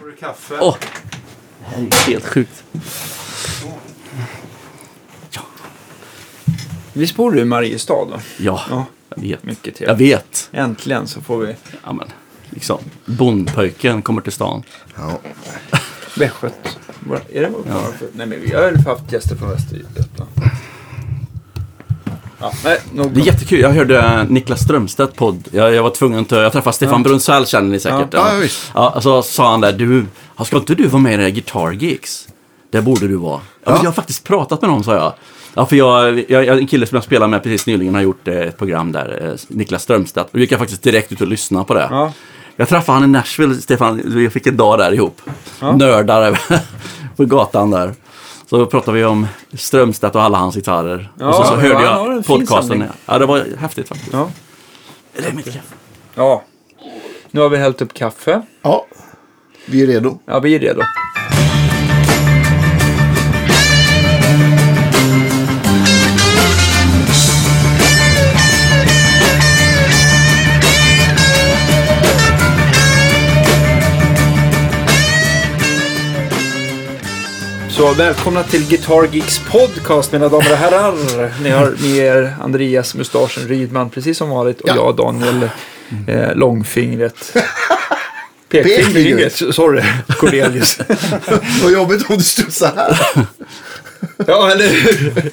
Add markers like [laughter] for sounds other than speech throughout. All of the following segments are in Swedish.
Får du kaffe? Åh! Det här är helt sjukt. Visst bor du i Mariestad då? Ja, Ja. jag vet. Mycket Jag trevligt. vet. Äntligen så får vi Ja, men, liksom, bondpojken kommer till stan. Ja. västgöt. Är det bara för... Nej men vi har ju haft gäster från Västergötland. Ja, nej, nog Det är jättekul. Jag hörde Niklas Strömstedt podd. Jag, jag var tvungen att... Jag träffade Stefan Brunzell, känner ni säkert. Ja, ja, visst. Ja, så sa han där, du, ska inte du vara med i det här Guitar Geeks? Det borde du vara. Ja. Jag har faktiskt pratat med honom, sa jag. Ja, för jag, jag, en kille som jag spelar med precis nyligen har gjort eh, ett program där, eh, Niklas Strömstedt. Då gick jag faktiskt direkt ut och lyssna på det. Ja. Jag träffade han i Nashville, Stefan. Vi fick en dag där ihop. Ja. Nördar [laughs] på gatan där. Så pratade vi om Strömstedt och alla hans gitarrer. Ja, och så, så ja, hörde jag fin podcasten. Ja, det var häftigt faktiskt. Ja. Det är mitt kaffe. ja. Nu har vi hällt upp kaffe. ja, vi är redo. Ja, vi är redo. Så välkomna till Guitar Geeks podcast mina damer och herrar. Ni har med er Andreas Mustaschen Rydman precis som vanligt och Ja. jag Daniel eh, Långfingret. [laughs] Pekfingret. Sorry Cornelius. [laughs] Vad jobbigt om det stod så här. ja, eller hur?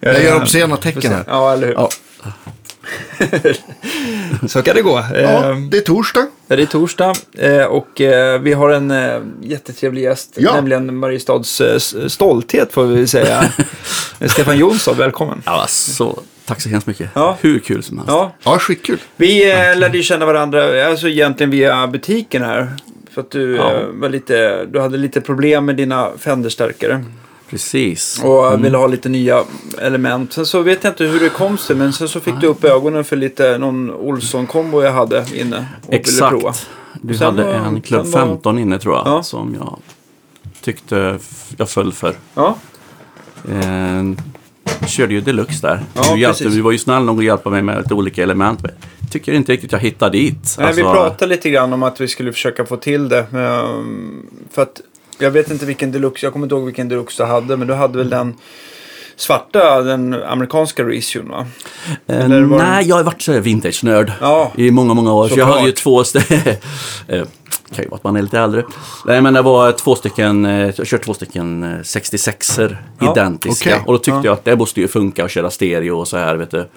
Jag gör obscena tecken här. Ja, eller hur? Ja. [laughs] Så kan det gå. Ja, Eh, det är torsdag. Det är torsdag eh, och eh, vi har en jättetrevlig gäst, Ja. nämligen Mariestads stolthet får vi säga. [laughs] Stefan Jonsson, välkommen. Ja, så, tack så hemskt mycket. Ja. Hur kul som helst. Ja, Ja, skitkul. vi eh, lärde ju känna varandra, alltså egentligen via butiken här. För att du, Ja. var lite, du hade lite problem med dina Fenderstärkare Precis. och Mm. ville ha lite nya element. Sen så vet jag inte hur det kom sig, men sen så fick du upp ögonen för lite någon Olsson-kombo jag hade inne och ville prova. Exakt. Du Sen hade en Club var- 15 inne tror jag. Ja. Som jag tyckte jag föll för. Ja, Eh, körde ju deluxe där. Ja, du, hjälpte, du var ju snäll nog att hjälpa mig med lite olika element. Men Tycker inte riktigt jag hittade dit. Nej, vi Alltså, pratade lite grann om att vi skulle försöka få till det. För att jag vet inte vilken deluxe, jag kommer inte ihåg vilken deluxe du hade, men du hade väl den svarta, den amerikanska reissuon va? Eh, var det- nej, jag har varit vintage-nörd Ja. i många, många år. Så jag hade ju två... st- [laughs] eh, kan ju vara att man är lite äldre. Nej, men det var två stycken, eh, jag kört två stycken eh, 66er Ja, identiska. okej. Och då tyckte Ja. jag att det måste ju funka att köra stereo och så här, vet du.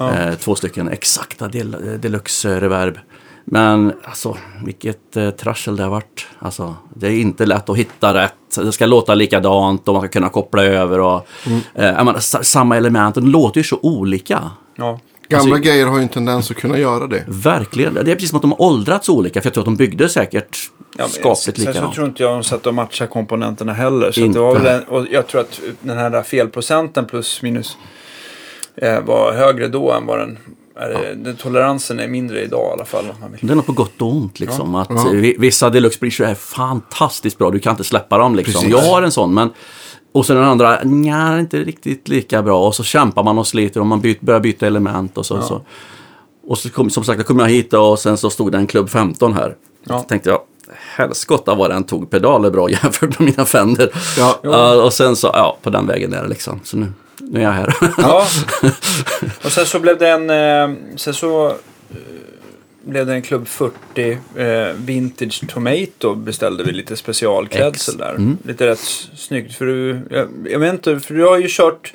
Eh, två stycken exakta del, deluxe reverb. Men alltså, vilket eh, trassel det har varit. Alltså, det är inte lätt att hitta rätt. Det ska låta likadant och man ska kunna koppla över. Och, eh, jag menar, sa- samma element, de låter ju så olika. Ja. Gamla Alltså- grejer har ju en tendens att kunna göra det. Verkligen. Det är precis som att de har åldrats olika. För jag tror att de byggde säkert Ja, skapligt sen så likadant. tror inte jag de satt och matchade komponenterna heller. Så att Inte. det var väl en, och jag tror att den här där felprocenten plus minus eh, var högre då än vad den. Den toleransen är mindre idag i alla fall. Det är något på gott och ont liksom. Att Ja. eh, vi- Vissa deluxe bridge är fantastiskt bra. Du kan inte släppa dem liksom. Precis. Jag har en sån men och sen den andra, nja, inte riktigt lika bra. Och så kämpar man och sliter och man byt, börjar byta element och så. så. Och så kom, som sagt, då kom jag hit och sen så stod det en Club 15 här. Ja. Så tänkte jag, helskotta vad den tog pedaler bra [laughs] jämfört med mina Fender. Ja. Ja, och sen så, ja, på den vägen är det liksom. Så nu, nu är jag här. Ja. [laughs] Och sen så blev det en, eh, sen så eh, blev det en Club 40 eh, Vintage Tomato beställde vi lite specialklädsel där. Mm. Lite rätt snyggt för du, jag, jag vet inte, för du har ju kört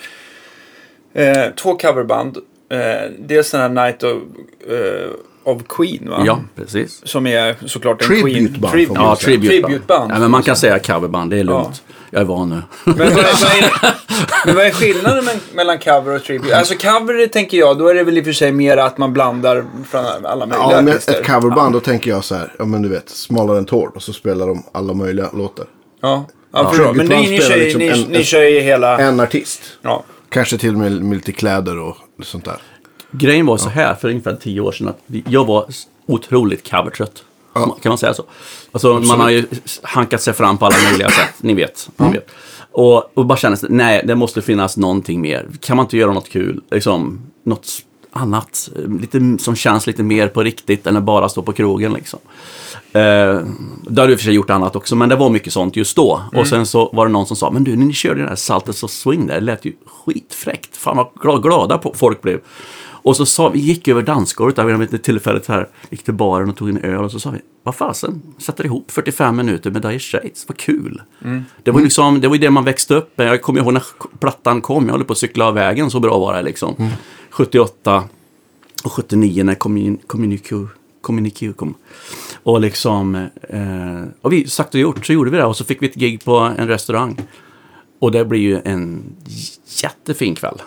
eh, två coverband. Eh, dels den här Night of, eh, of Queen va? ja, precis. Som är såklart en Tributeband, Queen. man Ja, tributeband. Tributeband. Ja, men man kan säga coverband, det är lugnt. Jag är van nu. Men vad, är, vad, är, [laughs] men vad är skillnaden men, mellan cover och tribute? Alltså cover tänker jag, då är det väl i och för sig mer att man blandar från alla möjliga Ja, med artister. ett coverband då tänker jag så här. Ja, men du vet, Smalare än Tord. Och så spelar de alla möjliga låtar. Ja, ja förstår. Men ni, ni, kör, spelar ni, liksom en- ni kör ju hela... En artist. Ja. Kanske till och med med lite kläder och sånt där. Grejen var så här för ungefär tio år sedan att jag var otroligt covertrött. Ja. Kan man säga så? Alltså, man har ju hankat sig fram på alla möjliga sätt. Ni vet. Ni vet. Och, och bara känner sig, nej, det måste finnas någonting mer. Kan man inte göra något kul? Liksom, något annat. Lite, som känns lite mer på riktigt än att bara stå på krogen. Liksom. Eh, då hade vi för sig gjort annat också, men det var mycket sånt just då. Och sen så var det någon som sa, men du, när ni körde den här Salters och Swing där, det lät ju skitfräckt. Fan vad glada, folk blev. Och så sa vi, gick över dansgolvet, där vid ett tillfället här, gick till baren och tog en öl och så sa vi, vad fasen, sätter ihop 45 minuter med Dire Straits, vad kul. Det var ju liksom, det var det man växte upp med. Jag kommer ihåg när plattan kom, jag håller på att cykla av vägen, så bra var det liksom. 78 och 79 när Commun- Communique Communique kom. Och liksom, eh, och vi sagt och gjort så gjorde vi det och så fick vi ett gig på en restaurang. Och det blir ju en jättefin kväll.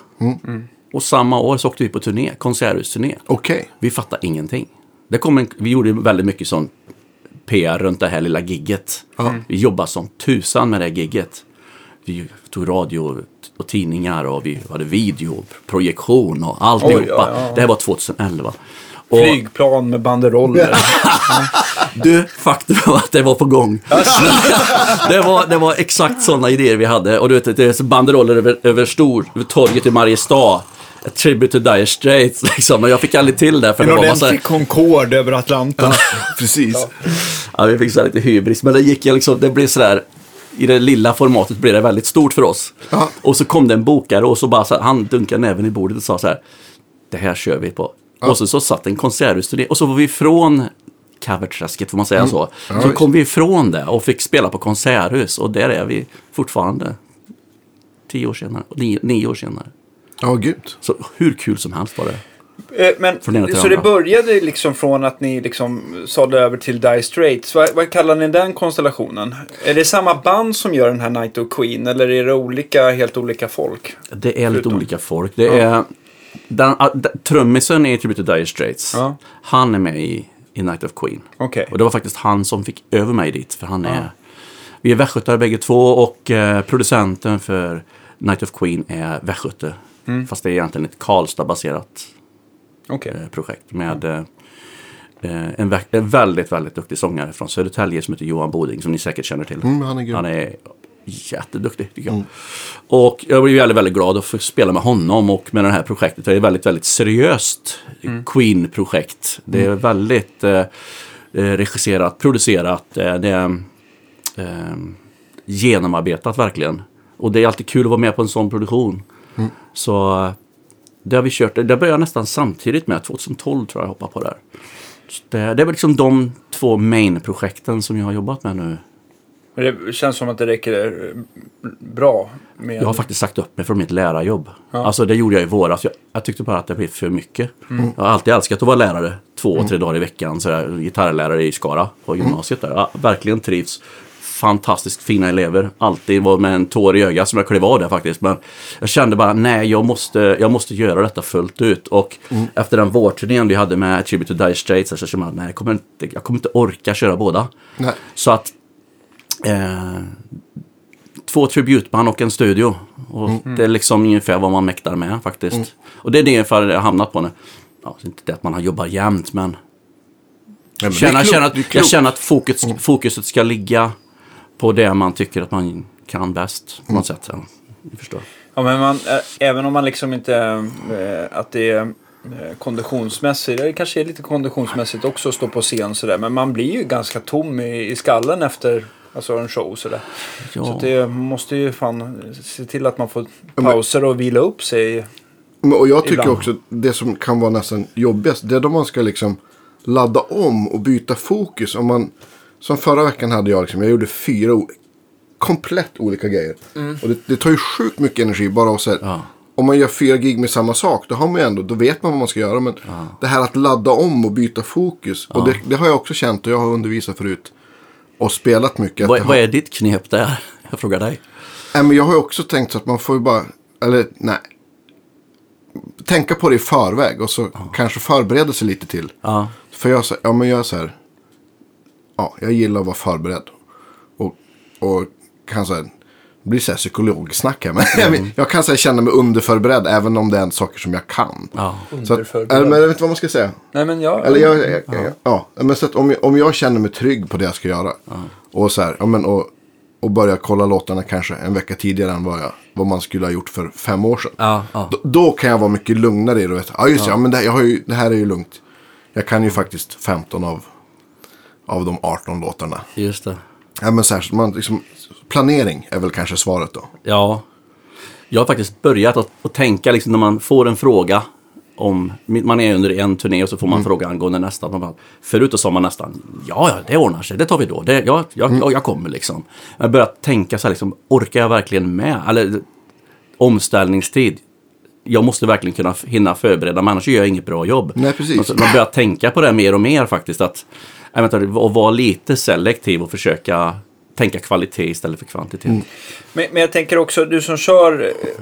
Och samma år så åkte vi på turné, konserthusturné. Okej. Vi fattade ingenting. Det kom en, vi gjorde väldigt mycket sån PR runt det här lilla gigget. Vi jobbade som tusan med det här gigget. Vi tog radio och tidningar och vi hade video, projektion och alltihopa. Oj, ja, ja. Det här var 2011. Och Flygplan med banderoller. [laughs] du, faktum var att det var på gång. [laughs] det, var, det var exakt sådana idéer vi hade. Och du vet, det är banderoller över, över, stor, över torget i Mariestad. A tribute to Dire Straits [laughs] liksom. Men jag fick aldrig till det. För En det var massa, ordentlig Concorde över Atlanten. [laughs] Precis. Ja, vi fick så lite hybris. Men det gick ju liksom, det blev sådär, i det lilla formatet blev det väldigt stort för oss. Ja. Och så kom det en bokare och så bara så här, han dunkade näven i bordet och sa så här, det här kör vi på. Och så, så satt en konserthusturné och så var vi ifrån coverträsket, får man säga så. Ja, så kom vi ifrån det och fick spela på konserthus och där är vi fortfarande. Tio år senare, nio, nio år senare. Ja, gud. Så hur kul som helst var det. Eh, Men, till så det andra. började liksom från att ni liksom sålde över till Dire Straits. Vad, vad kallar ni den konstellationen? Är det samma band som gör den här Night of Queen eller är det olika, helt olika folk? Det är lite Förutom- olika folk. Det är, den, a- d- trummisen i Tribute to Dire Straits. Ja. Han är med i, i Night of Queen. Okej. Och det var faktiskt han som fick över mig dit. För han är... Vi är västgötar bägge två och eh, producenten för Night of Queen är västgöte. Mm. Fast det är egentligen ett Karlstad-baserat Okej. eh, projekt med eh, en, vä- en väldigt, väldigt duktig sångare från Södertälje som heter Johan Boding, som ni säkert känner till. Mm, han är. Han är jätteduktig tycker jag. Och jag blev väldigt, väldigt glad att få spela med honom och med det här projektet. Det är ett väldigt, väldigt seriöst Queen-projekt. Det är väldigt eh, regisserat, producerat. Det är eh, genomarbetat verkligen. Och det är alltid kul att vara med på en sån produktion. Så eh, det har vi kört. Det började nästan samtidigt med 2012 tror jag jag hoppade på där. Så Det, det är väl liksom de två main-projekten som jag har jobbat med nu. Men Det känns som att det räcker eh, bra med... Jag har faktiskt sagt upp mig från mitt lärarjobb. Alltså det gjorde jag i våras. Jag, jag tyckte bara att det blev för mycket. Jag har alltid älskat att vara lärare två, tre dagar i veckan. Så jag, gitarrlärare i Skara på gymnasiet där. Jag verkligen trivs. Fantastiskt fina elever. Alltid var med en tår i ögat som jag klev av där faktiskt. Men jag kände bara, nej jag måste, jag måste göra detta fullt ut. Och efter den vårturnén vi hade med Tribute to Dire Straits så kände jag, nej jag kommer, inte, jag kommer inte orka köra båda. Nej. Så att eh, två tributband och en studio. Och Det är liksom ungefär vad man mäktar med faktiskt. Och det är det ungefär jag hamnat på nu. Ja, det är inte det att man har jobbat jämt men, Ja, men känna, klokt, är att, jag känner att fokus, fokuset ska ligga på det man tycker att man kan bäst. På något sätt. Ja, förstår. Ja, men man, ä- även om man liksom inte... eh, att det är eh, konditionsmässigt. Det kanske är lite konditionsmässigt också att stå på scen sådär. Men man blir ju ganska tom i, i skallen efter alltså en show sådär. Ja. Så det måste ju fan se till att man får pauser och vila upp sig. Men, och jag tycker Ibland. också det som kan vara nästan jobbigast. Det är då man ska liksom ladda om och byta fokus. Om man, som förra veckan hade jag liksom, jag gjorde fyra komplett olika grejer. Och det, det tar ju sjukt mycket energi bara att säga. Ja. Om man gör fyra gig med samma sak, då har man ju ändå, då vet man vad man ska göra. Men det här att ladda om och byta fokus. Och det, det har jag också känt och jag har undervisat förut. Och spelat mycket. Vad, det vad har- är ditt knep där? [laughs] Jag frågar dig. Nej, men jag har ju också tänkt så att man får ju bara, eller nej. Tänka på det i förväg och så kanske förbereda sig lite till. Ja. För jag, så- ja, men jag är så här, ja, jag gillar att vara förberedd. Och, och kan här, det blir så här psykologsnack här. Men [laughs] Mm. jag kan så här, känna mig underförberedd även om det är saker som jag kan. Ja. Så att, Underförberedd. eller, men jag vet inte vad man ska säga. Nej men jag... Eller jag, jag, jag, ja. men så att om, jag, om jag känner mig trygg på det jag ska göra. Och så här, ja men och, och börja kolla låtarna kanske en vecka tidigare än vad, jag, vad man skulle ha gjort för fem år sedan. Ja, ja. Då, då kan jag vara mycket lugnare i det ja just det, ja, men det, här- jag har ju, det här är ju lugnt. Jag kan ju faktiskt 15 av, av de 18 låtarna. Just det. Ja, men särskilt, man, liksom, planering är väl kanske svaret då. Ja. Jag har faktiskt börjat att, att tänka liksom när man får en fråga om, man är under en turné och så får man fråga angående nästa. Man bara, förut sa man nästan, ja, ja, det ordnar sig, det tar vi då. Det, ja, jag, jag, jag kommer liksom. Jag har börjat tänka så här, liksom, orkar jag verkligen med? Eller omställningstid. Jag måste verkligen kunna hinna förbereda mig, annars gör jag inget bra jobb. Nej, precis. Man, börjar tänka på det mer och mer faktiskt. Att, att vara lite selektiv och försöka tänka kvalitet istället för kvantitet. Men, men jag tänker också, du som kör eh,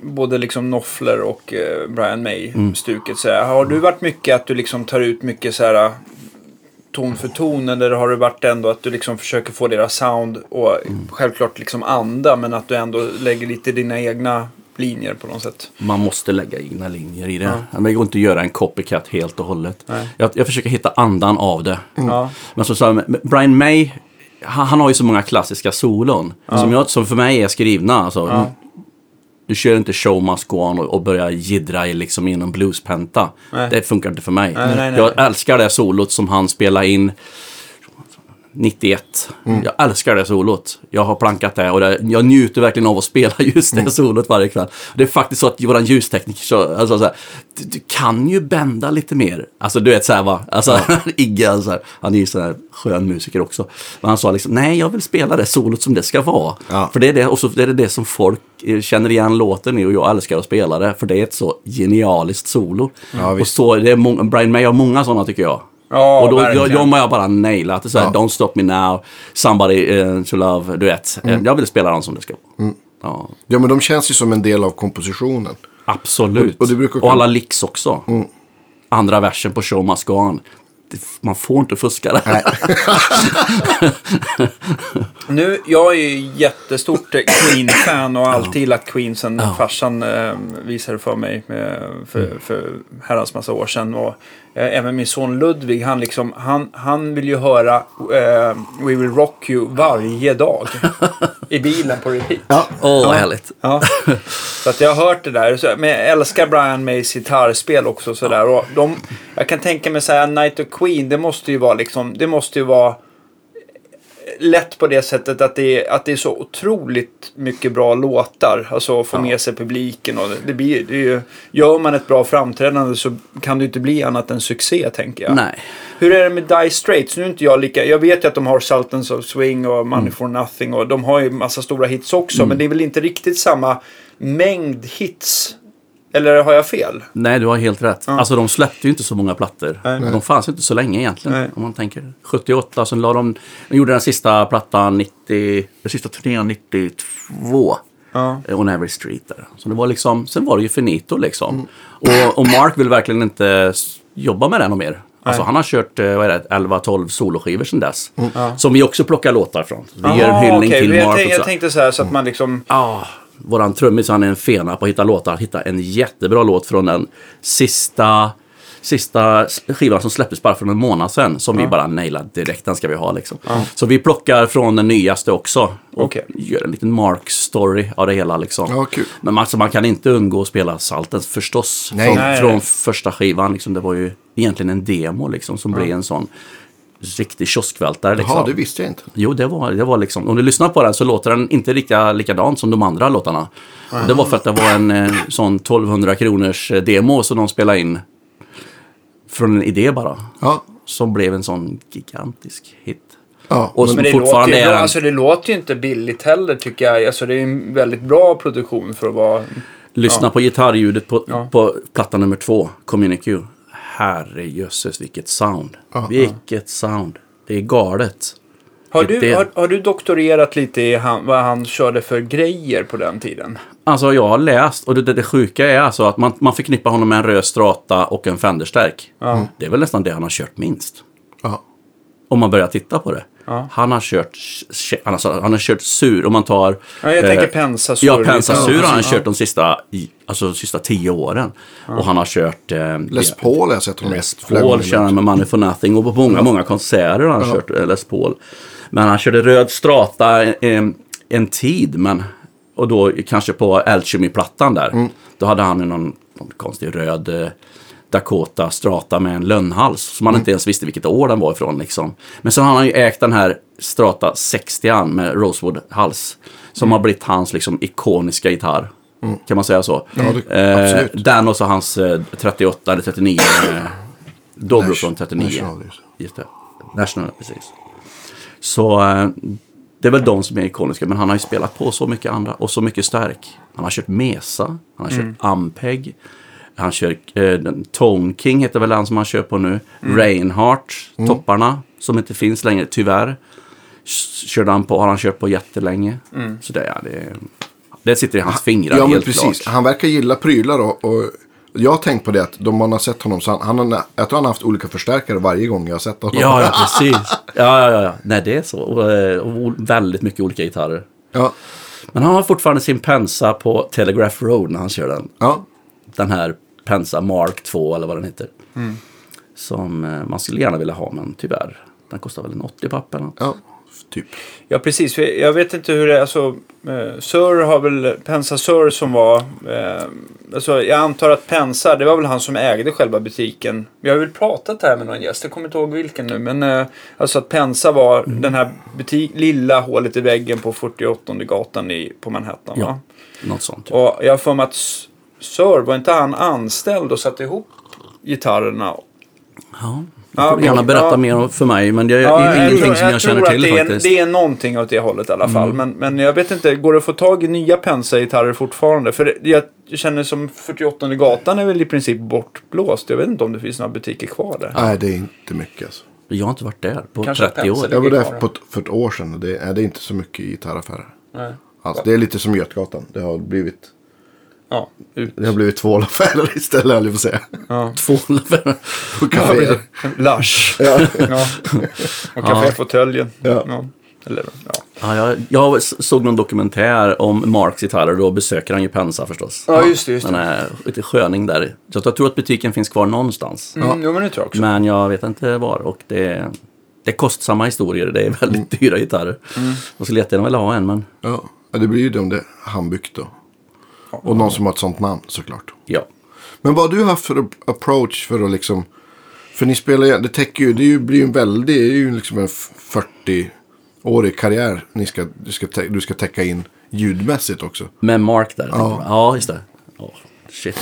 både liksom Knopfler och eh, Brian May-stuket. Så här, har du varit mycket att du liksom tar ut mycket så här ton för ton eller har det varit ändå att du liksom försöker få deras sound och självklart liksom anda men att du ändå lägger lite dina egna linjer på något sätt? Man måste lägga egna linjer i det. Men det går inte att göra en copycat helt och hållet. Jag, jag försöker hitta andan av det. Ja. Men som sa, Brian May, han, han har ju så många klassiska solon. Som, jag, som för mig är skrivna. Alltså, Ja. Du kör inte show must go on och, och börjar jiddra i liksom inom bluespenta. Det funkar inte för mig. Nej, nej, nej. Jag älskar det solot som han spelade in 91. Mm. Jag älskar det solot. Jag har plankat det och det, jag njuter verkligen av att spela [laughs] just Mm. det solot varje kväll. Det är faktiskt så att våran ljustekniker, så, alltså, så här, du, du kan ju bända lite mer. Alltså du vet så här va, alltså, [laughs] Igge, alltså, han är ju sån här skön musiker också. Men han sa liksom, nej jag vill spela det solot som det ska vara. Ja. För det är det, och så är det det som folk eh, känner igen låten i och jag älskar att spela det. För det är ett så genialiskt solo. Ja, och så, det är Brian May har många sådana tycker jag. Ja, och då, verkligen. jag, jag bara nailat det. Så här, Ja. Don't stop me now, somebody eh, to love, du vet. Eh, Jag vill spela dem som det ska vara. Ja, Ja, men de känns ju som en del av kompositionen. absolut. Och- och och alla licks också. Andra versen på Show Must Go On. Det, man får inte fuska det. Nej. [laughs] Nu, jag är ju jättestort eh, Queen-fan och har alltid gillat Queen sen farsan eh, visade för mig eh, för, för herrans massa år sedan. Och, även min son Ludvig, han, liksom, han, han vill ju höra eh, We Will Rock You varje dag. I bilen på repeat. Ja. Åh, vad härligt. Ja. Så att jag har hört det där. Så, men jag älskar Brian Mays gitarrspel också. Så där. Och de, jag kan tänka mig så här, Night of Queen, det måste ju vara liksom, det måste ju vara lätt på det sättet att det är, att det är så otroligt mycket bra låtar. Alltså få med sig publiken och det, det blir, det ju, gör man ett bra framträdande så kan det inte bli annat än succé tänker jag. Nej. Hur är det med Die Straits? Nu är inte jag lika... Jag vet ju att de har Sultans of Swing och Mm. Money for Nothing och de har ju massa stora hits också. Men det är väl inte riktigt samma mängd hits? Eller har jag fel? Nej, du har helt rätt. Alltså de släppte ju inte så många plattor. Nej. De fanns inte så länge egentligen. Nej. Om man tänker 78, sen la de, de gjorde den sista plattan 90, den sista turnén 92. Ja. eh, On Every Street där. Så det var liksom, sen var det ju finito liksom. Och, och Mark vill verkligen inte jobba med den och mer. Alltså han har kört, eh, vad är det, 11-12 soloskivor sedan dess. Som vi också plockar låtar från. Vi gör en hyllning okej. till Mark jag tänkte så här så att man liksom... Ja, våran trummis han är en fena på att hitta låtar. Hitta en jättebra låt från den sista, sista skivan som släpptes bara för en månad sedan. Som vi bara nailade direkt, den ska vi ha liksom. Så vi plockar från den nyaste också. Och Okej. gör en liten Mark-story av det hela liksom. Ja, kul. Men man, alltså, man kan inte undgå att spela Saltens förstås. Nej. Från, Nej, från nej. första skivan liksom. Det var ju egentligen en demo liksom som blev en sån riktig kioskvältare liksom. Jaha, det visste jag inte. Jo, det var, det var liksom, om du lyssnar på den så låter den inte lika likadant som de andra låtarna. Och Det var för att det var en eh, sån 1200 kronors eh, demo som de spelade in. Från en idé bara. Ja. Som blev en sån gigantisk hit. Ja, Och men, det låter, fortfarande ju, är bra. en... alltså, det låter ju inte billigt heller tycker jag. Alltså, det är en väldigt bra produktion för att vara... Lyssna Ja. på gitarrljudet på, Ja. på platta nummer två, Communique. Herrejösses vilket sound. Ja, vilket sound. Det är galet. Har Det- du, har, har du doktorerat lite i han, vad han körde för grejer på den tiden? Alltså jag har läst och det, det, det sjuka är alltså att man, man förknippar honom med en röd strata och en Fenderstärk. Det är väl nästan det han har kört minst. ja. Om man börjar titta på det. Ja. Han har kört, han har, han har kört sur, om man tar... Ja, jag tänker Pensa Sur Ja, lite. Pensa sur har han Ja. kört de sista, alltså, sista tio åren. Och han har kört... Eh, Les Paul har jag sett honom Les Paul kör han med Money for Nothing och på många, många konserter har han kört eh, Les Paul. Men han körde röd strata en, en tid, men och då kanske på Alchemy-plattan där. Då hade han ju någon, någon konstig röd, eh, Dakota Strata med en lönnhals. Som man inte ens visste vilket år den var ifrån. Liksom. Men så har han ju ägt den här Strata 60 med Rosewood-hals. Som har blivit hans liksom, ikoniska gitarr. Kan man säga så? Ja, det- eh, den och så hans eh, 38 eller 39. Eh, Dobro från 39. National, just det. National, precis. Så eh, det är väl de som är ikoniska. Men han har ju spelat på så mycket andra och så mycket stark. Han har kört Mesa, han har kört Ampeg. Han kör eh, Tone King heter väl han som han kör på nu. Reinhardt, topparna som inte finns längre tyvärr. Körde han på, har han kört på jättelänge. Så det, ja, det, det sitter i hans fingrar Ja, men helt precis. klart. Han verkar gilla prylar och, och jag har tänkt på det att de man har sett honom så han, han har, jag tror han har haft olika förstärkare varje gång jag har sett honom. Ja, ja, [laughs] precis. Ja, ja, ja, ja. Nej, det är så. Och, eh, och väldigt mycket olika gitarrer. ja. Men han har fortfarande sin Pensa på Telegraph Road när han kör den. ja. Den här Pensa Mark 2 eller vad den heter. Som eh, man skulle gärna vilja ha men tyvärr. Den kostar väl en 80 papp eller något. ja. Typ. Ja, precis. Jag vet inte hur det är. Alltså, eh, Sir har väl, Pensa Sir som var, eh, alltså, jag antar att Pensa, det var väl han som ägde själva butiken. Vi har väl pratat här med någon gäst, jag kommer inte ihåg vilken nu. Men eh, alltså att Pensa var den här butik, lilla hålet i väggen på 48 gatan i, på Manhattan. Ja. Va? Något sånt. Och jag har för mig att Sir, var inte han anställd och satte ihop gitarrerna? Ja. Ja, Du får gärna men- berätta ja. mer för mig men det är Ja, ingenting tror- som jag, känner tror till det är, faktiskt. Det är någonting åt det hållet i alla fall. Men, men jag vet inte, går det att få tag i nya Pensa-gitarrer fortfarande? För det, jag känner som 48 gatan är väl i princip bortblåst. Jag vet inte om det finns några butiker kvar där. Nej, det är inte mycket alltså. Jag har inte varit där på Kanske 30 år. Jag var där på, ett- för ett år sedan och det är, det är inte så mycket i gitarraffärer. Nej. Alltså, det är lite som Götgatan. Det har blivit, Ja, ut. det har blivit tvålaffärer istället, höll jag på att säga. Ja. Två leveranser. På kaféer. Lush. Ja. Ja. Och kaféfåtöljen. Ja. Eller, ja. Ja, jag, jag såg någon dokumentär om Marks gitarrer och då besöker han ju Pensa förstås. ja, just det. Just Den är lite sköning där. Så jag tror att butiken finns kvar någonstans. Mm, jo, men det tror jag också. Men jag vet inte var. Och det, det är kostsamma historier. Det är väldigt dyra gitarrer. Jag skulle jättegärna vilja ha en, men Ja. ja, det blir ju det om det är handbyggt då. Och någon som har ett sånt namn såklart. ja. Men vad har du haft för approach för att liksom... För ni spelar ju, det täcker ju, det är ju, blir ju en väldig, det är ju liksom en 40-årig karriär ni ska, du, ska, tä- du ska täcka in ljudmässigt också. Med Mark där. Ja. Ja, just det. Oh, shit.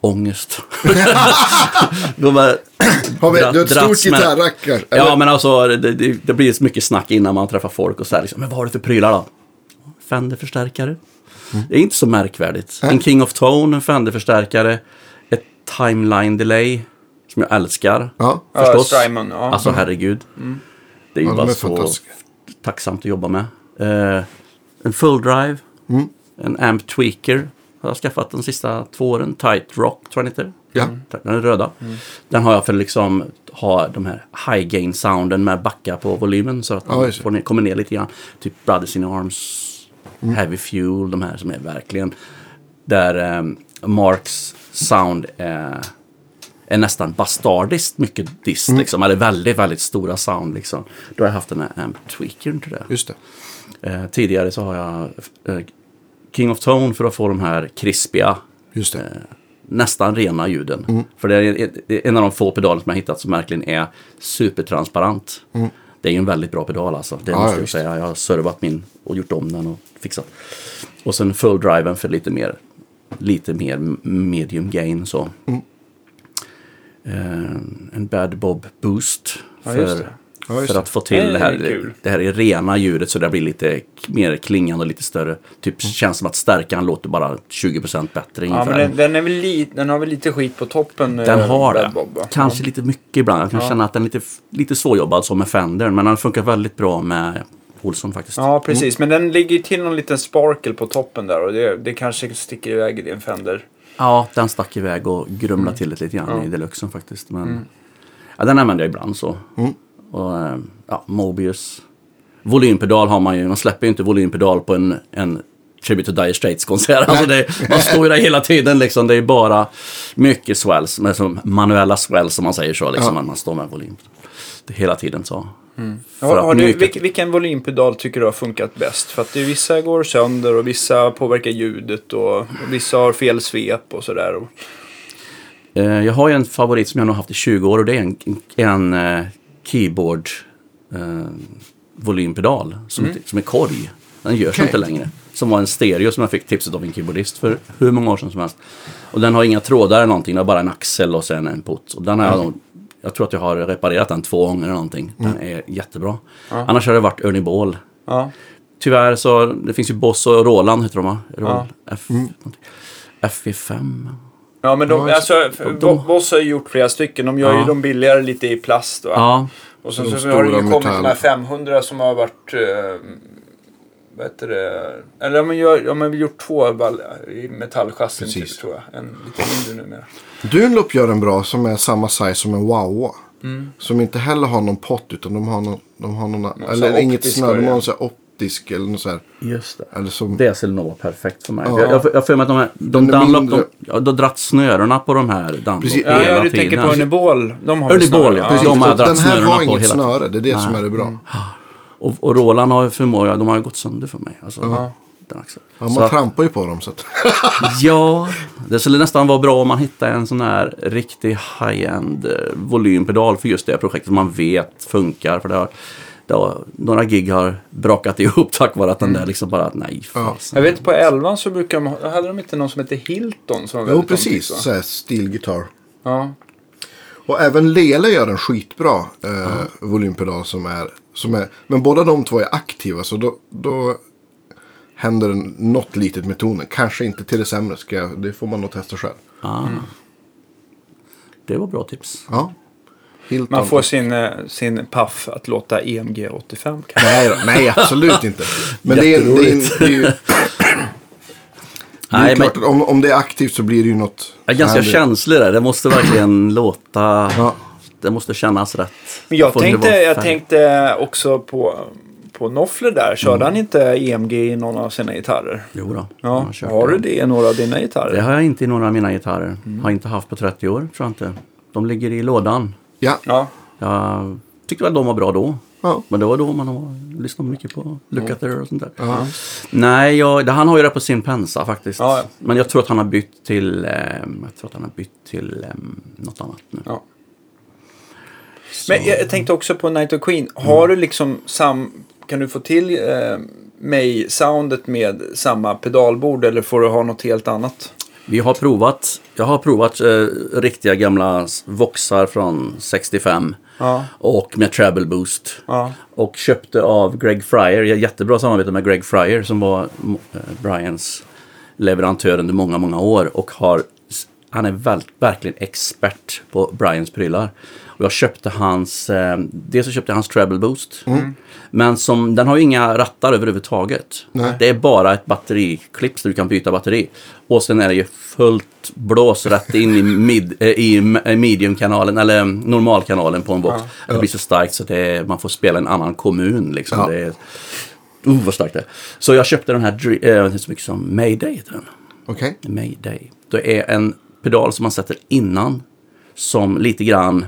Ångest. [laughs] De är, Har vi, du har ett stort gitarrrackar. ja, men alltså det, det, det blir så mycket snack innan man träffar folk och så här, liksom, men vad har du för prylar då? Fender-förstärkare. Det är inte så märkvärdigt. En King of Tone, en Fender-förstärkare, ett Timeline Delay, som jag älskar. Ja. Ja, Förstås. Strymon, ja. Alltså herregud. Det är ju Ja, bara är så tacksamt att jobba med. Eh, en full drive. Mm. En amp tweaker. Har jag skaffat de sista två åren. Tight Rock tror jag den heter. Ja. Den är röda. Den har jag för att liksom ha de här high gain sounden med backa på volymen. Så att Ja, den ner, kommer ner lite grann. Typ Brothers in Arms, Mm. Heavy Fuel, de här som är verkligen där eh, Marks sound är, är nästan bastardiskt mycket dist. Mm. Liksom, eller väldigt, väldigt stora sound. Liksom. Då har jag haft den här amp tweakern till det. Just det. Eh, tidigare så har jag eh, King of Tone för att få de här krispiga. Eh, nästan rena ljuden. Mm. För det är, en av de få pedaler som jag hittat som verkligen är supertransparent. Det är ju en väldigt bra pedal alltså. Det. Ja, måste ja, jag visst. säga. Jag har servat min och gjort om den och fixat. Och sen full driven för lite mer, lite mer medium gain så. Mm. Eh, en Bad Bob Boost. Ja, för. Ja, för att få till Det är det här, kul. det här är rena ljudet så det blir lite mer klingande och lite större. Typ Mm. känns som att stärkan låter bara 20% bättre Ja, ungefär. men den, den, är väl li, den har väl lite skit på toppen. Den eh, har Bad det. Kanske lite mycket ibland. Jag kan Ja. känna att den är lite, lite svårjobbad som med Fender. Men den funkar väldigt bra med Olsson faktiskt. Ja, precis. Men den ligger ju till någon liten sparkel på toppen där och det, det kanske sticker iväg i din Fender. Ja, den stack iväg och grumlade Mm. till det lite grann i deluxen faktiskt. Men ja, den använder jag ibland så. Mm. Och eh, ja, Mobius. Volympedal har man ju. Man släpper ju inte volympedal på en, en Tribute to Dire Straits konsert. Alltså det, man står ju där hela tiden liksom. Det är bara mycket swells. Med som manuella swells som man säger så. Liksom, Ja. Man står med volym. Det hela tiden så. Att har du, mycket- vilken, vilken volympedal tycker du har funkat bäst? För att det, vissa går sönder och vissa påverkar ljudet och, och vissa har fel svep och sådär. Och- Eh, jag har ju en favorit som jag nog haft i 20 år och det är en, en eh, keyboard eh, volympedal som, mm. som är korg. Den görs okay. inte längre. Som var en stereo som jag fick tipset av en keyboardist för hur många år sedan som helst. Och den har inga trådar eller någonting, den har bara en axel och sen en putt. Och den har mm. jag, tror att jag har reparerat den två gånger eller någonting. Den mm. är jättebra. Mm. Annars har det varit Ernie Ball. Tyvärr så, det finns ju Boss och Roland heter de va? Roland, F, mm. F5. Ja, men de, Ja, alltså, de- Bo- Boss har ju gjort flera stycken. De gör ju Ja. de billigare lite i plast. Va? Ja, Och sen så, har det ju kommit de här 500 som har varit... Uh, vad heter det? Eller har gör- de har väl gjort två ball- i metallchassin typ, tror jag. En lite mindre numera. Dunlop gör en bra som är samma size som en Wawa. Mm. Som inte heller har någon pott utan de har någon, de har någon sån eller inget snöre, de har variant. någon sån här optisk eller något så här. just det. Eller som, Det skulle nog vara perfekt för mig. Ja. Jag, jag, jag får med att de här, de Dunlop, mindre. de, de har dratt snörena på de här Dunlop Precis. Hela ja, du tiden. tänker på Ernie Ball. De har väl Ernie snarare- Ball, ja. Precis. De har dragit den här har inget hela snöre, det är det som Nej. är det bra. Mm. Och, och Roland har ju förmåga, de har ju gått sönder för mig. Alltså, den axeln. Ja, Så man att- trampar ju på dem så att. [laughs] Ja, det skulle nästan vara bra om man hittar en sån här riktig high-end eh, volympedal för just det projektet som man vet funkar. För det har, det har, några gig har brakat ihop tack vare att den där liksom bara, nej Ja. Jag vet på 11 så brukar de ha, hade de inte någon som heter Hilton som var Jo, precis. Så här stilgitarr. Ja. Och även Lele gör en skitbra eh, volympedal som är, som är... Men båda de två är aktiva så då, då händer det något litet med tonen. Kanske inte till det sämre. Ska jag, det får man nog testa själv. Ah. Det var bra tips. Ja. Hilton. Man får sin, eh, sin paff att låta E EMG 85 kanske. Nej, nej, absolut inte. Men det är, det är, det är ju... Det är Nej, men klart att om, om det är aktivt så blir det ju något... jag är ganska känslig där. Det måste verkligen [clears throat] låta... Ja. Det måste kännas rätt. Men jag tänkte, jag tänkte också på, på Noffler där. Körde Mm. han inte EMG i någon av sina gitarrer? Jo då, Ja, har du det. det i några av dina gitarrer? Det har jag inte i några av mina gitarrer. Mm. Har inte haft på 30 år, tror jag inte. De ligger i lådan. Ja, Ja. Jag tyckte väl de var bra då. ja. Men det var då man har lyssnat mycket på Lukather och sånt där. Nej, jag, han har ju det på sin pensa faktiskt. Ja, ja. Men jag tror att han har bytt till, eh, jag tror att han har bytt till eh, något annat nu. Ja. Men jag tänkte också på Night of Queen. Har du liksom sam... Kan du få till eh, mig-soundet med samma pedalbord eller får du ha något helt annat? Vi har provat, jag har provat eh, riktiga gamla Voxar från 65. Ja. Och med treble boost. Ja. Och köpte av Greg Fryer, jättebra samarbete med Greg Fryer som var eh, Brians leverantör under många, många år. Och har, han är väl, verkligen expert på Brians prylar. Och jag köpte hans, eh, dels så köpte jag hans treble boost. Men som, den har ju inga rattar överhuvudtaget. Nej. Det är bara ett batteriklipp så du kan byta batteri. Och sen är det ju fullt blås rätt in i, mid, eh, i m- mediumkanalen, eller mm, normalkanalen på en Vox. Det blir så starkt så att det är, man får spela en annan kommun. Liksom. Ja. Det är, uh, vad starkt det är. Så jag köpte den här, eh, så mycket som Mayday heter den. Okej. Mayday. Det är en pedal som man sätter innan som lite grann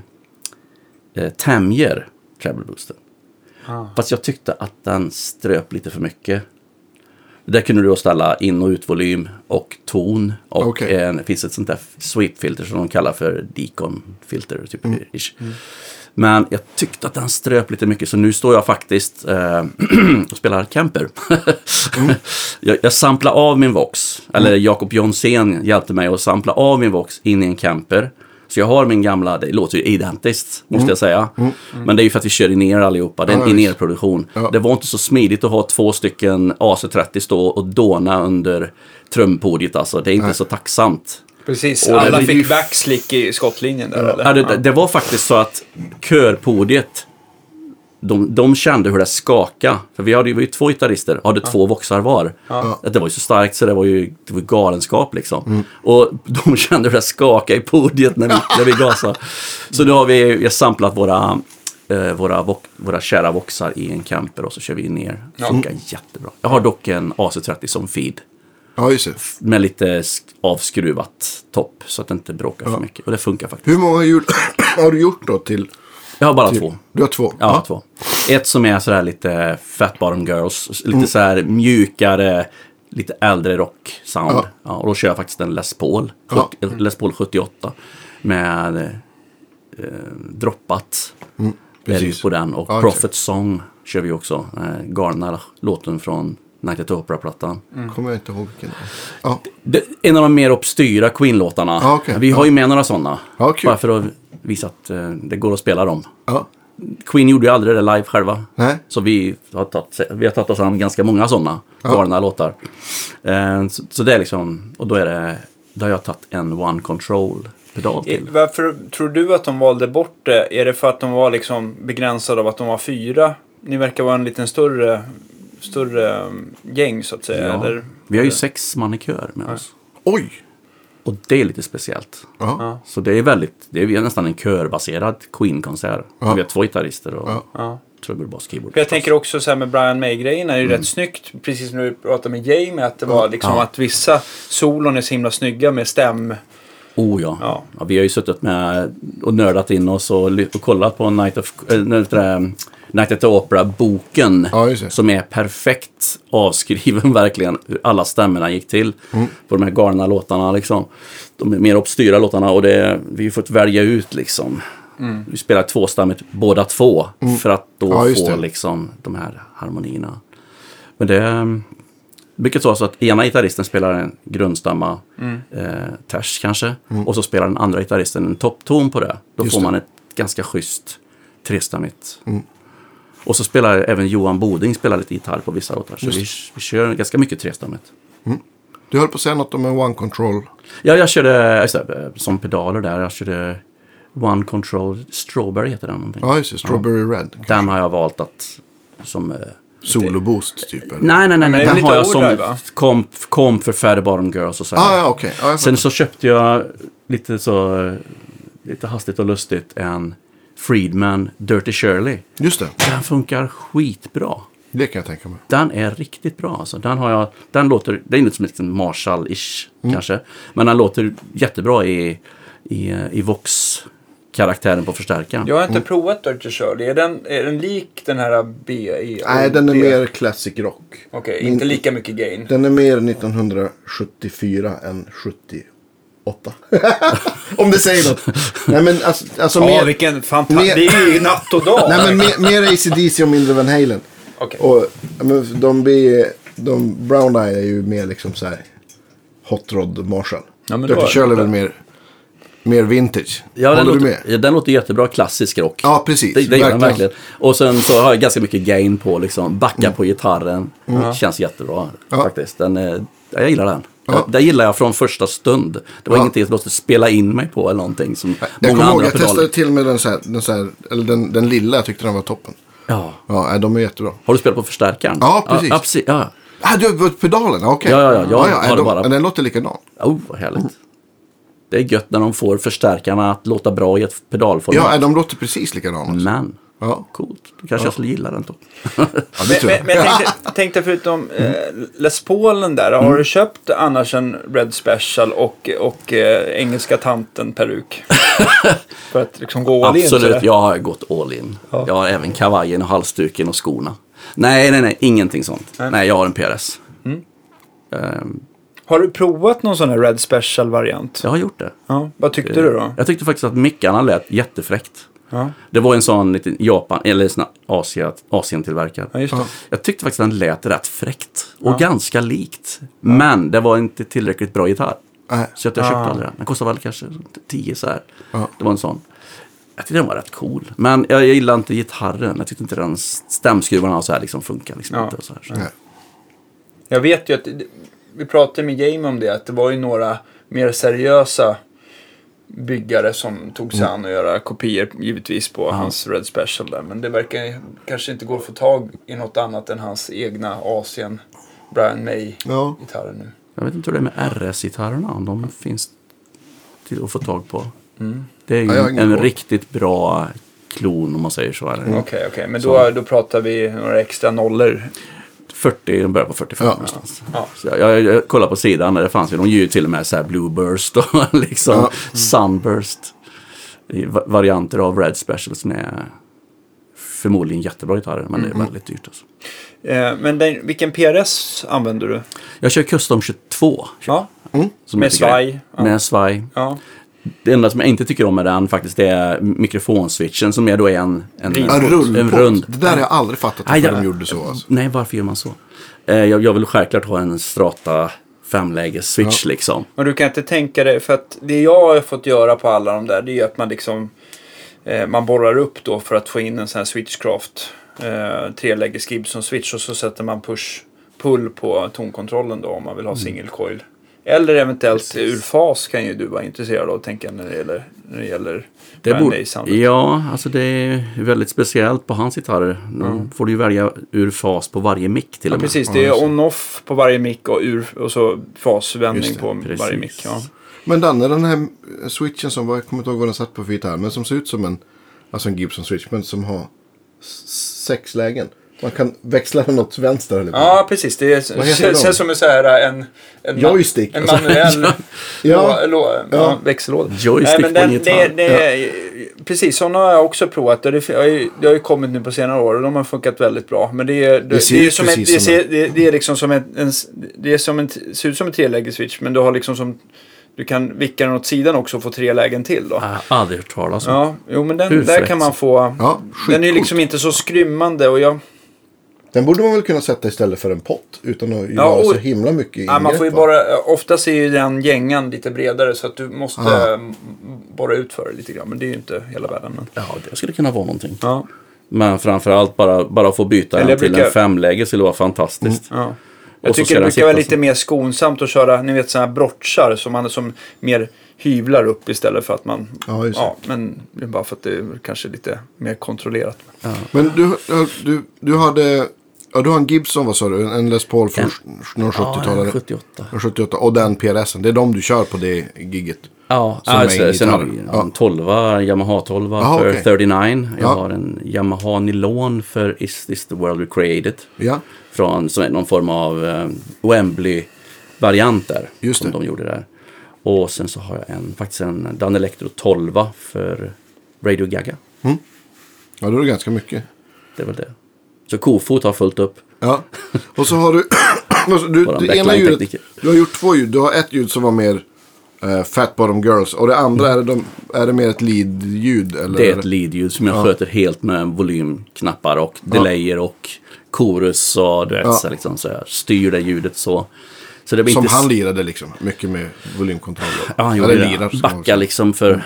eh, tämjer treble boosten. Fast jag tyckte att den ströp lite för mycket. Där kunde du då ställa in och utvolym och ton. Och Okej. eh, det finns ett sånt där sweep-filter som de kallar för Deacon-filter. Typ, ish. Men jag tyckte att den ströp lite mycket så nu står jag faktiskt eh, [clears throat] och spelar Kemper. [laughs] jag, jag samplar av min Vox. Eller Jakob Jonsén hjälpte mig att sampla av min Vox in i en Kemper. Så jag har min gamla, det låter ju identiskt måste jag säga. Men det är ju för att vi kör in er allihopa, det är Ja, en visst. in-ear-produktion. Ja. Det var inte så smidigt att ha två stycken AC30 stå och dåna under trumpodiet alltså. Det är inte Nej. så tacksamt. Precis, Och alla fick backslick i skottlinjen där eller? Ja, det, det var faktiskt så att körpodiet, de, de kände hur det skakade. För vi hade vi var ju två gitarrister, hade två voxar var. Att Det var ju så starkt så det var ju det var galenskap liksom. Och de [laughs] kände hur det skakade i podiet när vi, när vi gasade. Så nu har vi, vi har samplat våra, eh, våra, vox- våra kära voxar i en camper och så kör vi ner. Funkar jättebra. Jag har dock en AC30 som feed. Ja, just det. Med lite sk- avskruvat topp så att det inte bråkar för mycket. Och det funkar faktiskt. Hur många hjul [clears throat] har du gjort då till? Jag har bara till två. Du har två? Ja, två. Ett som är sådär lite Fat Bottom Girls, lite så här mjukare, lite äldre rock sound. Ja. Och då kör jag faktiskt en Les Paul. 70, Les Paul 78. med eh, droppat. ju precis. på den. Och Ja, Prophet Song kör vi också. Eh, galna låten från Night at Opera-plattan. Kommer jag inte ihåg vilken. Det, en av de mer obstyra Queen-låtarna. Ja, okej. Vi har ju med några sådana. Ja, kul. Bara för att visa att eh, det går att spela dem. ja. Queen gjorde ju aldrig det live själva. Nej. Så vi har tagit, vi har tagit oss an ganska många sådana galna låtar. Eh, så, så det är liksom, och då är det, då har jag tagit en One Control-pedal I- till. Varför tror du att de valde bort det? Är det för att de var liksom begränsade av att de var fyra? Ni verkar vara en liten större, större um, gäng så att säga. Ja. Eller? Vi har ju sex man i kör med oss. Oj! Och det är lite speciellt. Ja. Så det är väldigt, det är nästan en körbaserad Queen-konsert. Ja. Vi har två gitarrister och Ja. Trummor, bas, keyboard. Jag tänker också så här med Brian May-grejen är ju Mm. rätt snyggt. Precis som du pratade med Jamie. Att det var liksom Ja. att vissa solon är så himla snygga med stäm. Oh ja. Ja. ja. Vi har ju suttit med och nördat in oss och, och kollat på Night, of, äh, Night, at the Opera-boken. Ja, som är perfekt avskriven [laughs] verkligen. Hur alla stämmorna gick till. På de här galna låtarna liksom. De mer obstyra låtarna och det, vi har fått välja ut liksom. Vi spelar tvåstämmigt båda två. För att då Ja, få det. liksom de här harmonierna. Men det mycket så att ena gitarristen spelar en grundstamma, eh, ters kanske, och så spelar den andra gitarristen en toppton på det. Då Just får det. man ett ganska schysst trestämmigt. Och så spelar även Johan Boding spelar lite gitarr på vissa låtar. Så vi, vi kör ganska mycket trestämmigt. Du höll på att säga något om en one control. Ja, jag körde det, eh, som pedaler där. Jag körde One Control Strawberry heter den. Någonting. Ja, just det. Strawberry Red. Den har jag valt att som... eh, Solo boost typ. eller? Nej, nej, nej. Är den lite har jag som komp, komp för Fat Bottom Girls och så här. Ah, ja. Ja, jag Sen så köpte jag lite så eh, lite hastigt och lustigt en Friedman Dirty Shirley. Just det. Den funkar skitbra. Det kan jag tänka mig. Den är riktigt bra. Alltså. Den, har jag, den låter, det är inte som en liten Marshall-ish Mm. kanske. Men den låter jättebra i, i, eh, i Vox-karaktären på förstärkaren. Jag har inte provat Dirty Shirley. Är den, är den lik den här B? I, Nej, den är B? mer classic rock. Okej, inte lika mycket gain. Den är mer 1974 än 78. [laughs] Om det säger något. Nej, men alltså, alltså Ja, mer... vilken fantastisk... Det är ju natt och dag. Nej, men mer, mer AC/DC och mindre Van Halen. Okej. Och men de, blir, de Brown Eye är ju mer liksom så här Hot Rod Marshall. Ja, Dirty Shirley är väl mer, mer vintage. Ja, den, Håller du låter, med? ja, den låter jättebra klassisk rock. Ja, precis. Det, det gör den Verkligen. verkligen. Och sen så har jag ganska mycket gain på liksom. Backa på gitarren. Känns jättebra Mm. Ja. faktiskt. Den, är- ja, jag gillar den. Ja. Det gillar jag från första stund. Det var Ja. ingenting som måste spela in mig på eller någonting som Jag många kommer ihåg, jag testade pedaler. till med den, så här, den, så här, eller den, den lilla, jag tyckte den var toppen. Ja. Ja, de är jättebra. Har du spelat på förstärkaren? Ja, precis. Ja, precis. Ja. Ah, du har pedalen? Okej. Ja, ja, ja, jag har är det de, bara- Men den låter likadan. Oh, vad härligt. Det är gött när de får förstärkarna att låta bra i ett pedalformat. Ja, de låter precis likadana. Alltså. Men, Ja. coolt. Då kanske jag skulle gilla den då. [laughs] ja, det Men, men, men jag tänkte, tänkte förutom eh, Les Paulen där. Har Mm. du köpt annars en Red Special och, och eh, engelska tanten peruk? [laughs] För att liksom gå all in Absolut, jag har gått all in. Ja. Jag har även kavajen och halsduken och skorna. Nej, nej, nej, ingenting sånt. Nej. Nej, jag har en PRS. Mm. Ehm, Har du provat någon sån här Red Special-variant? jag har gjort det. Ja. Vad tyckte du då? Jag tyckte faktiskt att mickarna lät jättefräckt. Ja, Det var en sån liten Japan, eller sån Asia, Asien-tillverkad. ja det. Jag tyckte faktiskt att den lät rätt fräckt. Och ganska likt. Men det var inte tillräckligt bra gitarr. Nej. Så att jag köpte Ah. aldrig den. Den kostade väl kanske 10 så här. Ja. Det var en sån. Jag tyckte den var rätt cool. Men jag, jag gillar inte gitarren. Jag tyckte inte den stämskruvarna och så här liksom funkar. Liksom Ja. inte och så här. Så. Jag vet ju att, vi pratade med Jamie om det, att det var ju några mer seriösa byggare som tog sig an att göra kopior givetvis på hans Red Special där. Men det verkar kanske inte gå att få tag i något annat än hans egna Asien Brian May-gitarrer Ja. nu. Jag vet inte hur det är med RS-gitarrerna. Om de finns till att få tag på. Det är ju Ja, en koll. riktigt bra klon om man säger så. Okej, okej. Men då, då pratar vi några extra nollor. 40, de börjar på 45 Ja. någonstans. Ja. Så jag, jag, jag kollade på sidan där det fanns ju, de ger ju till och med så här Blueburst och [laughs] liksom Ja. Sunburst. I va- varianter av Red Special som är förmodligen jättebra gitarrer, men Mm. det är väldigt dyrt. Alltså. Eh, men den, vilken PRS använder du? Jag kör Custom 22. Ja, som med svaj. Ja. Med svaj. ja. Det enda som jag inte tycker om med den faktiskt det är mikrofonswitchen som är då är en, en, En rullpott. en rund. Det där har jag aldrig fattat varför ja. de gjorde så. Alltså. Nej, varför gör man så? Eh, jag, jag vill självklart ha en strata femläges switch liksom. Men du kan inte tänka dig, för att det jag har fått göra på alla de där, det är att man liksom eh, man borrar upp då för att få in en sån här switchcraft. Eh, treläges Gibson switch och så sätter man push pull på tonkontrollen då om man vill ha single coil. Eller eventuellt ur fas kan ju du vara intresserad av tänka när det gäller, när det gäller Det borde, ja, alltså det är väldigt speciellt på hans gitarrer. Då får du ju välja ur fas på varje mick till Ja, och med. precis, det är on-off på varje mick och, ur, och så fasvändning på precis. varje mick. Ja. Men Danne, den här switchen som var, jag kommer inte ihåg vad den satt på för gitarr, men som ser ut som en, alltså en Gibson switch, men som har sex lägen. Man kan växla den åt vänster eller Ja, precis. Det känns som en, så här, en, en, Joystick. en manuell [laughs] Ja. lå, ja. Ja. växellåda. Joystick men på en den, det, det, Precis, sådana har jag också provat. Och det, har ju, det har ju kommit nu på senare år och de har funkat väldigt bra. Men det är, det, ser det är, som en, det, ser, det, det är liksom som en, en, det är som en, ser ut som en treläges switch men du har liksom som Du kan vicka den åt sidan också och få tre lägen till då. Jag har aldrig hört talas om. Ja, jo men den, Hur där kan man få. Ja, den är liksom inte så skrymmande och jag... Den borde man väl kunna sätta istället för en pott utan att göra och- så himla mycket Ja, man får ju ingrepp, bara, oftast är ju den gängan lite bredare så att du måste Aha. eh, borra ut för det lite grann. Men det är ju inte hela världen. Men... Ja, det skulle kunna vara någonting. Ja, Men framförallt bara, bara få byta Eller den till brukar- en femläge skulle vara fantastiskt. ja. Jag tycker ska det brukar vara lite mer skonsamt att köra, ni vet sådana här brotchar som man som mer hyvlar upp istället för att man... Ja, just ja, men det är bara för att det är kanske lite mer kontrollerat. Men du, du, du hade... Ja, du har en Gibson, vad sa du? En Les Paul från någon Ja, 70-talare? 78. En 78. Och den PRSen. Det är de du kör på det gigget. Ja, Som alltså, sen har vi gitarr. ja. en 12, Yamaha 12 Jaha, för okej. 39. Jag Ja. har en Yamaha Nylon för Is this the world we created? Ja. Från som är någon form av eh, Wembley-variant där. Just som det. de gjorde där. Och sen så har jag en, faktiskt en Dan Electro 12 för Radio Gaga. Ja, då är det ganska mycket. Det är väl det. Så Kofot har fullt upp. Ja. Och så har du... [coughs] du ena ljudet, du har gjort två ljud. Du har ett ljud som var mer eh, Fat Bottom Girls. Och det andra, är, det de, är det mer ett lead-ljud? Eller? Det är ett lead-ljud som jag Ja. sköter helt med volymknappar och delayer och chorus och du vet, Ja. så liksom, så jag styr det ljudet så. Så det Som inte han lirade liksom. Mycket med volymkontroll. Ja, han Eller gjorde det. lirar, Backa liksom för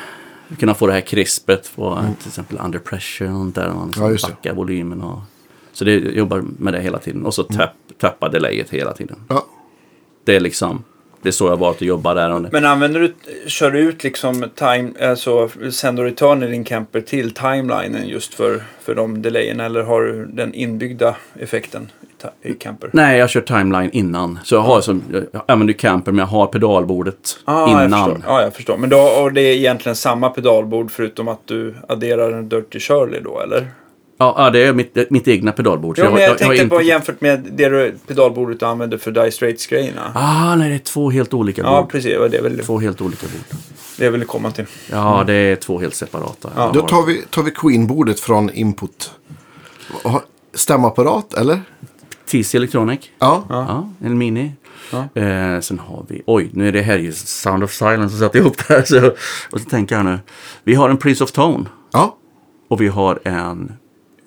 att kunna få det här krispet på till exempel Under Pressure och där. Man liksom Ja, backar volymen och... Så det jag jobbar med det hela tiden. Och så tapp, tappa delayet hela tiden. Ja. Det är liksom... Det är så jag valt att jobba där. Och Men använder du, kör du ut liksom time, alltså send och return i din camper till timelinen just för, för de delayerna eller har du den inbyggda effekten i, camper? Nej, jag kör timeline innan. Så jag har som... Jag använder camper men jag har pedalbordet Ah, Jag innan. förstår. Ja, jag förstår. Men då, och det är egentligen samma pedalbord förutom att du adderar en Dirty Shirley då, eller? Ja, ja, det är mitt, mitt egna pedalbord. Så Ja, men jag, har tänkte inte- på jämfört med det du, pedalbordet du använder för Die Straits-grejerna. Ah, nej, det är två helt olika ja, bord. precis. Det jag ville, Två helt olika bord. det jag ville komma till. Ja, det är två helt separata. Ja. Jag Då tar vi, tar vi Queen-bordet från Input. Stämapparat, eller? TC Electronic. Ja. Ja, en mini. Ja. Eh, sen har vi, oj, nu är det här ju Sound of Silence som satte ihop det här. Så, och så tänker jag nu, vi har en Prince of Tone Ja. och vi har en,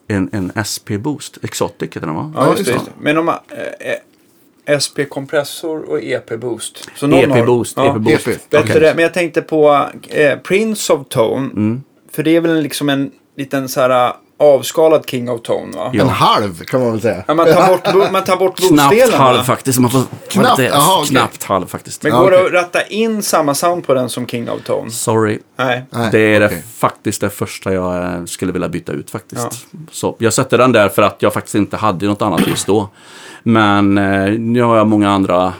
en, en SP Boost, Exotic heter den va? Ja, just just. Men de har eh, SP-kompressor och EP-boost. Så någon har- EP-boost, ja, EP-boost. EP. Bättre det. Men jag tänkte på eh, Prince of Tone. Mm. För det är väl liksom en liten så här avskalad King of Tone va? Ja. En halv kan man väl säga. Ja, man tar bort, [laughs] bo- man tar bort Knappt halv faktiskt. Man får, Knappt? det, Jaha, okej. knappt halv faktiskt. Men Ja, går det okej. att ratta in samma sound på den som King of Tone? Sorry. Nej. Nej, det är okej. det, faktiskt det första jag eh, skulle vilja byta ut faktiskt. Så jag sätter den där för att jag faktiskt inte hade något annat just då. Men eh, nu har jag många andra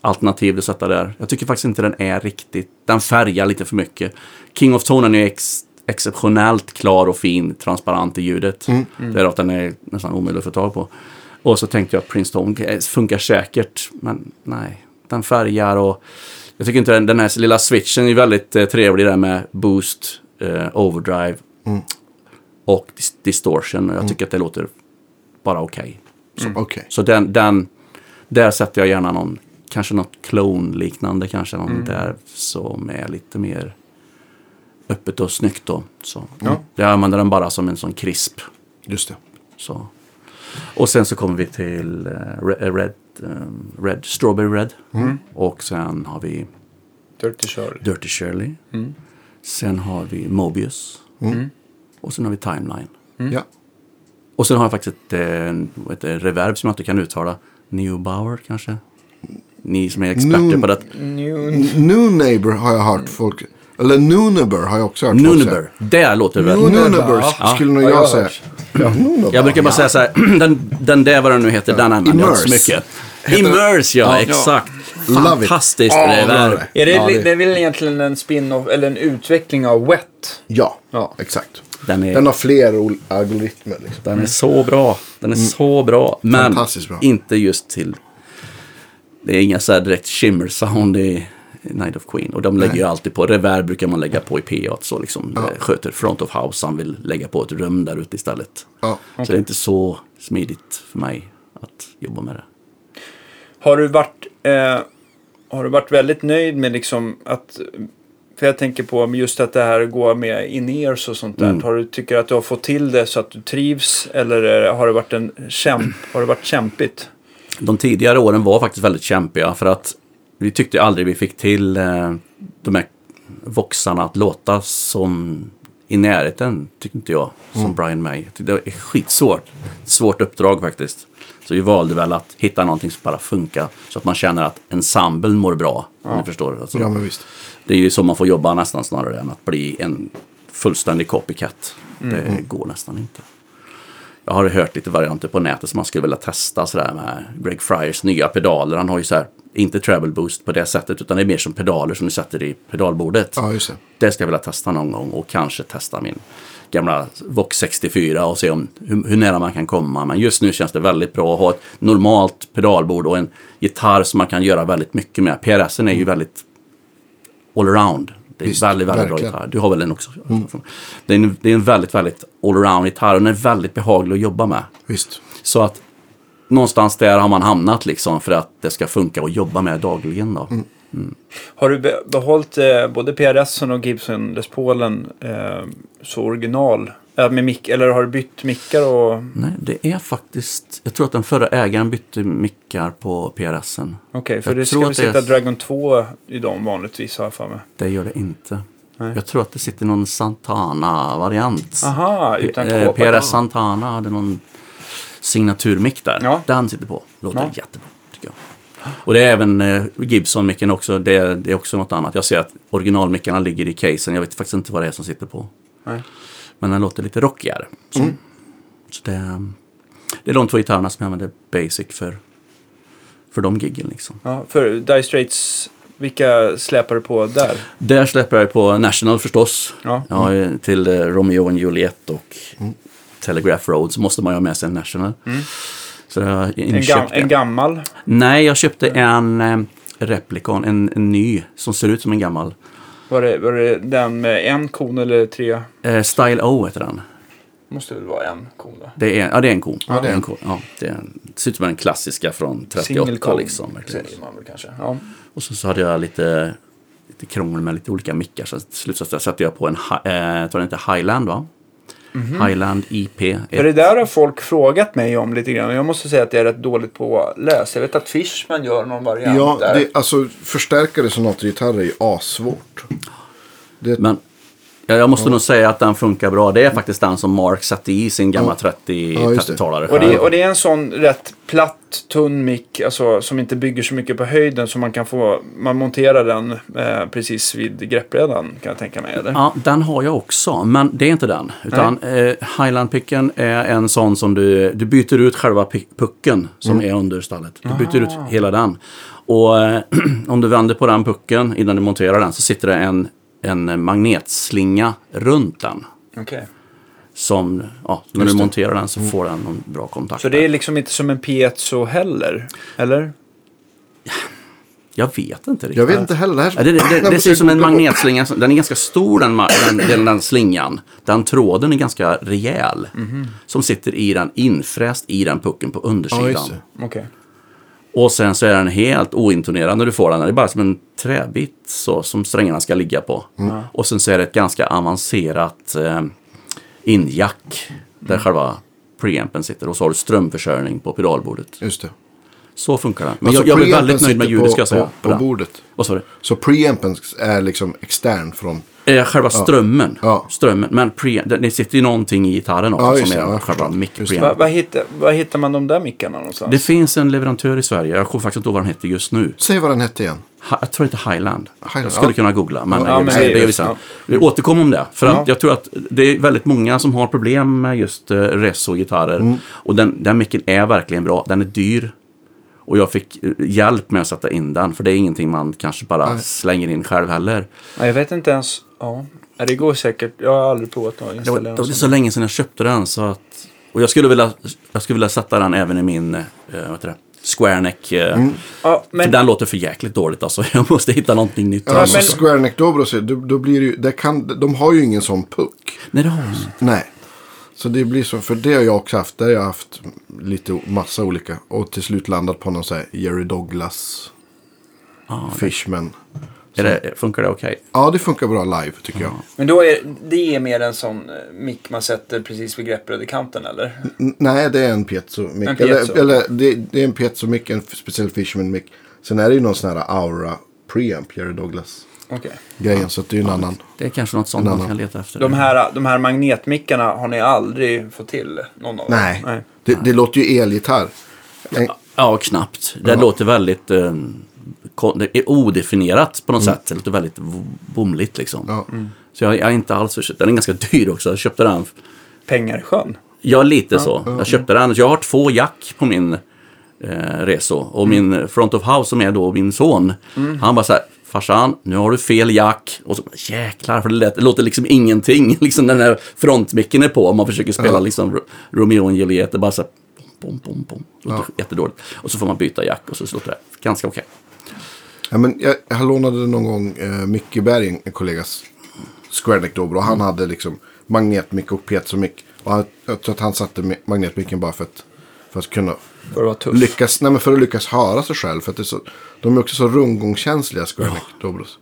alternativ att sätta där. Jag tycker faktiskt inte den är riktigt, den färgar lite för mycket. King of Tone är ex, exceptionellt klar och fin, transparent i ljudet. Det är att den är nästan omöjlig att få tag på. Och så tänkte jag att Prince Tone eh, funkar säkert, men nej. Den färgar och jag tycker inte den, den här lilla switchen är väldigt eh, trevlig där med boost, eh, overdrive och dis- distortion. Och jag tycker att det låter bara okej. Okej. Så den, den, där sätter jag gärna någon kanske något clone-liknande kanske. Någon där som är lite mer öppet och snyggt då. Så, Ja. Jag använder den bara som en sån krisp. Just det. Så. Och sen så kommer vi till eh, Re- Red, eh, Red, Strawberry Red. Och sen har vi Dirty Shirley. Dirty Shirley. Sen har vi Mobius. Och sen har vi Timeline. Ja. Och sen har jag faktiskt ett, eh, heter det, reverb som jag inte kan uttala. Neubauer kanske? Ni som är experter Nu- på det. New... New Neighbor har jag hört folk... Eller Nuneber har jag också hört. Nuneber. Det låter väl. Nuneber Ja. skulle nog Ja, jag säga. Ja. Jag brukar bara säga så här, [clears throat] den, den där vad den nu heter, den använder jag inte så mycket. Immerse, ja, Ja. exakt. Fantastiskt reverb. det. Är det, det... är väl egentligen en spin-off eller en utveckling av Wet? Ja, Ja. exakt. Den är, Den har fler algoritmer. Liksom. den är så bra. Den är så bra. Men bra. inte just till... Det är inga så här direkt shimmer sound i Night of Queen. Och de lägger ju alltid på. Reverb brukar man lägga på i PA. Så liksom eh, sköter front of house. Han vill lägga på ett rum där ute istället. Ja. Så det är inte så smidigt för mig att jobba med det. Har du varit, eh, har du varit väldigt nöjd med liksom att... För jag tänker på just att det här går med in-ears och sånt där. Mm. Har du, tycker att du har fått till det så att du trivs? Eller har det varit, en kämp, har det varit kämpigt? De tidigare åren var faktiskt väldigt kämpiga för att vi tyckte aldrig vi fick till eh, de här voxarna att låta som i närheten, tyckte inte jag, som Brian May. Det är skitsvårt. Svårt uppdrag faktiskt. Så vi valde väl att hitta någonting som bara funkar så att man känner att ensemblen mår bra. Om ni förstår. Alltså, ja, men visst. det är ju så man får jobba nästan snarare än att bli en fullständig copycat. Det går nästan inte. Jag har hört lite varianter på nätet som man skulle vilja testa sådär med Greg Fryers nya pedaler. Han har ju så här, inte treble boost på det sättet utan det är mer som pedaler som du sätter i pedalbordet. Ja, det. Det ska jag vilja testa någon gång och kanske testa min gamla Vox 64 och se om hur, hur nära man kan komma. Men just nu känns det väldigt bra att ha ett normalt pedalbord och en gitarr som man kan göra väldigt mycket med. PRSen är ju väldigt allround. Det är Visst, väldigt, väldigt bra verkligen. gitarr. Du har väl den också? Det, är en, det är en väldigt, väldigt allround gitarr och den är väldigt behaglig att jobba med. Visst. Så att någonstans där har man hamnat liksom för att det ska funka att jobba med dagligen då. Har du be- behållit eh, både PRS och Gibson Les Paulen eh, så original? Med mick, eller har du bytt mickar och... Nej, det är faktiskt... Jag tror att den förra ägaren bytte mickar på PRSen. Okej, för Jag det ska väl det är- sitta Dragon 2 i dem vanligtvis har jag för mig. Det gör det inte. Nej. Jag tror att det sitter någon Santana-variant. Aha, utan Eh, kåpa. PRS Santana hade någon signaturmick där. Ja. Den sitter på. Låter Ja. jättebra, tycker jag. Och det är även eh, Gibson-micken också. Det, det är också något annat. Jag ser att originalmickarna ligger i casen. Jag vet faktiskt inte vad det är som sitter på. Nej. Men den låter lite rockigare. Så, Mm. så det, det är de två gitarrerna som jag använder basic för, för de giggen liksom. Ja, för Dire Straits, vilka släpar du på där? Där släpper jag på National förstås. Ja. Ja, eh, till eh, Romeo och Juliet och Telegraph Road så måste man ju ha med sig en National. Så jag har En, gam, en. gammal? Nej, jag köpte en eh, Replicon, en, en ny som ser ut som en gammal. Var det, var det den med en kon eller tre? Eh, Style O heter den. Måste väl vara en kon då? Det är, ja, det är en kon. Ja, det är en en. kon. Ja, det, är en, det ser ut som den klassiska från Single 38 kon, liksom. verkligen. man väl kanske. Ja. Och så, så hade jag lite, lite krångel med lite olika mickar. Så till slut så satte jag på en, eh, tror den heter Highland va? Highland IP. För det där har folk frågat mig om lite grann. Jag måste säga att jag är rätt dåligt på att läsa. Jag vet att Fishman gör någon variant Ja, där. det, alltså förstärkare sonatergitarrer är ju assvårt. Det, Men ja, jag måste nog säga att den funkar bra. Det är faktiskt den som Mark satte i sin gamla 30, Ja, just det. 30-talare Och det, och det är en sån rätt platt, tunn mick, alltså, som inte bygger så mycket på höjden. Så man kan få, man monterar den eh, precis vid greppbrädan kan jag tänka mig. Eller? Ja, den har jag också, men det är inte den. Utan eh, Highland-picken är en sån som du, du byter ut själva pucken som är under stallet. Du byter ut hela den. Och eh, [clears throat] om du vänder på den pucken innan du monterar den så sitter det en, en magnetslinga runt den. Okej. Som, ja, när du monterar den så får den någon bra kontakt. Så det är liksom inte som en piezo heller? Eller? Jag vet inte riktigt. jag vet inte heller. Det, här, Ja, det, det, det, ser ut som en magnetslinga. Den är ganska stor den, den, den, den slingan. Den tråden är ganska rejäl. Mhm. Som sitter i den, infräst i den pucken på Ja, undersidan. just det. Och sen så är den helt ointonerad när du får den. Det är bara som en träbit så, som strängarna ska ligga på. Och sen så är det ett ganska avancerat eh, injack där själva preampen sitter. Och så har du strömförsörjning på pedalbordet. Just det. Så funkar den. Men Alltså, jag, jag preampen väldigt nöjd med ljudet på- ska jag säga. På, på bordet. Vad sa du? Så preampen är liksom extern från... Eh, själva strömmen. Ja. strömmen. Men pre, det, det sitter ju någonting i gitarren också Ja, som är Ja, själva förstått. mic Just det. Var, preamp. var, hittar, hittar man de där mickarna någonstans? Det finns en leverantör i Sverige. Jag kommer faktiskt inte ihåg vad den heter just nu. Säg vad den hette igen. Ha- Jag tror det heter Highland. Highland, jag skulle ja. kunna googla. Men, Ja, men det, det är. Ja. Vi återkommer om det. För Ja. att jag tror att det är väldigt många som har problem med just uh, Reso-gitarrer. Mm. Och den, den micken är verkligen bra. Den är dyr. Och jag fick eh, hjälp med att sätta in den. För det är ingenting man kanske bara slänger in själv heller. Ja, jag vet inte ens. Ja. Det går säkert. Jag har aldrig provat att Det var, installera det en var så länge sedan jag köpte den. Så att, och jag skulle vilja, jag skulle vilja sätta den även i min eh, vad heter det? Squareneck. eh, Mm. Ja, men För den låter för jäkligt dåligt alltså. [laughs] Jag måste hitta någonting nytt. Ja, alltså men- Square Neck Dobro, då, då blir det ju, det kan, de har ju ingen sån puck. Nej, det har jag inte. Nej. Så det blir så, för det har jag också haft. Där har jag haft lite, massa olika. Och till slut landat på någon sån här Jerry Douglas, Ja, Fishman. Är det, funkar det okej? Ja, det funkar bra live tycker jag. Men då är det är mer en sån eh, mick man sätter precis vid greppbrädekanten eller? N- nej, det är en piezo mic. En piezo. Eller, eller det, det är en piezo mic, en speciell Fishman mic. Sen är det ju någon sån här Aura preamp, Jerry Douglas. Okej. Grejen, så att det är ju en annan. Det är kanske något sånt man annan. kan leta efter. De här, de här magnetmickarna har ni aldrig fått till? Någon av Nej, dem? Det, det låter ju elgitarr. En, Ja, knappt. Det Ja. låter väldigt kon- det är odefinierat på något sätt. Det låter väldigt bomligt liksom. ja. Så jag, jag är inte alls för Den är ganska dyr också. Jag köpte den. Pengar i sjön? Ja, lite så. Jag köpte den. Jag har två jack på min eh, Reso. Och min front of house som är då min son. Han bara så här. Farsan, nu har du fel jack. Och så jäklar, för det, lät, det låter liksom ingenting. [laughs] Liksom den här frontmicken är på. Om man försöker spela Ja. liksom Ro- Romeo och Juliet. Det bara så här. Bom, bom, bom. Det låter jättedåligt. Och så får man byta jack och så låter det ganska okej. Ja, men jag, jag lånade någon gång eh, Micke Berg, en kollegas Square Neck Dobro. Och han hade liksom magnetmick och piezomick. Och han, jag tror att han satte mi- magnetmicken bara för att, för att kunna För att lyckas, nej, men för att lyckas höra sig själv. För att det är så, de är också så rundgångskänsliga Square Neck Dobros.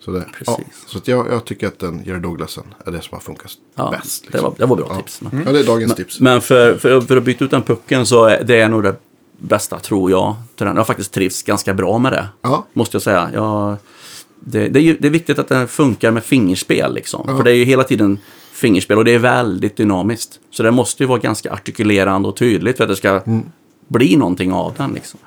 Så, det, ja, så att jag, jag tycker att den Jerry Douglasen är det som har funkat Ja, bäst. det, Liksom. var, det var bra tips. Ja, det är dagens tips. Men för, för, för att byta ut den pucken så är det är nog det bästa, tror jag. till den. Jag har faktiskt trivts ganska bra med det. Ja. Måste jag säga. Jag, det, det, är ju, det är viktigt att den funkar med fingerspel. Liksom. För det är ju hela tiden fingerspel och det är väldigt dynamiskt. Så det måste ju vara ganska artikulerande och tydligt för att det ska Mm. bli någonting av den. Liksom.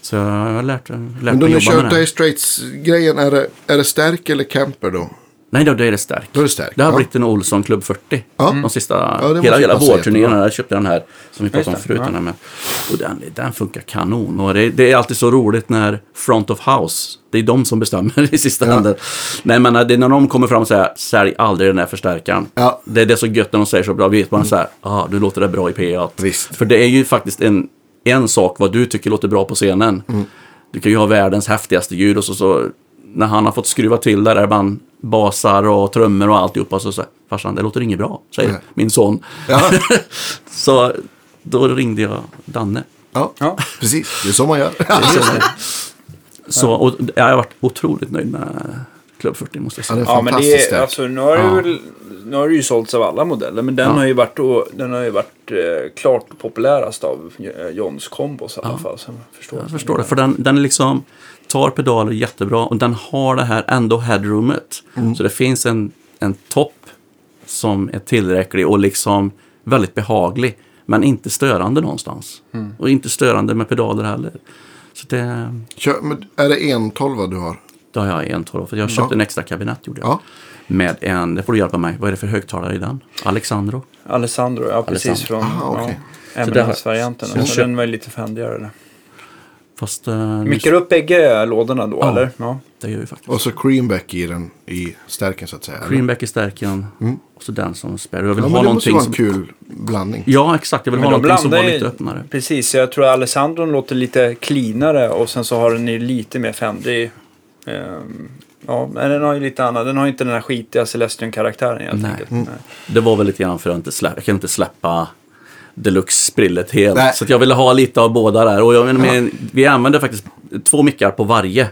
Så jag har lärt, lärt Men mig då ni jobba kör med den. Dire Straits-grejen, är det, är det stärk eller camper då? Nej, då, det är det starkt. Då är det starkt, Det har ja. blivit en Olsson Club 40. Ja. De sista, det måste hela, hela vårturnén. köpte den här som vi pratade om det, förut. ja. Den med. Och den, den funkar kanon. Och det, det är alltid så roligt när Front of House, det är de som bestämmer [laughs] i sista Ja. handen. Nej, men det är när de kommer fram och säger sälj aldrig den här förstärkaren. Ja. Det är det så gött när de säger så bra. Vet man så här, ah, du låter det bra i PA. Visst. För det är ju faktiskt en, en sak vad du tycker låter bra på scenen. Mm. Du kan ju ha världens häftigaste ljud och så, så när han har fått skruva till där, där man basar och trummor och alltihopa så säger farsan, det låter inget bra, säger Nej. min son. Ja. [laughs] så då ringde jag Danne. Ja, Ja. precis. Det är så man gör. Så, och jag har varit otroligt nöjd med Club 40 måste jag Ja, det säga. är Ja, men det är, alltså, nu har, det Ja. väl, nu har det ju sålts av alla modeller. Men den Ja. har ju varit, den har ju varit eh, klart populärast av eh, Johns kombos i alla Ja. fall. Så jag förstår, Jag förstår det, för den, den är liksom tar pedaler jättebra och den har det här ändå headroomet. Så det finns en, en topp som är tillräcklig och liksom väldigt behaglig. Men inte störande någonstans. Och inte störande med pedaler heller. Så det, Kör, men är det en tolva du har? Då har jag en. För jag köpte Ja. en extra kabinett gjorde jag. Ja. Med en, det får du hjälpa mig, vad är det för högtalare i den? Alexandro? Alessandro, ja precis Alessandro. från Aha, okej. ja, det Eminence-varianten. så Så den var ju lite fändigare. Fast eh, Mickar upp bägge lådorna då Ja. eller? Ja. det gör vi faktiskt. Och så creamback i den i stärken så att säga. eller? Greenback i stärken och så den som spärr. Jag vill Ja, ha men det måste vara en som... kul blandning. Ja, exakt. Jag vill Men ha någonting som var lite öppnare. Precis, jag tror Alessandron låter lite cleanare och sen så har den ju lite mer fändig. Ehm, ja, men den har ju lite annat. Den har ju inte den här skitiga Celestion-karaktären helt Nej. enkelt. Mm. Nej. Det var väl lite grann för att inte släppa, jag kan inte släppa deluxe-sprillet helt. Nej. Så att jag ville ha lite av båda där. Och jag, menar, men, vi använder faktiskt två mickar på varje.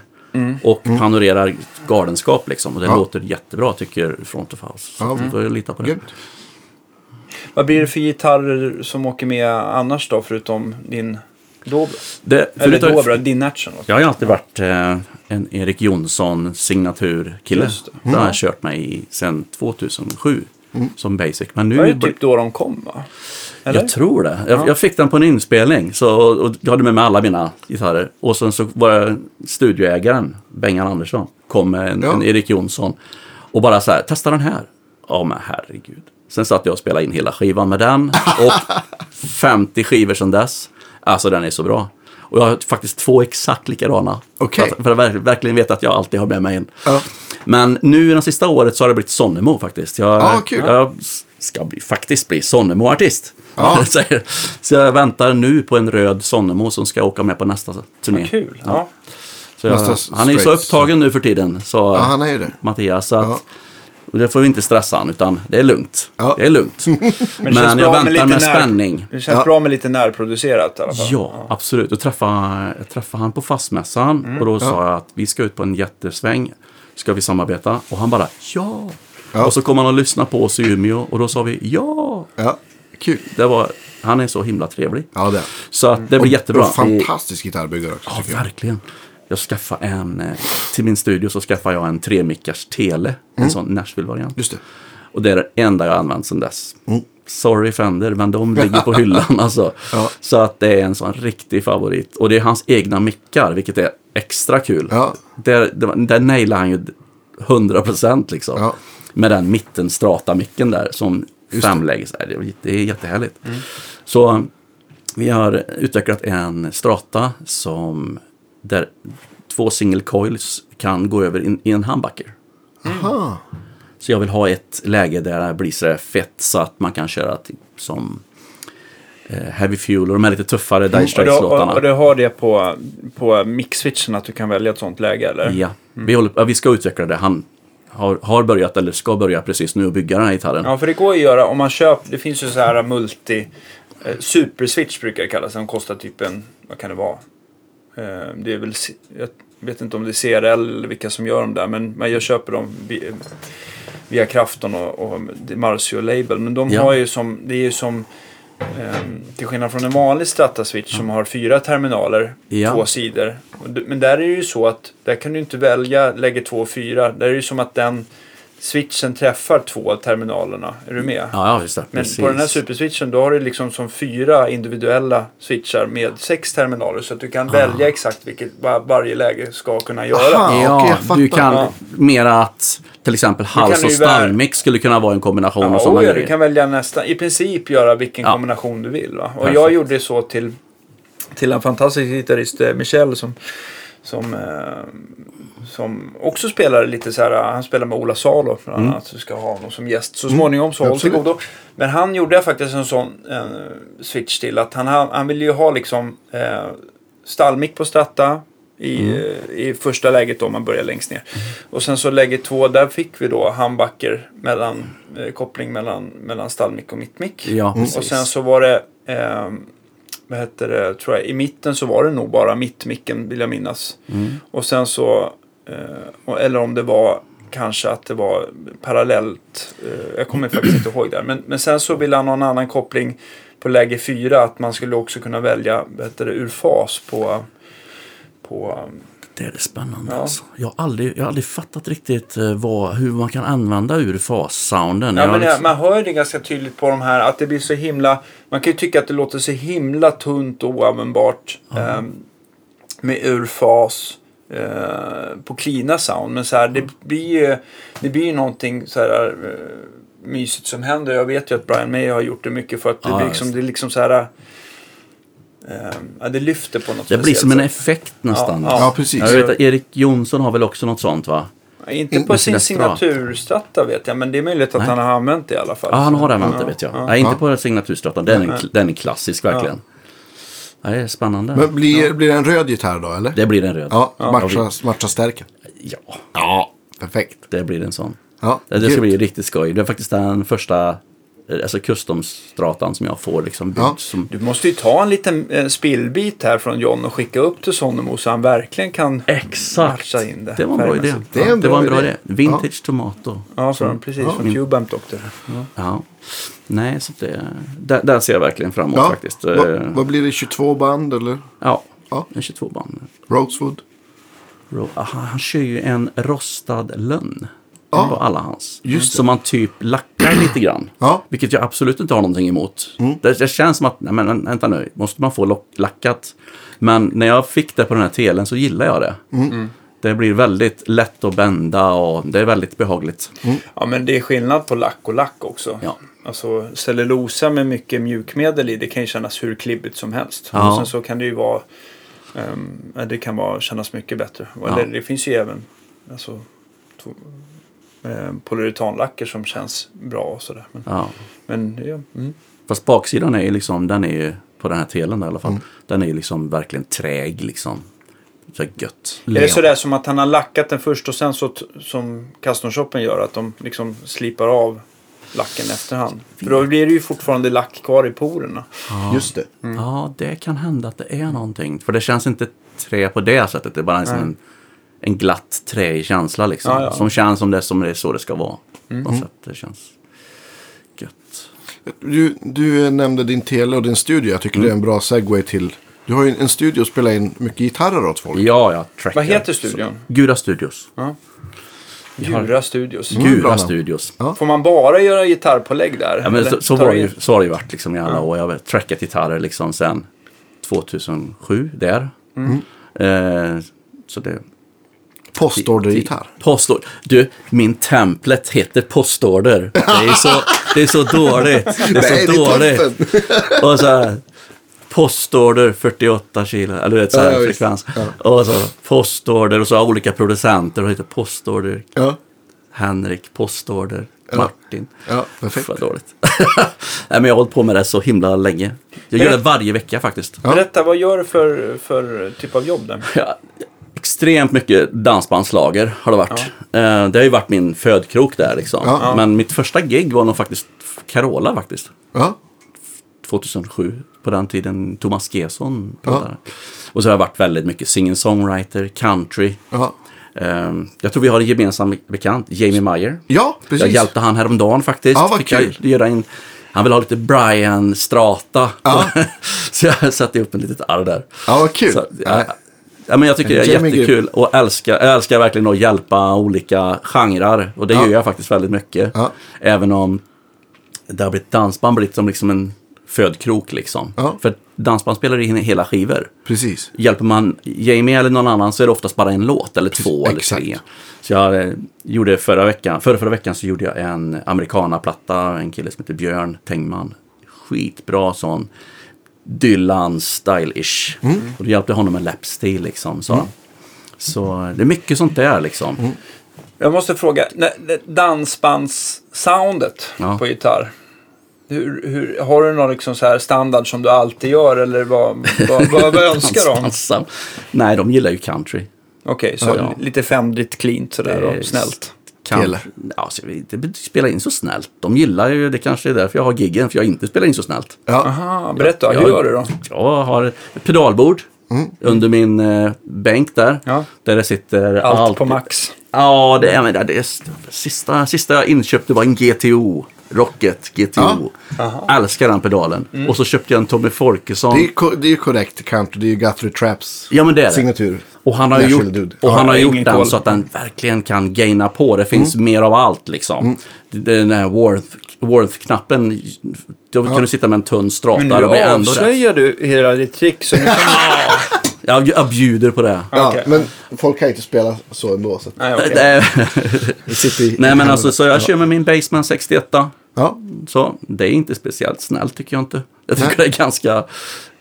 Och panorerar galenskap liksom. Och det Ja. låter jättebra tycker Front of House. Så Ja. vi får lita på det. Grymt. Vad blir det för gitarrer som åker med annars då, förutom din Dobro? det Eller Dobro, din Action. då? Jag har ju alltid varit eh, en Erik Jonsson signaturkille. Just det. Det har jag kört mig i sedan 2007 som basic. Men nu Det var bör- typ då de kom va? Eller? Jag tror det. Jag, Ja. jag fick den på en inspelning. Så, och jag hade med mig alla mina gitarrer. Och sen så var jag studioägaren, Bengan Andersson, kom med en, Ja. en Erik Jonsson. Och bara så här, testa den här. Ja men herregud. Sen satt jag och spelade in hela skivan med den. Och [laughs] 50 skivor sedan dess. Alltså den är så bra. Och jag har faktiskt två exakt likadana. Okej. För, att, för att verk- verkligen veta att jag alltid har med mig en. Ja. Men nu det sista året så har det blivit Sonnemo faktiskt. Jag, Ja, kul. jag ska bli, faktiskt bli Sonnemo-artist. Ja. [laughs] Så jag väntar nu på en röd Sonnemo som ska åka med på nästa turné. Kul. Ja. Så jag, Nästa han är ju så upptagen nu för tiden, så Ja, han är det. Mattias. Så att, Ja. Och det får vi inte stressa han, utan det är lugnt. Ja. Det är lugnt. [laughs] Men, Men, jag väntar med när- spänning. Det känns Ja. bra med lite närproducerat i alla fall. Ja, absolut. Och träffade, jag träffade han på fastmässan Mm. och då sa jag att vi ska ut på en jättesväng. Ska vi samarbeta? Och han bara ja. Ja. Och så kom han och lyssnade på oss i Umeå och då sa vi ja. Ja, kul. Det var, han är så himla trevlig. Ja, det Så att det blir jättebra. Och fantastisk gitarrbyggare också, Ja, jag. verkligen. Jag skaffade en, eh, till min studio så skaffade jag en tremickars tele. En sån Nashville-variant. Just det. Och det är det enda jag har använt sedan dess. Sorry Fender, men de ligger på [laughs] hyllan alltså. Ja. Så att det är en sån riktig favorit. Och det är hans egna mickar, vilket är extra kul. Ja. Där, där, nailar han ju 100% liksom. Ja. Med den mitten strata micken där som Just framläggs. Det. är- det är jättehärligt. Så vi har utvecklat en strata som där två single coils kan gå över in, i en humbucker. Aha. Så jag vill ha ett läge där det blir så där fett så att man kan köra typ som eh, Heavy Fuel och de här lite tuffare Dire Och du, och, Straits-låtarna. och du har det på, på mix-switchen att du kan välja ett sånt läge eller? Ja, vi, håller, ja, vi ska utveckla det. Han har, har börjat eller ska börja precis nu och bygga den här gitarren. Ja, för det går att göra om man köper, det finns ju så här multi, eh, superswitch brukar det kallas, som kostar typ en, vad kan det vara? Eh, det är väl, jag vet inte om det är CRL eller vilka som gör dem där, men, men jag köper dem vi- via Krafton och, och Marcio Label. Men de Ja. har ju som, det är ju som, ehm, till skillnad från en vanlig Strata-switch som har fyra terminaler, Ja. två sidor. Men där är det ju så att, där kan du inte välja läge två och fyra. Där är det ju som att den switchen träffar två av terminalerna. Är du med? Ja, ja just det. Men precis. på den här superswitchen då har du liksom som fyra individuella switchar med sex terminaler. Så att du kan välja exakt vilket va- varje läge ska kunna göra. Aha. Ja, fattar. du kan Ja. mera att till exempel hals och stallmix skulle kunna vara en kombination Ja, och sådana ja, du kan välja nästan, i princip göra vilken Ja. kombination du vill. Va? Och Perfekt. jag gjorde så till, till en fantastisk gitarrist, eh, Michel, som, som, eh, som också spelar lite så här, han spelar med Ola Salo bland Mm. annat. Så ska ha honom som gäst så småningom, så håll till godo. Men han gjorde faktiskt en sån eh, switch till att han, han, ville ju ha liksom eh, stallmick på Strata. I, Mm. eh, I första läget då, om man börjar längst ner. Och sen så läge två, där fick vi då humbucker mellan, eh, koppling mellan, mellan stallmick och mittmick. Ja. Och sen så var det, eh, vad heter det, tror jag, i mitten så var det nog bara mittmicken vill jag minnas. Mm. Och sen så, eh, eller om det var kanske att det var parallellt, eh, jag kommer faktiskt inte ihåg där. Men, men sen så ville han ha en annan koppling på läge fyra, att man skulle också kunna välja, det, ur fas på, på Det är det spännande Ja. alltså. Jag har aldrig, jag har aldrig fattat riktigt eh, vad, hur man kan använda urfas-sounden. Ja, men liksom- man hör det ganska tydligt på de här att det blir så himla... Man kan ju tycka att det låter så himla tunt och oanvändbart ehm, med urfas eh, på cleana sound. Men så här, det blir ju, det blir ju någonting så här eh, mysigt som händer. Jag vet ju att Brian May har gjort det mycket för att det, Ja, liksom, det är liksom så här... eh, ja, det lyfter på något det blir som en sätt. effekt nästan. Ja, Ja, precis. Jag vet att Erik Jonsson har väl också något sånt va? Inte på sin signaturstratta vet jag, men det är möjligt att Nej. han har använt det i alla fall. Ja, han har använt det Ja, vet jag. ja. Nej, inte Ja. på signaturstratan. Den, är- den är klassisk verkligen. Ja. Det är spännande. Men blir, blir det en röd gitarr då, eller? Det blir en röd. Ja, matcha, matcha stärken. ja, Ja, perfekt. det blir en sån. Ja, Det, ska bli riktigt skoj. Det är faktiskt den första alltså custom-stratan som jag får liksom byggd Ja. som... Du måste ju ta en liten eh, spillbit här från John och skicka upp till Sonnemo så han verkligen kan Exakt! matcha in det. Det var en bra idé. Det en det var en bra idé. idé. Vintage tomato. Ja, så precis. Ja. Från Cubamp Doctor. Ja. Nej, så det, där, där ser jag verkligen fram emot Ja. faktiskt. Vad, Eh, vad blir det? 22 band eller? Ja, Ja. en 22 band. Rosewood? Ro- aha, han kör ju en rostad lönn Ja. på alla hans. Just det. Som man typ lackar lite grann. Ja. Vilket jag absolut inte har någonting emot. Mm. Det, det känns som att, nej men vänta nu, måste man få lock, lackat? Men när jag fick det på den här telen så gillar jag det. Mm. Det blir väldigt lätt att bända och det är väldigt behagligt. Ja, men det är skillnad på lack och lack också. Ja. Alltså cellulosa med mycket mjukmedel i, det kan ju kännas hur klibbigt som helst. Ja. Och sen så kan det ju vara, ehm, det kan vara, kännas mycket bättre. Eller det finns ju även alltså, eh, polyuretanlacker som känns bra och sådär. Men, Ja. men ja, mm. Fast baksidan är ju liksom, den är ju, på den här telen i alla fall, Mm. den är ju liksom verkligen träg liksom. Så gött. Är det sådär som att han har lackat den först och sen så som custom shoppen gör att de liksom slipar av lacken efterhand? För då blir det ju fortfarande lack kvar i porerna. Just det. Ja, det kan hända att det är någonting. För det känns inte trä på det sättet. Det är bara en, sån en, en glatt träig känsla liksom. Ja, ja. Som känns som det, som det är så det ska vara. På något sätt. Det känns gött. Du, du nämnde din tele och din studio. Jag tycker det är en bra segway till... Du har ju en studio och spelar in mycket gitarrer åt folk. Ja, ja. Tracker. Vad heter studion? Gura Studios. Ja. Gura Studios. Mm, Gura namn. Studios. Ja. Får man bara göra gitarrpålägg där? Ja, men så, så, var det ju, så har det ju varit liksom i alla år. Jag har trackat gitarrer liksom sen 2007 där. Mm. Eh, så det... Postordergitarr. Postorder. Du, min templet heter postorder. Det är så, det är så dåligt. Det är Nej, så det är dåligt. [laughs] Och så här, postorder 48 kilo, eller du vet så här Ja, ja, frekvens. Och så postorder och så olika producenter och heter postorder. Ja, Henrik, postorder, Martin. ja perfekt. Vad dåligt. [laughs] Nej, men jag har hållit på med det så himla länge. Jag gör det varje vecka faktiskt. Berätta, vad gör du för, för typ av jobb där? Ja, extremt mycket dansbandslager har det varit. Eh, det har ju varit min födkrok där liksom. Ja. Men mitt första gig var nog faktiskt Carola faktiskt. Ja, 2007. På den tiden Thomas Gesson Ja. pratade. Och så har jag varit väldigt mycket singer-songwriter, country. ja. Eh, jag tror vi har en gemensam bekant, Jamie Meyer. ja precis. Jag hjälpte han häromdagen faktiskt. Ja, vad jag kul. göra en, han vill ha lite Brian-strata. Ja. [laughs] så jag satte upp en litet arr där. Ja, vad kul. Så, ja, ja, men jag tycker det är Jamie jättekul och älskar, jag älskar verkligen att hjälpa olika genrer. Och det Ja. gör jag faktiskt väldigt mycket. Ja. Även om det har blivit dansband blivit som liksom en födkrok liksom. Ja. För dansband spelar in hela skivor. Precis. Hjälper man Jamie eller någon annan så är det oftast bara en låt eller två eller exakt. tre. Så jag eh, gjorde förra veckan, förra, förra veckan så gjorde jag en americanaplatta, en kille som heter Björn Tengman. Skitbra sån Dylan stylish. Mm. Och då hjälpte honom med lapstil liksom. Så. så det är mycket sånt där liksom. Mm. Jag måste fråga, dansbandssoundet Ja. på gitarr. Hur, hur, har du någon liksom så här standard som du alltid gör eller vad, vad, vad, vad [laughs] önskar de? Nej, de gillar ju country. Okej, så Ja. lite femdrigt cleant sådär och snällt. Kan, Tele. ja, så vi inte spela in så snällt. De gillar ju, det kanske är därför jag har giggen, för jag inte spelar in så snällt. Ja, Aha, berätta, hur Jag- gör du då? Jag har ett pedalbord under min eh, bänk där. Ja. Där det sitter Allt allt. på max. Ja, det är, men det är sista, sista jag inköpte var en GTO. Rocket GTO. Älskar den pedalen. Och så köpte jag en Tommy Folkesson. det är, ko- det är korrekt country. Det är Guthrie Traps Ja, men det är det. signatur. Och han har ju Nashville gjort, Dude. och Ja, han har gjort den koll. så att den verkligen kan gaina på. Det finns Mm. mer av allt liksom. Det- Den här Worth- Worth-knappen, då kan du sitta med en tunn strata Men nu avslöjar du hela ditt trick. Så nu kan... [laughs] Jag, jag bjuder på det. Ja, Okej. men folk kan inte spela så ändå. Så. Nej, i, Nej men alltså så jag kör med min Baseman 61. Ja, Så det är inte speciellt snällt tycker jag inte. Jag tycker Nej. det är ganska,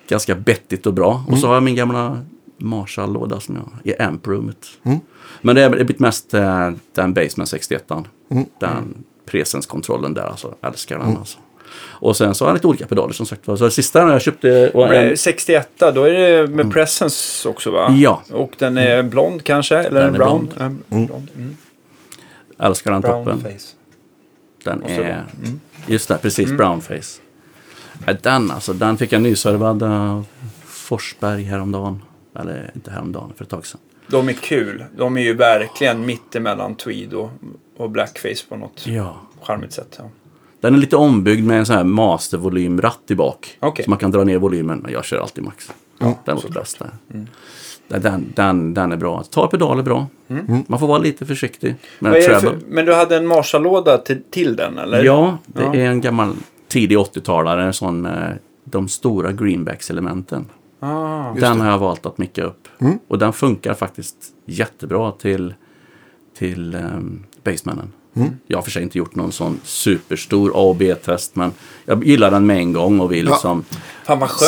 ganska bettigt och bra. Och så har jag min gamla Marshall-låda som jag i amp-roomet. Men det är det är blivit mest eh, den Baseman 61. Den presenskontrollen där alltså. Älskar den alltså. Och sen så har jag lite olika pedaler som sagt var. Så det sista jag köpte var en, Men 61, då är det med presence också va? Ja. Och den är blond kanske? Eller Den är brown? blond. Ja, blond. Mm. älskar den Brown toppen. face. Den är... Mm. Just det, precis. Brownface. Ja, den alltså, den fick jag nyservad av Forsberg häromdagen. Eller inte häromdagen, för ett tag sedan. De är kul. De är ju verkligen mittemellan tweed och, och blackface på något Ja. charmigt sätt. Ja. Den är lite ombyggd med en sån här mastervolymratt i bak. Okej. Så man kan dra ner volymen. Men jag kör alltid max. Ja, den låter bäst där. Den, den, den, den är bra. Ta pedaler bra. Man får vara lite försiktig med är för, men du hade en Marshall-låda till, till den eller? Ja, det Ja. är en gammal tidig 80-talare. En sån, eh, de stora greenbacks-elementen. Ah, Den har jag valt att micka upp. Och den funkar faktiskt jättebra till, till um, Basemanen. Jag har för sig inte gjort någon sån superstor A och B-test. Men jag gillar den med en gång och vill Ja. liksom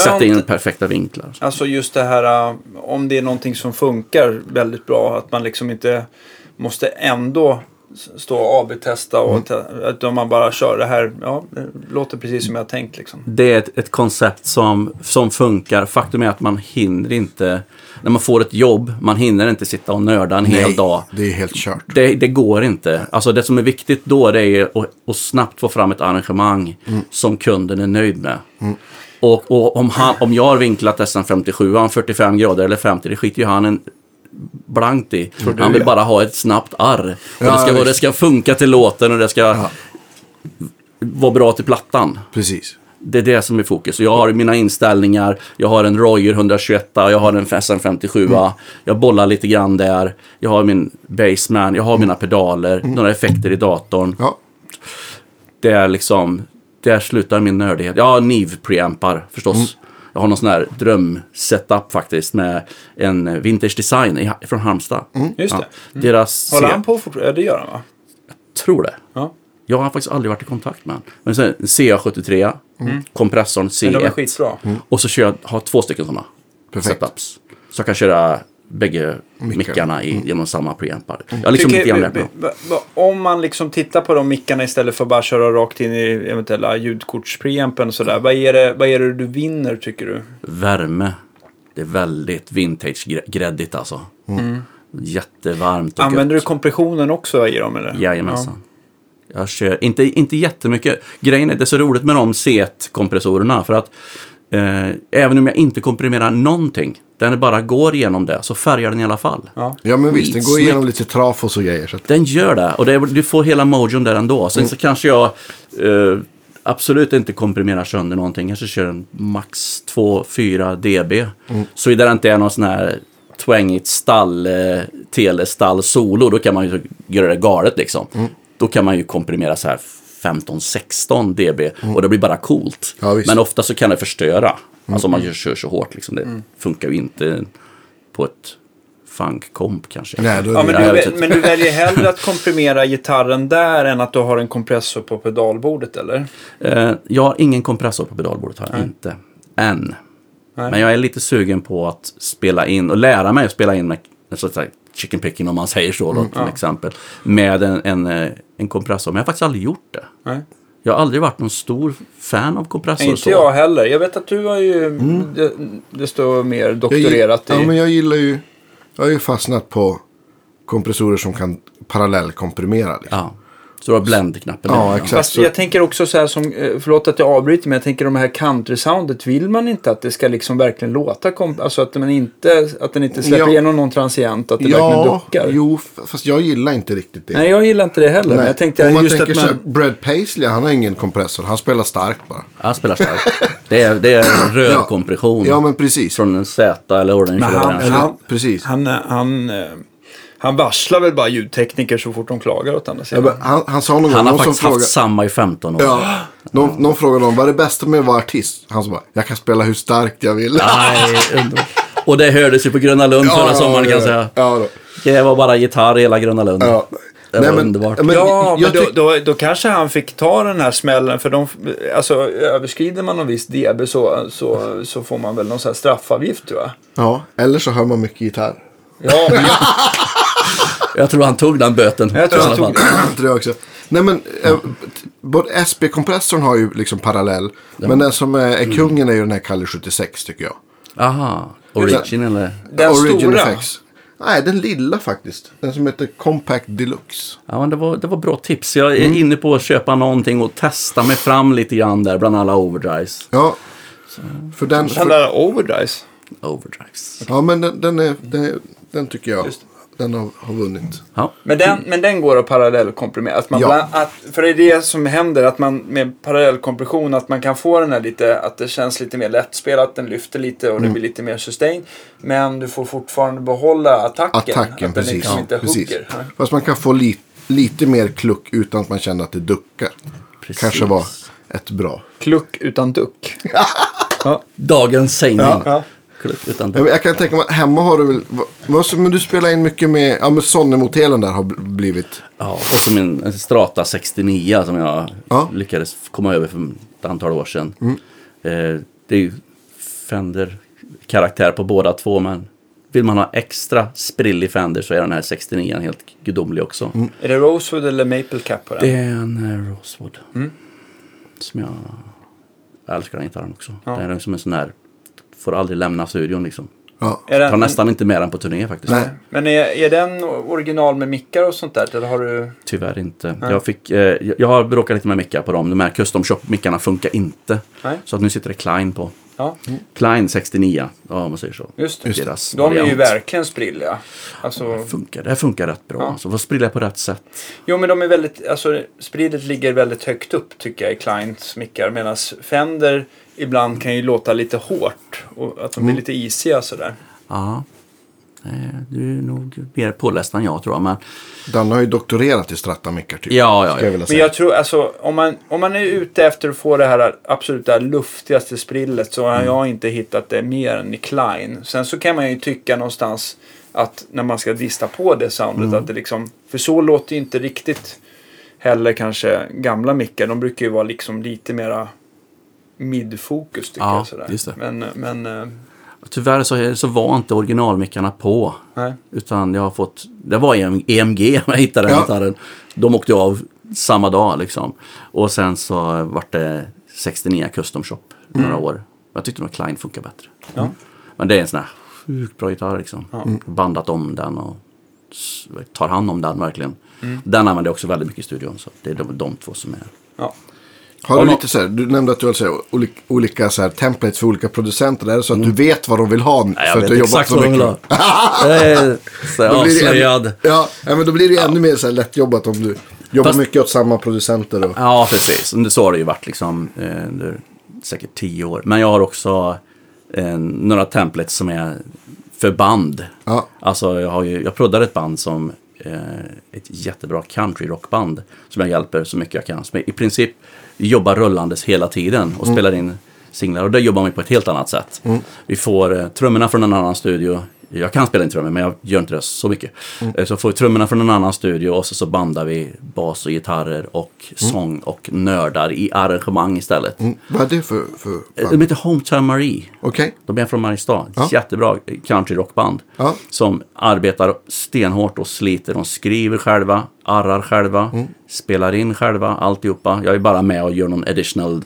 sätta in perfekta vinklar. Alltså just det här äh, om det är någonting som funkar väldigt bra. Att man liksom inte måste ändå stå och AB-testa. Och te- utan man bara kör det här. Ja, det låter precis som jag har tänkt liksom. Det är ett, ett koncept som, som funkar. Faktum är att man hinner inte, när man får ett jobb, man hinner inte sitta och nörda en hel dag. det är helt kört. Det, det går inte. Alltså det som är viktigt då det är att, att snabbt få fram ett arrangemang som kunden är nöjd med. Och, och om, han, om jag har vinklat SM57, han 45 grader eller 50, det skiter ju han en blankt i. Han vill bara ha ett snabbt arr. Och det, ska, och det ska funka till låten och det ska vara bra till plattan. Precis. Det är det som är fokus. Jag har mina inställningar, jag har en Royer 121, jag har en SM57, Mm. jag bollar lite grann där, jag har min Bassman, jag har mina pedaler, Mm. några effekter i datorn. Ja, Det är liksom, där slutar min nördighet. Jag har Nive-preampar förstås. Mm. Jag har någon sån här drömsetup faktiskt med en vintage design i- från Halmstad. Just Ja. det. Deras Håller C- han på fortfarande? Ja, det gör han va? tror det. Ja. Jag har faktiskt aldrig varit i kontakt med honom. Men sen en CA73, kompressorn Men de är C1. skitbra. Och så kör jag, har två stycken sådana Perfekt. setups. Så jag kan köra bägge Mickar. mickarna i, genom samma preampar. Jag har liksom Tycker- lite grann Om man liksom tittar på de mickarna istället för att bara köra rakt in i eventuella ljudkortspreampen och sådär. Vad är, det, vad är det du vinner tycker du? Värme. Det är väldigt vintage-gräddigt alltså. Jättevarmt och Använder du gött. kompressionen också i dem eller? Jajamensan. Jag kör, inte, inte jättemycket. Grejen är, det är så roligt med de C1-kompressorerna för att eh, även om jag inte komprimerar någonting, den bara går igenom det, så färgar den i alla fall. Ja. ja men visst. Den går igenom lite trafos och grejer. Så att, Den gör det. Och det du får hela mojon där ändå. Sen så kanske jag eh, absolut inte komprimerar sönder någonting. Jag kanske kör en max 2-4 dB. Så där det inte är någon sån här twangigt stall, eh, telestall solo. Då kan man ju göra det galet liksom. Då kan man ju komprimera så här 15-16 dB. Och det blir bara coolt. Ja. Men ofta så kan det förstöra. Alltså om man kör, så hårt liksom. Det funkar ju inte på ett funk-komp kanske. nej, då Ja, är men, Nej, du, men du väljer hellre att komprimera gitarren där än att du har en kompressor på pedalbordet eller? Eh, jag har ingen kompressor på pedalbordet, har jag inte. Än. Nej. Men jag är lite sugen på att spela in och lära mig att spela in med så att säga, chicken picking om man säger så då, till exempel. Med en, en, en kompressor. Men jag har faktiskt aldrig gjort det. Nej. Jag har aldrig varit någon stor fan av kompressor. Inte så. jag heller. Jag vet att du har ju det, det står mer jag, doktorerat ja, i... men jag gillar ju... Jag har ju fastnat på kompressorer som kan parallellkomprimera. Liksom. Ja. Så du har blend-knappen. Ja, exakt. Fast jag tänker också så här som, eh, förlåt att jag avbryter, men jag tänker de här country-soundet, vill man inte att det ska liksom verkligen låta, alltså att, man inte, att den inte släpper Ja. igenom någon transient, att det verkligen Ja, duckar? jo, fast jag gillar inte riktigt det. Nej, jag gillar inte det heller. Men jag tänkte Om man just tänker att så här, man... Brad Paisley, han har ingen kompressor. Han spelar starkt bara. Jag spelar starkt. Det är, det är en [clears throat] röd Ja. kompression. Ja, men precis. Från en Z eller Orange. Men han. Eller- han, precis. han, eh, han, eh, han varslar väl bara ljudtekniker så fort de klagar åt andra Ja, sidan. men han, han sa någon gång, Han har någon faktiskt haft samma i 15 år. Ja, någon, någon frågade honom, vad är det bästa med att vara artist? Han sa bara, jag kan spela hur starkt jag vill. Nej. Och det hördes ju på Gröna Lund förra sommaren kan jag säga. Ja, då. Det var bara gitarr i hela Gröna Lund. ja. Det var underbart. Men, ja, men då, då, då kanske han fick ta den här smällen. För de, alltså, överskrider man någon viss dB så, så, så får man väl någon sån här straffavgift tror jag. ja, eller så hör man mycket gitarr. Ja, men [laughs] [laughs] jag, tror han tog den böten. Jag tror han alla fall. Jag tror jag också. Nej men, eh, både SB-kompressorn har ju liksom parallell. Men den som är, är kungen är ju den här Kalle 76 tycker jag. Aha, origin eller? den Origin stora. Effects. Nej, den lilla faktiskt. Den som heter Compact Deluxe. Ja, men det var, det var bra tips. Jag är Mm. inne på att köpa någonting och testa mig fram lite grann där bland alla overdrives. Ja. För den... Den För, overdrives. Overdrives. ja, men den, den, är, den, den tycker jag. Just Den har, har vunnit. Ja. Men den, men den går att parallellkomprimera. Att man Ja. bland, att, för det är det som händer, att man med parallellkompression, att man kan få den här lite, att det känns lite mer lättspelat, den lyfter lite och det Mm. blir lite mer sustain. Men du får fortfarande behålla attacken. Attacken, att den precis. liksom inte precis. Fast man kan få li, lite mer kluck utan att man känner att det duckar. Precis. Kanske var ett bra. Kluck utan duck. [laughs] ja. Dagens sägning. Ja. Kluck utan Jag, jag kan tänka mig att hemma har du väl... Men du spelar in mycket med... Ja men Sonny-motelen där har bl- blivit... Ja, och så min en Strata 69 som jag Ja. Mm. lyckades komma över för ett antal år sedan. Eh, det är ju Fender-karaktär på båda två, men vill man ha extra sprillig Fender så är den här 69 helt gudomlig också. Är det Rosewood eller Maple Cap på den? Det är en eh, Rosewood. Mm. Som jag, jag älskar den gitarren också. Ja. Det är som en sån här, får aldrig lämna studion liksom. Ja. Är Tar den, nästan inte med den på turné faktiskt. Nej. Men är, är den original med mickar och sånt där? Eller har du... Tyvärr inte. Jag, fick, eh, jag- jag har bråkat lite med mickar på dem. De här custom shop-mickarna funkar inte. Nej. Så att nu sitter det Klein på. Ja, Klein 69, ja man säger så. just det. Det. Deras De är ju variant. verkligen sprilliga. Alltså, Funkar, det här funkar rätt bra. Ja. Så får sprilla på rätt sätt. jo men de är väldigt, alltså spridet ligger väldigt högt upp tycker jag i Kleins mickar. Medan Fender ibland kan ju låta lite hårt. Och att de blir lite isiga sådär. Ja. Du är nog mer påläst än jag tror jag. Men Dan har ju doktorerat i Stratta-mickar typ. ja, ja, jag ja. vilja Men jag tror, alltså om man, om man är ute efter att få det här absolut det här luftigaste sprillet så har jag inte hittat det mer än i Klein. Sen så kan man ju tycka någonstans att när man ska dista på det soundet att det liksom, för så låter ju inte riktigt heller kanske gamla mickar. De brukar ju vara liksom lite mera midfokus tycker Ja, jag. Sådär. just det. Men, men eh, Tyvärr så, så var inte originalmickarna på. nej. Utan jag har fått, det var EM EMG [laughs] jag hittade den Ja. gitarren. De åkte av samma dag liksom. Och sen så vart det 69 Custom Shop några år. Jag tyckte nog Klein funkar bättre. Ja. Men det är en sån här sjukt bra gitarr liksom. Bandat om den och tar hand om den verkligen. Den använder jag också väldigt mycket i studion. Så det är de, de två som är... Ja. Har du lite så här, du nämnde att du har så här, olika, olika så här, templates för olika producenter. Är det så att du vet vad de vill ha? Nej, jag för att vet du exakt vad de vill ha. [laughs] Jag är så avslöjad. ännu, ja, ja, men då blir det ju ännu mer så här lättjobbat om du jobbar Fast- mycket åt samma producenter. Och, Ja, precis. Så har det ju varit liksom eh, under säkert tio år. Men jag har också eh, några templates som är för band. Ja. Alltså jag, har ju, jag proddar ett band som eh, ett jättebra country rockband som jag hjälper så mycket jag kan. Som i princip jobbar rullandes hela tiden och spelar in singlar. Och där jobbar vi på ett helt annat sätt. Vi får eh, trummorna från en annan studio. Jag kan spela in trummor men jag gör inte det så mycket. Eh, Så får vi trummorna från en annan studio och så, så bandar vi bas och gitarrer och sång och nördar i arrangemang istället. mm, vad är det för, för Eh, band? De heter Hometown Marie. Okej, De är från Mariestad. Ja. Jättebra country rockband. Ja. Som arbetar stenhårt och sliter. De skriver själva, arrar själva, Mm. spelar in själva, alltihopa. Jag är bara med och gör någon additional,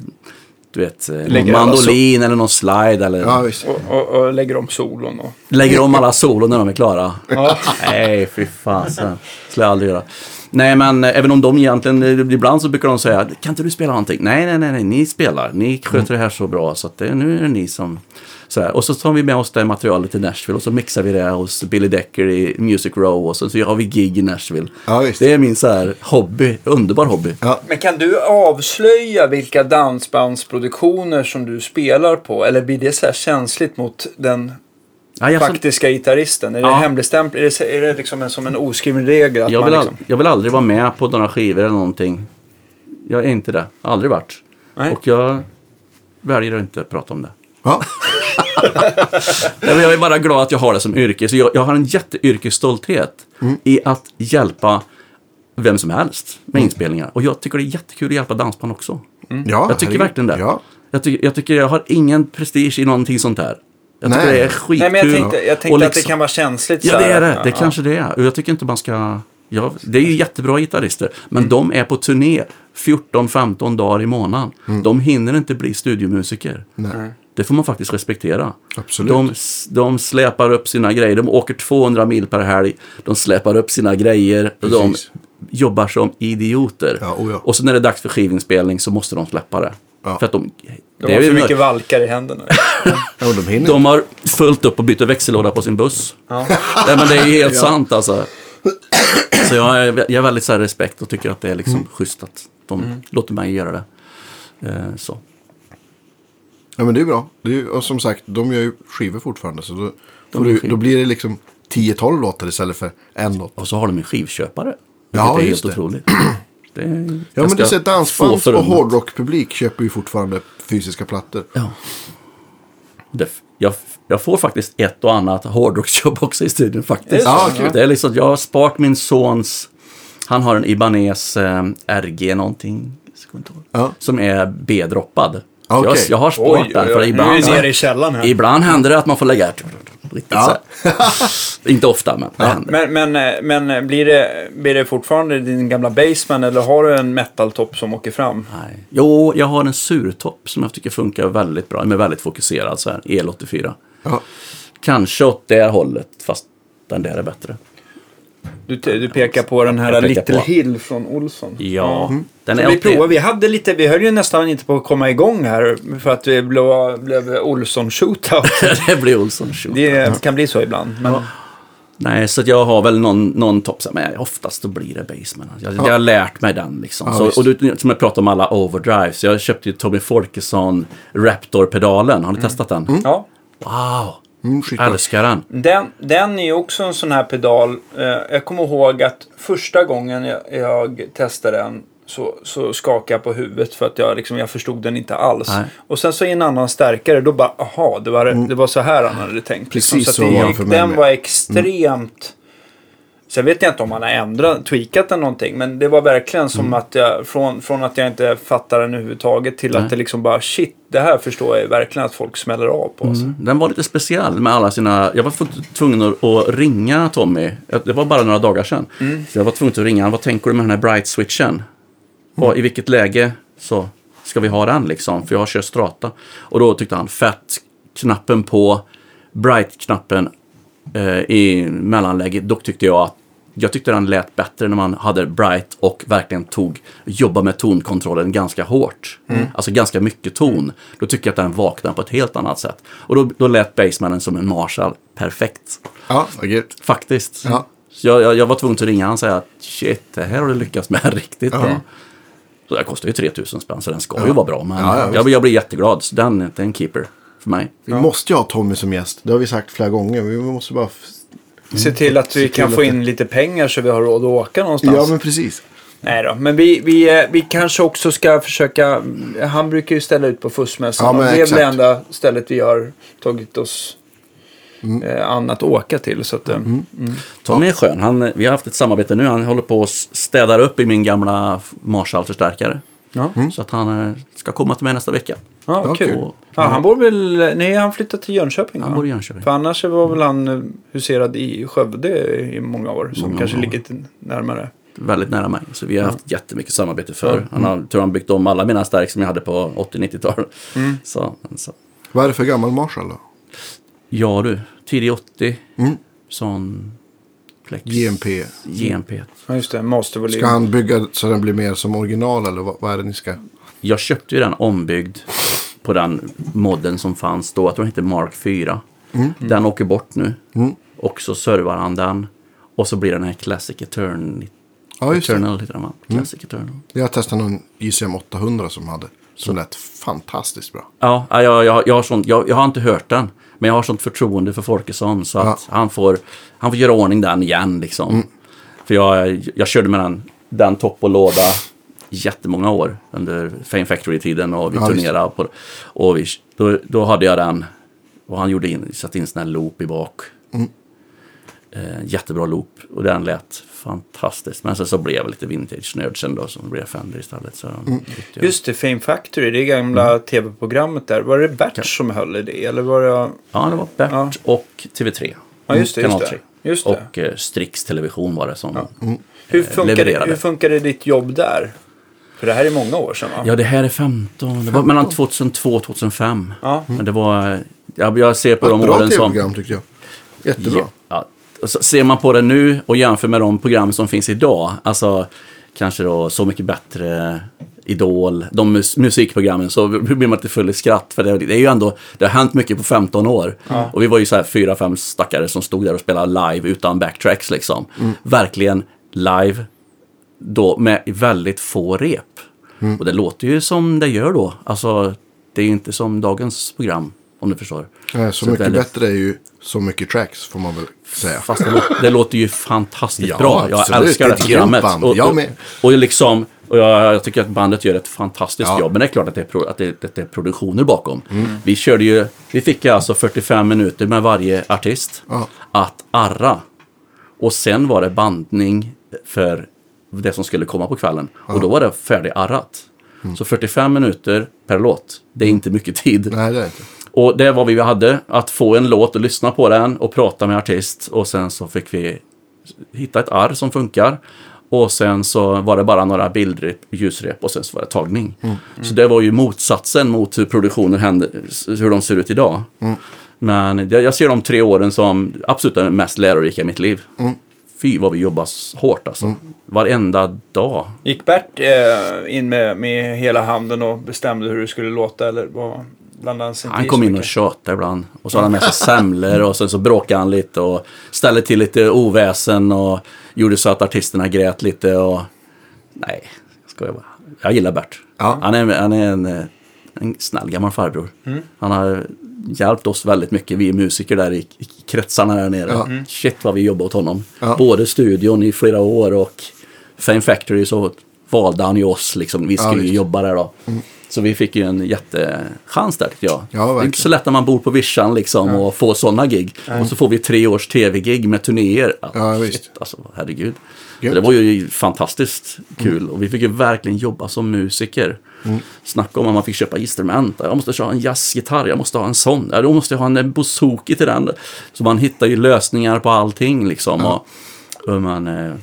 du vet, eh, någon mandolin eller någon slide eller ja visst. Och, och, och lägger om solon och... lägger om alla solon när de är klara. Ja. Nej, fy fasen. skulle jag aldrig göra. Nej, men eh, även om de egentligen, eh, ibland så brukar de säga, kan inte du spela någonting? Nej, nej, nej, nej ni spelar. Ni sköter det här så bra så att det, nu är det ni som... Så här. Och så tar vi med oss det materialet till Nashville och så mixar vi det hos Billy Decker i Music Row och så, så har vi gig i Nashville. Ja, visst. Det är min så här hobby, underbar hobby. Ja. Men kan du avslöja vilka dansbandsproduktioner som du spelar på? Eller blir det så här känsligt mot den Ja, jag, faktiska gitarristen? Är det Ja. hemligstämpel? Är det, är det liksom en, som en oskriven regel? Att jag, man vill liksom... al- jag vill aldrig vara med på några skivor eller någonting. Jag är inte det. Aldrig varit. Nej. Och jag väljer att inte prata om det. Ja. [laughs] Jag är bara glad att jag har det som yrke. Så jag, jag har en jätteyrkesstolthet i att hjälpa vem som helst med inspelningar. Och jag tycker det är jättekul att hjälpa dansband också. ja Jag tycker herregud. verkligen det. Ja. Jag, tycker, jag tycker jag har ingen prestige i någonting sånt här. Jag tycker Nej. det är skitkul. Nej, men jag tänkte, jag tänkte att det liksom- kan vara känsligt. Ja, det är det. Det Ja, kanske det är. Och jag tycker inte man ska... Ja, det är ju jättebra gitarrister, men Mm. de är på turné 14-15 dagar i månaden. Mm. De hinner inte bli studiomusiker. Nej. Det får man faktiskt respektera. Absolut. De, de släpar upp sina grejer. De åker 200 mil per helg. De släpar upp sina grejer. Och de Precis. jobbar som idioter. Ja, oh ja. Och så när det är dags för skivinspelning så måste de släppa det. Ja. För att de... De det har är för mycket valkar i händerna. [laughs] Ja, de de har fullt upp och bytt växellåda på sin buss. Ja. Nej, men det är ju helt [laughs] sant alltså. Så jag är, jag är väldigt så här respekt och tycker att det är liksom Mm. schysst att de låter mig göra det. Eh, så. Ja, men det är bra. Det är, och som sagt, de gör ju skivor fortfarande. Så då, De du, då blir det liksom 10-12 låtar istället för en låt. Och så har de en skivköpare. Ja, är just helt det. otroligt. [clears throat] Det är Ja, men du ser dansbands och hårdrockpublik köper ju fortfarande fysiska plattor. Ja. Det, jag, jag får faktiskt ett och annat hårdrocksjobb också i studion faktiskt. Det? Ja, kul. Det är liksom, jag har sparat min sons, han har en Ibanez eh, RG någonting, Ja. som är B-droppad. Okej. Jag, jag har sparat den för Nu är ibland, vi nere i källaren här. ibland händer det att man får lägga riktigt Ja. [laughs] Inte ofta, men det händer. Men, men, eh, men blir, det, blir det fortfarande din gamla Baseman eller har du en metal-topp som åker fram? Nej. Jo, jag har en surtopp som jag tycker funkar väldigt bra. Den är väldigt fokuserad så här, El84. Ja. Kanske åt det hållet, fast den där är bättre. Du, du pekar på den här Little på. Hill från Olsson. Ja, den Så är vi provade, vi hade lite, vi höll ju nästan inte på att komma igång här för att det blev, blev Olsson shootout. [laughs] det blir Olsson Shoot. Det kan bli så ibland. Men, Nej, så att jag har väl någon, någon topp, men oftast då blir det Baseman. Jag, jag har lärt mig den liksom. Ja, så, och du, som jag pratade om alla overdrives. Jag köpte ju Tommy Folkesson Raptor-pedalen. Har ni testat den? ja. Wow! Mm. Älskar den. Den, den är också en sån här pedal. Eh, jag kommer ihåg att första gången jag, jag testade den så, så skakade jag på huvudet för att jag, liksom, jag förstod den inte alls. Nej. Och sen så i en annan stärkare, då bara, aha, det var, det var så här han hade tänkt. liksom. Precis så så att var det, det för mig Den med. var extremt... Sen vet jag inte om han har ändrat, tweakat den någonting. Men det var verkligen som att jag, från, från att jag inte fattar den överhuvudtaget till Nej. att det liksom bara, shit, det här förstår jag verkligen att folk smäller av på. Alltså. Mm. Den var lite speciell med alla sina... Jag var tvungen att, ringa Tommy. Det var bara några dagar sedan. Så jag var tvungen att ringa. Vad tänker du med den här bright-switchen? Och I vilket läge så ska vi ha den liksom? För jag har kört strata. Och då tyckte han fett. Knappen på, bright-knappen eh, i mellanläget. Dock tyckte jag att jag tyckte den lät bättre när man hade bright och verkligen tog, jobba med tonkontrollen ganska hårt. Alltså ganska mycket ton. Då tycker jag att den vaknade på ett helt annat sätt. Och då, då lät basemannen som en Marshall perfekt. Ja, vad gött. Faktiskt. Ja. Jag, jag, jag var tvungen att ringa och säga att shit, det här har du lyckats med [laughs] riktigt Ja. bra. Så det kostar ju 3000 spänn så den ska ju vara bra. Men Ja, ja, jag, jag blir jätteglad. Så den, den är en keeper för mig. Vi måste ju ha Tommy som gäst. Det har vi sagt flera gånger. Vi måste bara... f- Se till att vi kan att få det- in lite pengar så vi har råd att åka någonstans. Ja, men precis. Nej då, men vi, vi, eh, vi kanske också ska försöka... Han brukar ju ställa ut på fussmässan. Ja, det är väl det enda stället vi har tagit oss eh, an att åka till. Så att, eh, Tommy är skön. Han, vi har haft ett samarbete nu. Han håller på och städar upp i min gamla Marshall-förstärkare. Ja. Så att han eh, ska komma till mig nästa vecka. Ja, Ja, kul. kul. Ja, han bor väl... Nej, han flyttat till Jönköping Han va? bor i Jönköping. För annars var väl han eh, huserad i Skövde i många år. Som Många kanske år. ligger närmare. Väldigt nära mig. Så vi har haft jättemycket samarbete förr. Han har, tror han byggt om alla mina stärk som jag hade på 80-90-tal. Så, så. Vad är det för gammal Marshall då? Ja du, tidig 80. Mm. Sån flex. GMP. GMP. Ja, just det. Mastervolym. Ska han bygga så den blir mer som original eller vad, vad är det ni ska? Jag köpte ju den ombyggd på den modden som fanns då. Jag tror den hette Mark 4. Den åker bort nu. Mm. Och så servar han den. Och så blir den här Classic Etern Ja, just det. Eternal. Heter den, va? Classic Eternal. Jag testat någon ICM 800 som hade. Som lät fantastiskt bra. Ja, ja, jag, jag, jag, har sånt, jag, jag har inte hört den. Men jag har sånt förtroende för Folkesson så att han, får, han får göra ordning den igen liksom. Mm. För jag, jag körde med den, den topp och låda jättemånga år under Fame Factory-tiden och vi Ja, turnerade. På, och vi, då, då hade jag den och han gjorde in, satte in sån här loop i bak. Mm. Eh, jättebra loop och den lät fantastiskt. Men sen så blev jag lite vintage-nörd sen då så blev Fender istället. Så Mm. Just det, Fame Factory, det gamla tv-programmet där. Var det Bert som höll i det? Eller var det... Ja, det var Bert Ja. och TV3. Ja, just det. Kanal Just 3. det. Just det. Och eh, Strix Television var det som... Hur, funkar det, levererade. hur funkar det ditt jobb där? För det här är många år sedan va? Ja, det här är 15. Det var mellan 2002 och 2005. Ja. Men det var... Jag, jag ser på Ett de bra åren som... tv-program tyckte jag. Jättebra. Ja, så ser man på det nu och jämför med de program som finns idag, alltså kanske då Så mycket bättre, Idol, de mus musikprogrammen, så blir man lite full i skratt. För det, det är ju ändå, det har hänt mycket på 15 år. Och vi var ju så här fyra, fem stackare som stod där och spelade live utan backtracks liksom. Verkligen live, då med väldigt få rep. Och det låter ju som det gör då. Alltså, det är ju inte som dagens program, om du förstår. Nej, så Så mycket väldigt- bättre är ju så mycket tracks får man väl säga. Fast det, låter, det låter ju fantastiskt Ja, bra. Jag absolut. älskar Det det programmet. band. Och, Jag och, och, liksom, och jag, jag tycker att bandet gör ett fantastiskt Ja. jobb. Men det är klart att det är, pro, att det, det är produktioner bakom. Mm. Vi körde ju, vi fick alltså 45 minuter med varje artist Ja. att arra. Och sen var det bandning för det som skulle komma på kvällen. Och då var det färdigarrat. Mm. Så 45 minuter per låt, det är inte mycket tid. Nej, det är inte. Och det var vi hade, att få en låt och lyssna på den och prata med artist. Och sen så fick vi hitta ett arr som funkar. Och sen så var det bara några bildrep, ljusrep och sen så var det tagning. Så det var ju motsatsen mot hur produktionen händer, hur de ser ut idag. Men jag ser de tre åren som absolut mest lärorika i mitt liv. Fy vad vi jobbar hårt alltså. Varenda dag. Gick Bert eh, in med, med hela handen och bestämde hur det skulle låta eller vad han kom in och tjatade ibland. Och så hade han med [laughs] sig semlor och sen så bråkade han lite och ställde till lite oväsen och gjorde så att artisterna grät lite och... Nej, jag skojar bara. Jag gillar Bert. Ja. Han är, han är en, eh, en snäll gammal farbror. Mm. Han har hjälpt oss väldigt mycket, vi musiker där i, i kretsarna där nere. Ja. Mm. Shit vad vi jobbar åt honom. Ja. Både studion i flera år och Fame Factory så valde han ju oss liksom. Vi skulle ju. Mm. jobba där då. Så vi fick ju en jättechans där tyckte jag. Ja, det är inte så lätt när man bor på vischan liksom och får sådana gig. Och så får vi tre års tv-gig med turnéer. Ja, Shit, visst. Alltså, herregud. Det var ju fantastiskt kul och vi fick ju verkligen jobba som musiker. Mm. Snacka om att man fick köpa instrument. Jag måste ha en jazzgitarr, jag måste ha en sån. Ja, då måste jag ha en bouzouki till den. Så man hittar ju lösningar på allting liksom. Och, och man eh,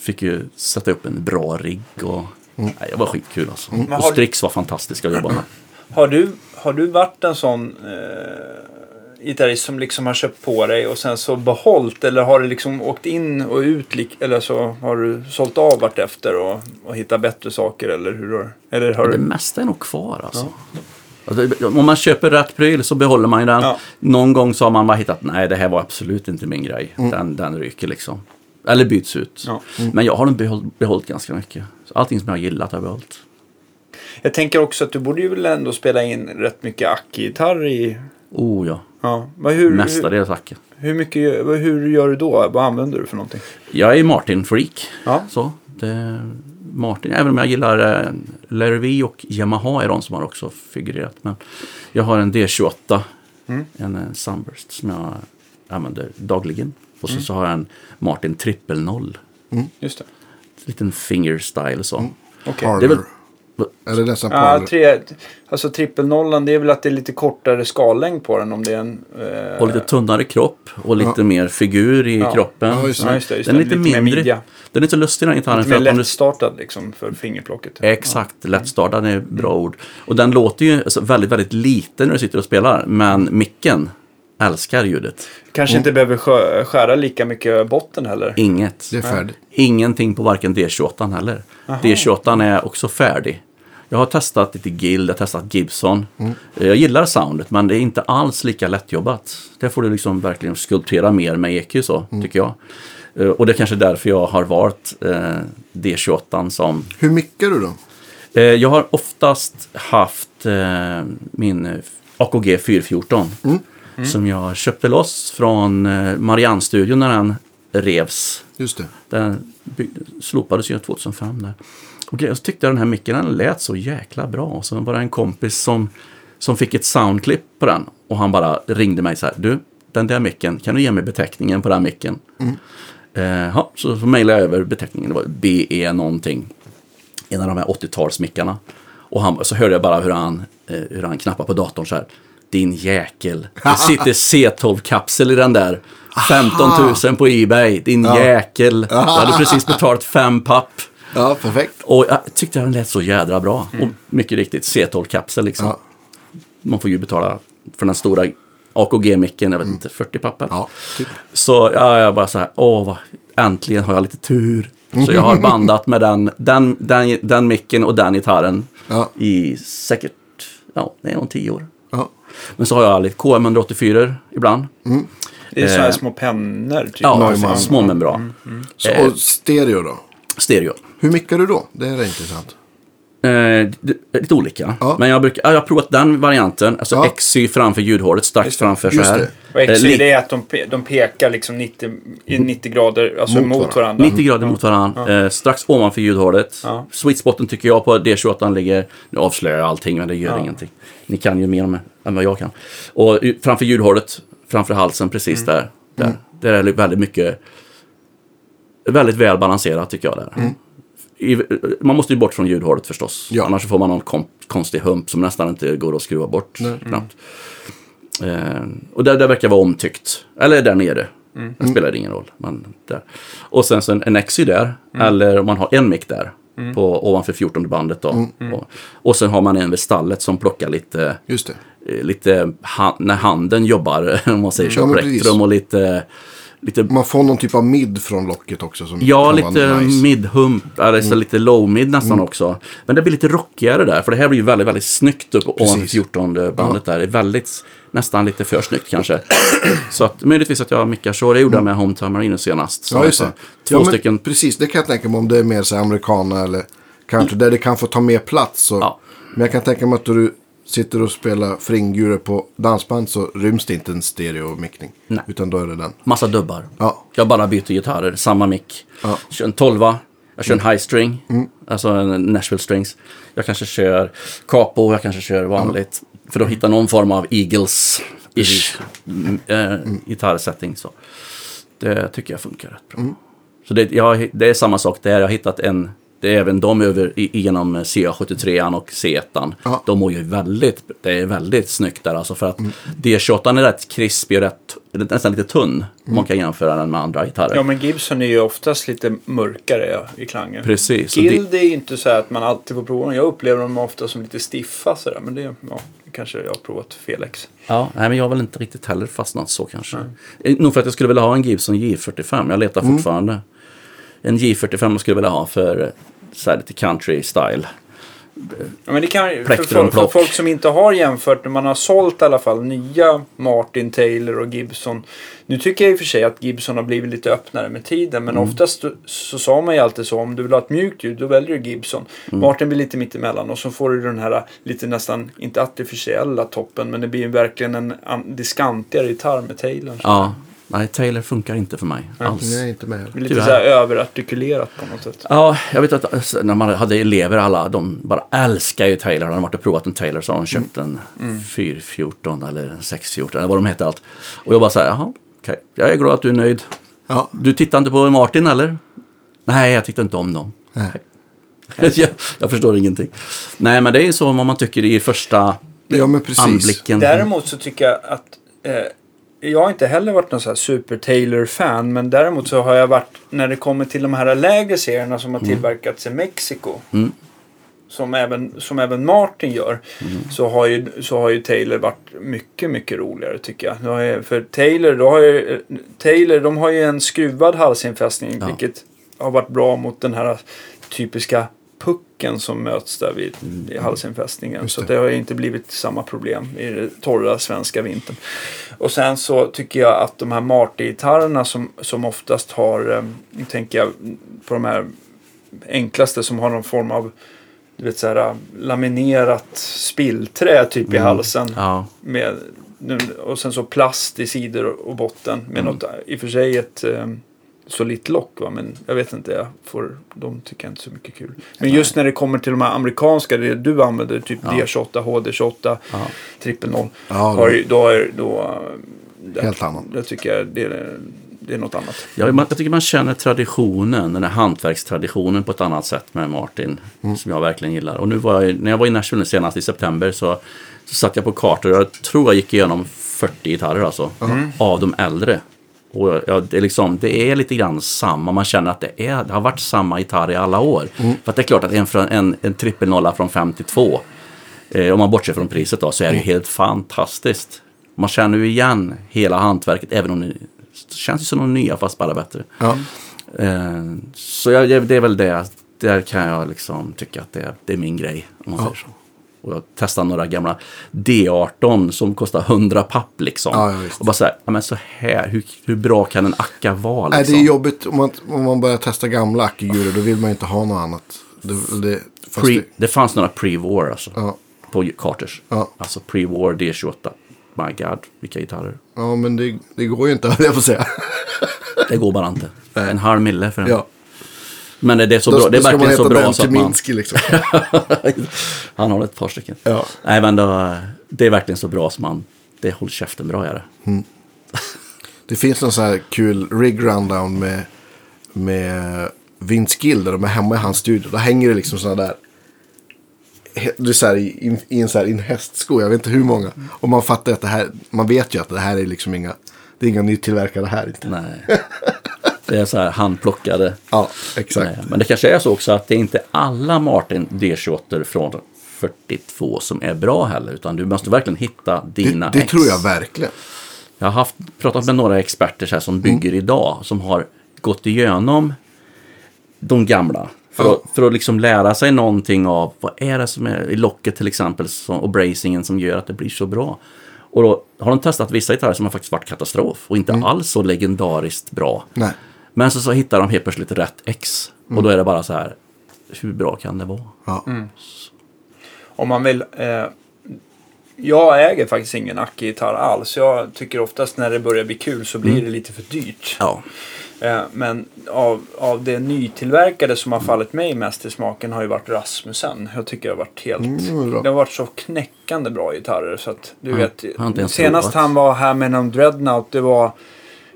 fick ju sätta upp en bra rigg och Mm. nej, det var skitkul alltså. Men Och Strix var fantastiska att jobba med. [clears throat] Har du, har du varit en sån eh, gitarrist som liksom har köpt på dig och sen så behållit eller har du liksom åkt in och ut eller så har du sålt av vartefter och, och hittat bättre saker eller hur har, eller har Det du? mesta är nog kvar alltså. Alltså, om man köper rätt pryl så behåller man ju den. Ja. Någon gång så har man bara hittat, nej det här var absolut inte min grej. Den, den ryker liksom. Eller byts ut. Ja. Men jag har nog behållit, behållit ganska mycket. Så allting som jag har gillat har jag behållit. Jag tänker också att du borde ju väl ändå spela in rätt mycket ackgitarr i... Oh ja, Ja. Vad, hur, mestadels Acke. hur, mycket, hur gör du då? Vad använder du för någonting? Jag är Martin-freak. Ja. Så, det, Martin, även om jag gillar eh, Larry och Yamaha är de som har också figurerat. Men jag har en D28, Mm. en eh, Sunburst som jag använder dagligen. Och så, Mm. så har jag en Martin trippel noll. Just det. Liten fingerstyle så. Okej. Parlor. Det är väl- Eller nästan Ja, parlor. tre, alltså trippelnollan det är väl att det är lite kortare skallängd på den om det är en... Eh, Och lite tunnare kropp och lite mer figur i Ja. kroppen. Ja, just det. Ja, just det. Just Den är lite, mer mindre. Den är inte lustig den gitarren. Lite För mer att om du lättstartad liksom för fingerplocket. Exakt, lättstartad är ett bra ord. Och den låter ju alltså, väldigt, väldigt liten när du sitter och spelar. Men micken älskar ljudet. Kanske inte behöver skö- skära lika mycket botten heller. Inget. Det är färdigt. Ingenting på varken D28 heller. D28 är också färdig. Jag har testat lite Guild, jag har testat Gibson. Jag gillar soundet men det är inte alls lika lättjobbat. Där får du liksom verkligen skulptera mer med EQ så, tycker jag. Eh, Och det är kanske därför jag har valt eh, D28 som Hur mickar du då? Eh, Jag har oftast haft eh, min AKG 414 som jag köpte loss från eh, Marianne-studion när den revs. Just det. Den slopades ju 2005 där. Och jag tyckte den här micken den lät så jäkla bra. Och så var det en kompis som, som fick ett soundklipp på den. Och han bara ringde mig så här. Du, den där micken, kan du ge mig beteckningen på den micken? Eh, ja, så, så mejlade jag över beteckningen. Det var BE någonting. En av de här 80-talsmickarna. Och han, så hörde jag bara hur han, eh, hur han knappade på datorn så här. Din jäkel. [laughs] Det sitter C12-kapsel i den där. 15 000 på Ebay. Din jäkel. [laughs] Jag hade precis betalat fem papp. Ja, perfekt. Och jag tyckte den lät så jädra bra. Och mycket riktigt, C12-kapsel liksom. Ja. Man får ju betala för den stora AKG-micken, jag vet inte, 40 papper. Ja, typ. Så ja, jag bara så här, åh, vad, äntligen har jag lite tur. Så jag har [laughs] bandat med den, den, den, den micken och den gitarren Ja. i säkert, ja, det är nog tio år. Men så har jag lite KM184 ibland. Det är sådana här Eh, små pennor. Typ. Ja, Neumann. små men bra. Så, Eh. och stereo då? Stereo. Hur mickar du då? Det är intressant. Eh, lite olika. Ja. Men jag, brukar, ja, jag har provat den varianten. Alltså Ja. XY framför ljudhålet, strax framför så här. det. Och Eh, XY det är att de, pe- de pekar liksom 90, i 90 grader alltså Mot mot, varandra. 90 grader mot varandra. Eh, strax ovanför ljudhålet. Ja. Sweet spoten tycker jag på D28 ligger... Nu avslöjar jag allting men det gör Ja. ingenting. Ni kan ju mer om än vad jag kan. Och framför ljudhålet, framför halsen precis Mm. där. Där, där är det väldigt mycket... Väldigt väl balanserat tycker jag där. Mm. Man måste ju bort från ljudhålet förstås. Ja. Annars får man någon konstig hump som nästan inte går att skruva bort knappt. Eh, och där, där verkar vara omtyckt. Eller där nere. Det spelar ingen roll. Men där. Och sen så en, en XY där. Eller om man har en mick där. På, ovanför 14 bandet då. Och, och sen har man en vid stallet som plockar lite, Just det. eh, lite ha, när handen jobbar. [laughs] Om man säger så. Ja, men plektrum precis. och lite, lite Man får någon typ av mid från locket också. Som Ja, lite nice. mid-hump, eller så lite low-mid nästan också. Men det blir lite rockigare där, för det här blir ju väldigt, väldigt snyggt upp ovanför Precis. 14 bandet där. Det är väldigt, nästan lite för snyggt kanske. [clears throat] så att möjligtvis att jag mickar så. Det gjorde jag med Home Time Marino senast. Ja, just det. alltså, Två ja, stycken. Precis, det kan jag tänka mig om det är mer så här americana eller country. Där det kan få ta mer plats. Så. Ja. Men jag kan tänka mig att du sitter och spelar fringure på dansband så ryms det inte en stereo-mickning. Nej. Utan då är det den. Massa dubbar. Ja. Jag bara byter gitarrer, samma mick. Ja. Mm. Kör en 12 jag kör en high string, alltså en Nashville strings. Jag kanske kör capo, jag kanske kör vanligt. För att hitta någon form av Eagles-ish Mm. äh, gitarrsetting. Så. Det tycker jag funkar rätt Mm. bra. Så det, jag, det är samma sak där, jag har hittat en det är även de över igenom CA73 och C1. Ja. De mår ju väldigt, det är väldigt snyggt där alltså för att Mm. D28 är rätt krispig och rätt, nästan lite tunn. Mm. Man kan jämföra den med andra gitarrer. Ja, men Gibson är ju oftast lite mörkare ja, i klangen. Precis. Guild är ju inte så här att man alltid får prova dem. Jag upplever dem ofta som lite stiffa sådär. Men det, ja, kanske jag har provat fel ex. Ja, nej, men jag har väl inte riktigt heller fastnat så kanske. Eh, Nog för att jag skulle vilja ha en Gibson J45. Jag letar Mm. fortfarande. En J45 jag skulle vilja ha för så här lite country style. Ja, men det kan, för, folk, för folk som inte har jämfört, när man har sålt i alla fall nya Martin, Taylor och Gibson. Nu tycker jag i och för sig att Gibson har blivit lite öppnare med tiden. Men Mm. oftast så sa man ju alltid så. Om du vill ha ett mjukt ljud, då väljer du Gibson. Mm. Martin blir lite mittemellan. Och så får du den här lite nästan, inte artificiella toppen. Men det blir verkligen en an- diskantigare gitarr med Taylor. Ja, nej, Taylor funkar inte för mig alls. Nej, inte med. Lite Tyvärr. så här överartikulerat på något sätt. Ja, jag vet att alltså, när man hade elever alla, de bara älskar ju Taylor. De har varit och provat en Taylor så har de köpt en 414 eller en 614 eller vad de heter allt. Och jag bara så här, jaha, okej. Jag är glad att du är nöjd. Ja, Du tittar inte på Martin eller? Nej, jag tyckte inte om dem. Nej. [laughs] jag, jag förstår ingenting. Nej, men det är ju så vad man tycker i första ja men precis. anblicken. Däremot så tycker jag att eh, jag har inte heller varit någon så super Taylor-fan. Men däremot så har jag varit, när det kommer till de här lägre serierna som har tillverkats i Mexiko. Mm. Som, även, som även Martin gör. Så, har ju, så har ju Taylor varit mycket, mycket roligare tycker jag. För Taylor, då har ju, Taylor, de har ju en skruvad halsinfästning. Ja. Vilket har varit bra mot den här typiska pucken som möts där vid i halsinfästningen. Så det. har ju inte blivit samma problem i den torra svenska vintern. Och sen så tycker jag att de här Marty-gitarrerna som, som oftast har, eh, nu tänker jag på de här enklaste som har någon form av du vet, så här, laminerat spillträ typ i halsen. Ja, Med, och sen så plast i sidor och botten med något, i och för sig ett eh, solitt lock va? men jag vet inte, jag får, de tycker jag inte så mycket kul. Men just när det kommer till de här amerikanska, det du använder, typ Ja. D28, HD28, ja. trippel 0. Ja, Har, då är då, det, Helt annan. det tycker jag det är, det är något annat. Ja, man, jag tycker man känner traditionen, den här hantverkstraditionen på ett annat sätt med Martin. Mm. Som jag verkligen gillar. Och nu var jag, när jag var i Nashville senast i september så, så satt jag på kartor. Jag tror jag gick igenom 40 gitarrer alltså. Av de äldre. Och ja, det, är liksom, det är lite grann samma, man känner att det, är, det har varit samma gitarr i alla år. För att det är klart att en, en, en trippelnolla från 52, eh, om man bortser från priset då, så är det ju helt fantastiskt. Man känner ju igen hela hantverket, även om det känns ju som de nya fast bara bättre. Ja. Eh, så jag, det är väl det, där kan jag liksom tycka att det, det är min grej. Om man säger så. Och jag testade några gamla D18 som kostar 100 papp liksom. Ja, och bara så här, ja, men så här, hur, hur bra kan en Akka vara Nej, liksom? det är jobbigt om man, om man börjar testa gamla Akigurer. Då vill man inte ha något annat. Det, det, Pre, det, det fanns några pre-war alltså. Ja. På Carters. Ja. Alltså pre-war D28. My God, vilka gitarrer. ja, men det, det går ju inte, [laughs] höll jag på att säga. Det går bara inte. Nej. En halv mille för en. Ja. Men det är så Då, bra. Det är då ska verkligen så heta bra så att man... Tyminski liksom. [laughs] Han har ett par stycken. Ja. Nej men då, det är verkligen så bra som man... Det håller käften bra är det. Det finns någon sån här kul rig rundown med, med Vince Gill där de är hemma i hans studio. Då hänger det liksom såna där. är så här, i, i en, så här, i en hästsko, jag vet inte hur många. Och man fattar att det här, man vet ju att det här är liksom inga, det är inga nytillverkade här inte. Nej. [laughs] Det är så här handplockade. Ja, exakt. Nej, Men det kanske är så också att det är inte alla Martin D28 från 42 som är bra heller. Utan du måste verkligen hitta dina Det, det ex. tror jag verkligen. Jag har haft, pratat med några experter så här, som bygger Mm. idag. Som har gått igenom de gamla. För, Ja. att, för att liksom lära sig någonting av vad är det som är i locket till exempel. Som, och bracingen som gör att det blir så bra. Och då har de testat vissa gitarrer som har faktiskt varit katastrof. Och inte alls så legendariskt bra. Nej. Men så, så hittar de helt plötsligt rätt X. Och då är det bara så här. Hur bra kan det vara? Ja. Om man vill... Eh, jag äger faktiskt ingen Acke-gitarr alls. Jag tycker oftast när det börjar bli kul så blir det lite för dyrt. Ja. Eh, men av, av det nytillverkade som har fallit mig mest i smaken har ju varit Rasmussen. Jag tycker det har varit helt... Mm, det har varit så knäckande bra gitarrer. Så att du vet, har inte ens senast provat. han var här med någon Dreadnought, det var...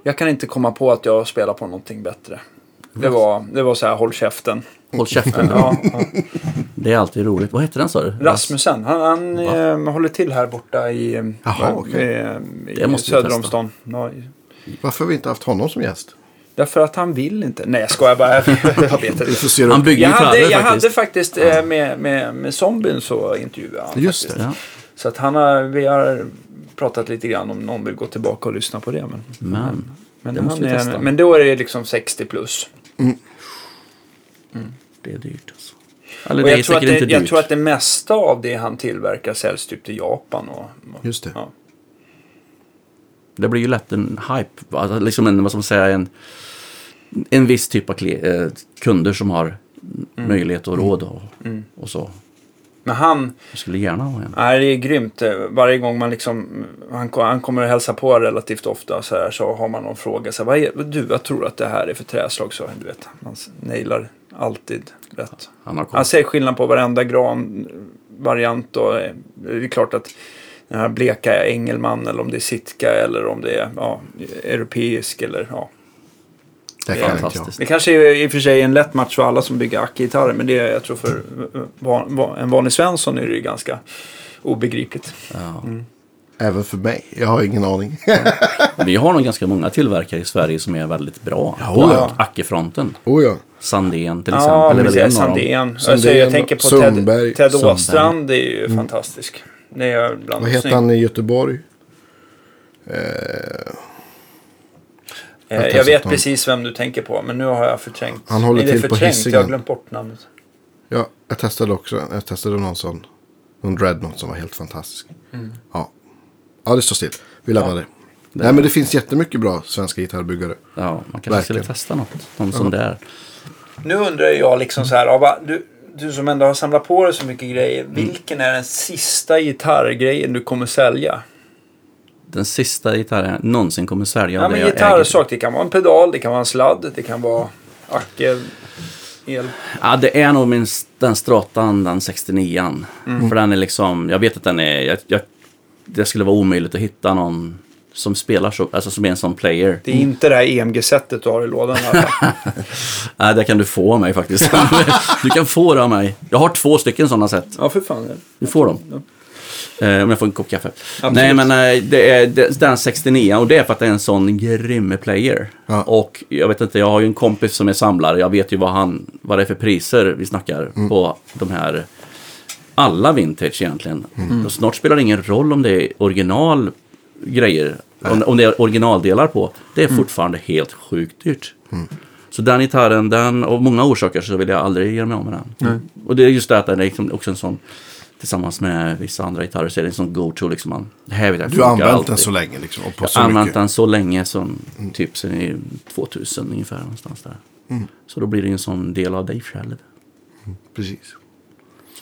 Jag kan inte komma på att jag spelar på någonting bättre. Det var, det var så här, håll käften. Håll käften. Ja, ja. Det är alltid roligt. Vad heter den sa du? Rasmussen, han, han eh, håller till här borta i, eh, Jaha, okej. eh, i Det måste vi söder om stan. Ja, Varför har vi inte haft honom som gäst? därför att han vill inte. Nej, jag skojar bara. [laughs] Jag vet inte. Han bygger Jag hade, jag faktiskt. hade faktiskt eh, med, med, med zombien så intervjuade han. Just faktiskt. Ja. Så att han har, vi har pratat lite grann om någon vill gå tillbaka och lyssna på det. Men, Men, men, det måste vi testa. men då är det liksom 60 plus. det är dyrt alltså. Eller Och det är jag, tror att det, inte jag tror att det mesta av det han tillverkar säljs typ till Japan. Och, och, Just det. Ja. Det blir ju lätt en hype. Alltså, liksom en, vad ska man säga, en, en viss typ av eh, kunder som har Mm. möjlighet och råd och, och så. Men han, Jag skulle gärna ha en. Nej, det är grymt. Varje gång man liksom, han, han kommer att hälsa på relativt ofta så, här, så har man någon fråga. Så här, vad är, du, vad tror du att det här är för träslag? Så, du vet, man nailar alltid rätt. Han har. Han säger skillnad på varenda granvariant. Och eh, det är klart att den här bleka Engelman eller om det är Sitka eller om det är ja, europeisk eller ja. Det är fantastiskt. Det kanske är i och för sig en lätt match för alla som bygger Acke-gitarrer. Men det är, jag tror för en vanlig Svensson är det ju ganska obegripligt. Ja. Även för mig. Jag har ingen aning. [laughs] Vi har nog ganska många tillverkare i Sverige som är väldigt bra Ja, på ja. Ackefronten. oh ja. Sandén till Ja, exempel. är av dem. Sandén. Jag, Sandén, jag tänker på Sundberg. Ted, Ted. Åstrand. Det är ju fantastisk. Det är bland Vad heter snygg- han i Göteborg? Eh, Jag Jag vet precis vem du tänker på. Men nu har jag förträngt. Han håller Nej, det är till på Hisingen. Jag har glömt bort namnet. ja, jag testade också. Jag testade någon sån. Någon Dreadnought som var helt fantastisk. Ja. ja, det står still. Vi lämnar det. Nej, men det finns jättemycket bra svenska gitarrbyggare. Ja, man kanske Verkligen. skulle testa något. Någon sån där. Nu undrar jag liksom så här. ja, va, Du, du som ändå har samlat på dig så mycket grejer. Mm. Vilken är den sista gitarrgrejen du kommer sälja? Den sista gitarren jag någonsin kommer sälja. Ja, men gitarrsak. Det kan vara en pedal, det kan vara en sladd, det kan vara Acke, el. Ja, det är nog min, den Stratan, den 69an. Mm. För den är liksom, jag vet att den är, jag, jag, det skulle vara omöjligt att hitta någon som spelar så, alltså som är en sån player. Det är inte det här EMG-sättet du har i lådan i alla fall. [laughs] Nej, det kan du få av mig faktiskt. [laughs] du kan få det av mig. Jag har två stycken sådana sätt. Ja, för fan. Du får dem. Eh, om jag får en kopp kaffe. Absolut. Nej, men eh, det är det, den 69 och det är för att det är en sån grym player. Ja. Och jag vet inte, jag har ju en kompis som är samlare. Jag vet ju vad, han, vad det är för priser vi snackar Mm. på de här alla vintage egentligen. Mm. Och snart spelar det ingen roll om det är original grejer. Om, om det är originaldelar på. Det är Mm. fortfarande helt sjukt dyrt. Så den gitarren, den, av många orsaker så vill jag aldrig ge mig av med den. Och det är just det att den är liksom också en sån, tillsammans med vissa andra gitarrer, så är det en sån go-to liksom. Man, det här vet jag Du har använt den alltid. så länge liksom. Och på Jag har använt mycket. Mm. den så länge som typ sen i 2000 ungefär någonstans där. Mm. Så då blir det en sån del av dig själv. Precis.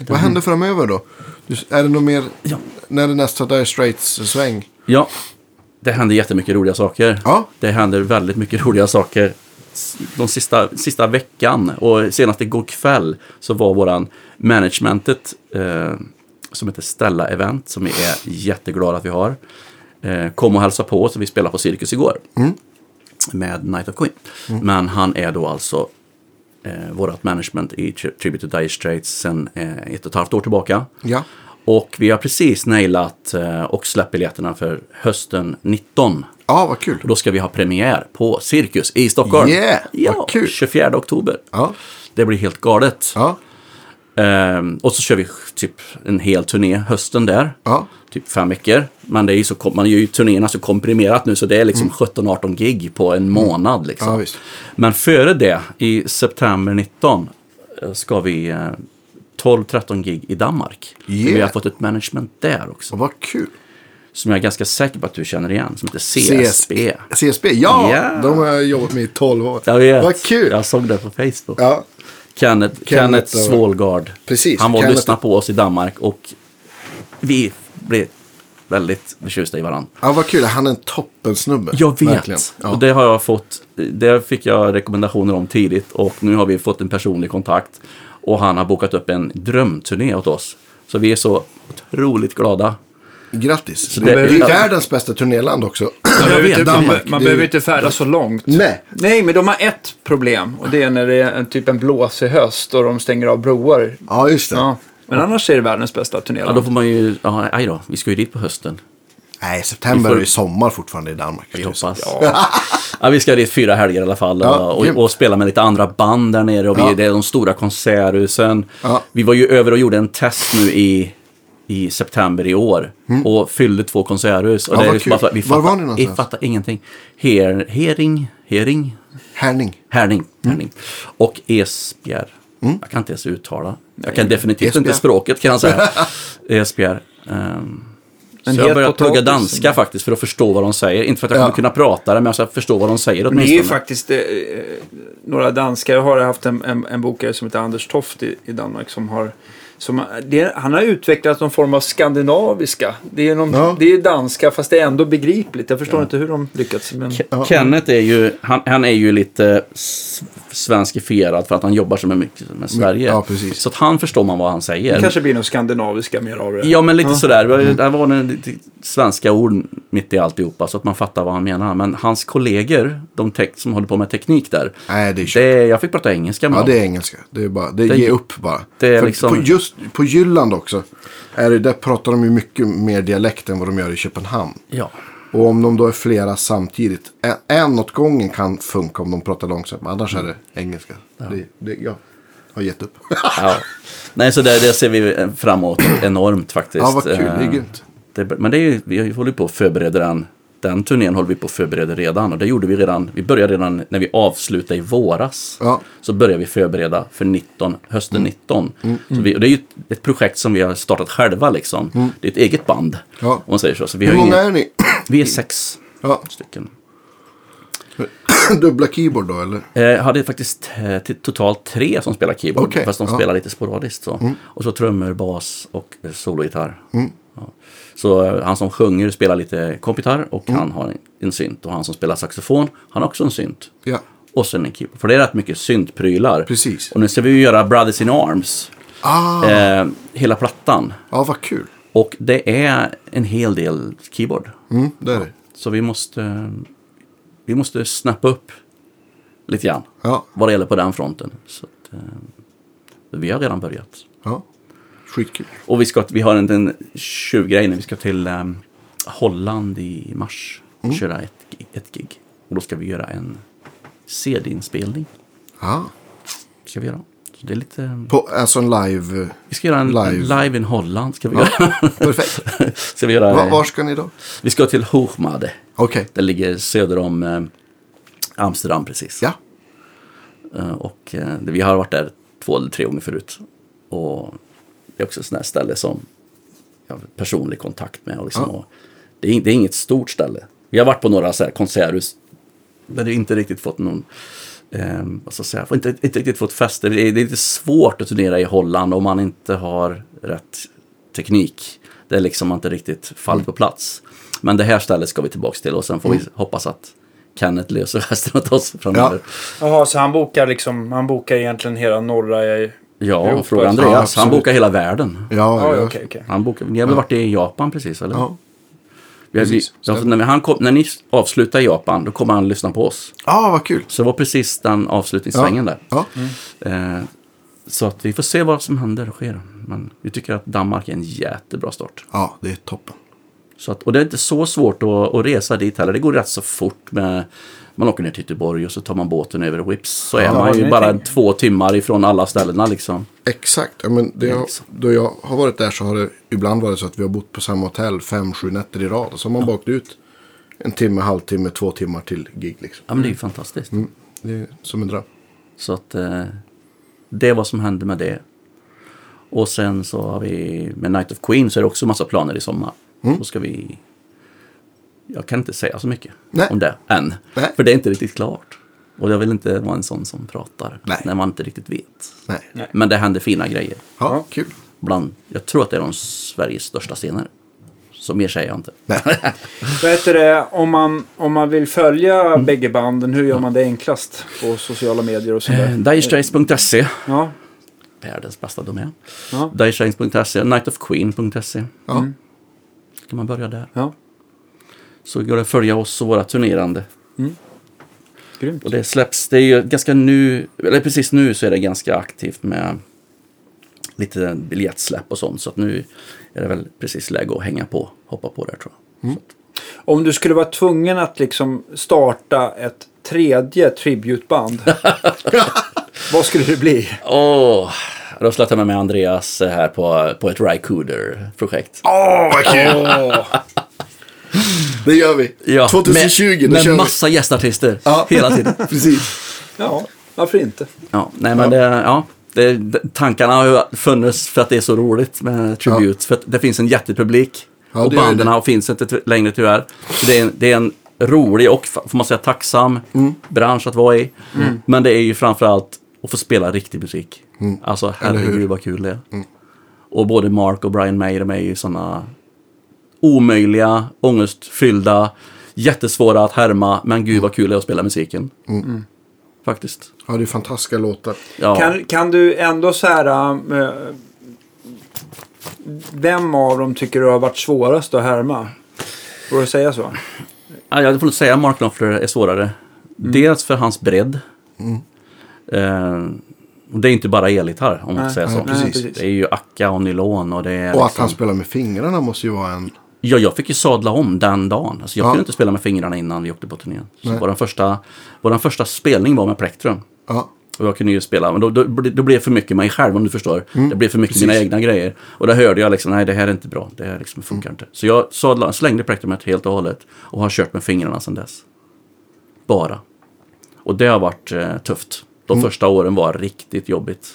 Vad händer framöver då? Är det något mer? Ja. När är det nästa Dire Straits-sväng? Ja, det händer jättemycket roliga saker. Ja. Det händer väldigt mycket roliga saker. De sista, sista veckan och senast igår kväll så var våran managementet eh, som heter Stella Event som vi är jätteglada att vi har. Eh, kom och hälsa på oss. Vi spelade på Cirkus igår. Med Night of Queen. Men han är då alltså eh, vårat management i Tri- Tribute to Dire Straits sedan eh, ett och ett halvt år tillbaka. Ja. Och vi har precis nailat eh, och släppt biljetterna för hösten 19. Ja, vad kul. Och då ska vi ha premiär på Cirkus i Stockholm. Yeah, ja, vad kul. 24 oktober. Ja. Det blir helt galet. Ja. Ehm, och så kör vi typ en hel turné hösten där. Ja. Typ fem veckor. Men det är ju så, man gör ju turnéerna så komprimerat nu så det är liksom 17-18 gig på en månad. Liksom. Mm. Ja, visst. Men före det, i september 19, eh, ska vi eh, 12-13 gig i Danmark. För Vi Yeah. har fått ett management där också. Och vad kul. Som jag är ganska säker på att du känner igen. Som heter CSB. CSB, ja! Ja. De har jag jobbat med i 12 år. Jag vet. Vad kul. Jag såg det på Facebook. Ja, Kenneth, Kenneth, Kenneth Svålgard. Precis, Han var och Kenneth- lyssnade på oss i Danmark och vi blev väldigt förtjusta i varandra. ja vad kul. Han är en toppensnubbe. Jag vet. Verkligen. Ja. Och det har jag fått. Det fick jag rekommendationer om tidigt och nu har vi fått en personlig kontakt. Och han har bokat upp en drömturné åt oss. Så vi är så otroligt glada. Grattis. Så det, det- är ja. världens bästa turnéland också. Man jag behöver vet, inte, man, Danmark, man det- behöver inte färdas så långt. Nej. Nej, men de har ett problem. Och det är när det är en, typ en blåsig höst och de stänger av broar. Ja, just det. Ja. Men annars är det världens bästa Ja, turnéland. då får man ju, ja, aj då, vi ska ju dit på hösten. Nej, september Vi får- är ju sommar fortfarande i Danmark. Vi hoppas. Ja. Ja, vi ska dit fyra helger i alla fall Ja, och, och, och spela med lite andra band där nere. Och vi, Ja. Det är de stora konserthusen. Ja. Vi var ju över och gjorde en test nu i, i september i år. Och fyllde två konserthus. Och Mm. Ja, det är vad ju bara vi Var var fattar, ni någonstans? Vi fattar ingenting. Her, hering, hering, Härning. Härning. Mm. Härning. Och Esbjerg. Jag kan inte ens uttala. Jag kan definitivt Esbjerg. inte språket kan jag säga. [laughs] Esbjerg. Um, så jag har börjat plugga danska faktiskt för att förstå vad de säger. Inte för att jag Ja. kommer kunna prata det, men jag ska förstå vad de säger Det är åtminstone. ju faktiskt eh, några danskar. Jag har haft en, en, en bokare som heter Anders Toft i, i Danmark som har som, det, han har utvecklat någon form av skandinaviska. Det är, någon, Ja. det är danska fast det är ändå begripligt. Jag förstår inte hur de lyckats. Men... Ja. Kenneth är ju, han, han är ju lite svenskifierad för att han jobbar så mycket med Sverige. Ja, precis. Så att han förstår man vad han säger. Det kanske blir något skandinaviska mer av det. Ja, men lite sådär. Det där var det lite svenska ord mitt i alltihopa så att man fattar vad han menar. Men hans kollegor, de tek- som håller på med teknik där. Nej, det är. Det, jag fick prata engelska med Ja, dem. det är engelska. Det är bara, det, Det- ge upp bara. det är För liksom- på, just på Jylland också. Är det, där pratar de ju mycket mer dialekt än vad de gör i Köpenhamn. Ja. Och om de då är flera samtidigt. En, en åt gången kan funka om de pratar långsamt. Annars är det engelska. Det, det, jag har gett upp. ja. Nej, så det, det ser vi framåt enormt faktiskt. Ja, vad kul. Det är Eh, grymt. Det, men det är ju, vi håller på att förbereda den. Den turnén håller vi på att förbereda redan. Och det gjorde vi redan. Vi började redan när vi avslutade i våras. Ja. Så började vi förbereda för 19, hösten 19. Så vi, det är ju ett, projekt som vi har startat själva liksom. Det är ett eget band. Ja. Om man säger så. så vi Hur har många ingen, är ni? Vi är sex Ja, stycken. [clears throat] dubbla keyboard då eller? Eh, Jag hade faktiskt eh, totalt tre som spelar keyboard. Okej, Fast de spelar lite sporadiskt. Så. Och så trummor, bas och eh, sologitarr. Ja. Så eh, han som sjunger spelar lite kompgitarr och han har en, en synt. Och han som spelar saxofon, han har också en synt. Ja. Och sen en keyboard. För det är rätt mycket syntprylar. Precis. Och nu ska vi ju göra Brothers in Arms. Ah, Eh, hela plattan. ja vad kul. Och det är en hel del keyboard. Mm, det är det. Så vi måste, vi måste snappa upp lite grann. Ja, Vad det gäller på den fronten. Så att, eh, vi har redan börjat. ja. Skitkul. Och vi, ska, vi har en, en tjuvgrej när vi ska till ehm, Holland i mars. Mm. Köra ett, ett gig. Och då ska vi göra en CD-inspelning. Ja. Ska vi göra. Så det är lite... ehm, På, alltså en live. Vi ska göra en Live. live, live in Holland. Ska vi, göra. Perfekt. [laughs] ska vi, göra, Va, var ska ni då? vi ska till Hochmade. Okej. Det ligger söder om eh, Amsterdam precis. Ja. Eh, och eh, vi har varit där två eller tre gånger förut. Och det är också ett sånt här ställe som jag har personlig kontakt med. Och liksom, Ja. och det, är, det är inget stort ställe. Vi har varit på några så här konserthus där det inte riktigt fått någon eh, vad ska jag säga, inte, inte riktigt fått fäste. Det är, det är lite svårt att turnera i Holland om man inte har rätt teknik. Det är liksom inte riktigt fallit på plats. Men det här stället ska vi tillbaka till och sen får vi hoppas att Kenneth löser [laughs] resten åt oss framöver. Jaha, så han bokar liksom, han bokar egentligen hela norra... Ja, fråga Ja, Andreas. han absolut. bokar hela världen. Ja, Ja, ja. okej, okej. Han bokar, ni har väl varit i Japan precis, eller? Ja. Vi, har- vi, precis. alltså, när, vi, han kom, när ni avslutar i Japan, då kommer han lyssna på oss. Ah, vad kul. Så det var precis den avslutningssvängen där. Ja. Eh, så att vi får se vad som händer och sker. Men vi tycker att Danmark är en jättebra start. ja, det är toppen. Så att, och det är inte så svårt att, att resa dit heller. Det går rätt så fort med man åker ner till Göteborg och så tar man båten över whips så är Ja, man ju bara tänkt. två timmar ifrån alla ställena liksom. Exakt. Ja, men det Liksom. då jag har varit där så har det ibland varit så att vi har bott på samma hotell fem, sju nätter i rad. Så har man bara åkt ut en timme, halvtimme, två timmar till gig. Liksom. Ja men det är ju fantastiskt. Mm. Det är som en dröm. Så att eh, det är vad som hände med det. Och sen så har vi med Night of Queen så är det också massa planer i sommar. Mm. Då ska vi... Jag kan inte säga så mycket Nej. om det än. Nej. För det är inte riktigt klart. Och jag vill inte vara en sån som pratar Nej. när man inte riktigt vet. Nej. Men det händer fina grejer. Ja, kul. Bland, jag tror att det är de Sveriges största scener. Så mer säger jag inte. [laughs] Heter det, om man, om man vill följa bägge banden, hur gör man det enklast på sociala medier och Eh, sådär? Direstraits.se Ja, Världens bästa domän. ja, Direstraits.se Nightofqueen.se Ja. Mm. Ska man börja där. ja. Så går det att följa oss och våra turnerande. Grymt. Och det släpps, det är ju ganska nu, eller precis nu så är det ganska aktivt med lite biljettsläpp och sånt. Så att nu är det väl precis läge att hänga på, hoppa på där tror jag. Om du skulle vara tvungen att liksom starta ett tredje tributeband. [laughs] vad skulle det bli? Åh, då slutar jag med Andreas här på, på ett Rycooder-projekt. Åh, vad kul! Det gör vi. 2020, med, med kör massa gästartister Ja. hela tiden. vi. [laughs] Precis. Ja, varför inte? Ja, nej men det, ja, det, tankarna har ju funnits för att det är så roligt med Tribute. För att det finns en jättepublik. Ja, och banden finns inte längre tyvärr. Det är, en- det är en rolig och, får man säga, tacksam Mm. bransch att vara i. Men det är ju framförallt att få spela riktig musik. Alltså Mm. Mm. herregud vad kul det är. Och både Mark och Brian May, de är ju sådana omöjliga, ångestfyllda, jättesvåra att härma. Men gud vad kul det är att spela musiken. Mm. Faktiskt. Ja, det är fantastiska låtar. Ja. Kan, kan du ändå så här... äh, vem av dem tycker du har varit svårast att härma? Får du säga så? Ja, jag får nog säga att Mark Knopfler är svårare. Dels för hans bredd. Eh, och det är inte bara elgitarr om man får säga nej, så. precis. Det är ju Akka och nylon och det är Och att liksom... han spelar med fingrarna måste ju vara en... Ja, jag fick ju sadla om den dagen. Alltså, jag Ja. kunde inte spela med fingrarna innan vi åkte på turnén. Så vår första, vår första spelning var med plektrum. Ja, Och jag kunde ju spela, men då, då, då blev det för mycket mig själv om du förstår. Det blev för mycket mina precis. egna grejer. Och då hörde jag liksom, nej det här är inte bra. Det här liksom funkar inte. Så jag sadlade, slängde plektrumet helt och hållet. Och har kört med fingrarna sedan dess. Bara. Och det har varit eh, tufft. De första åren var riktigt jobbigt.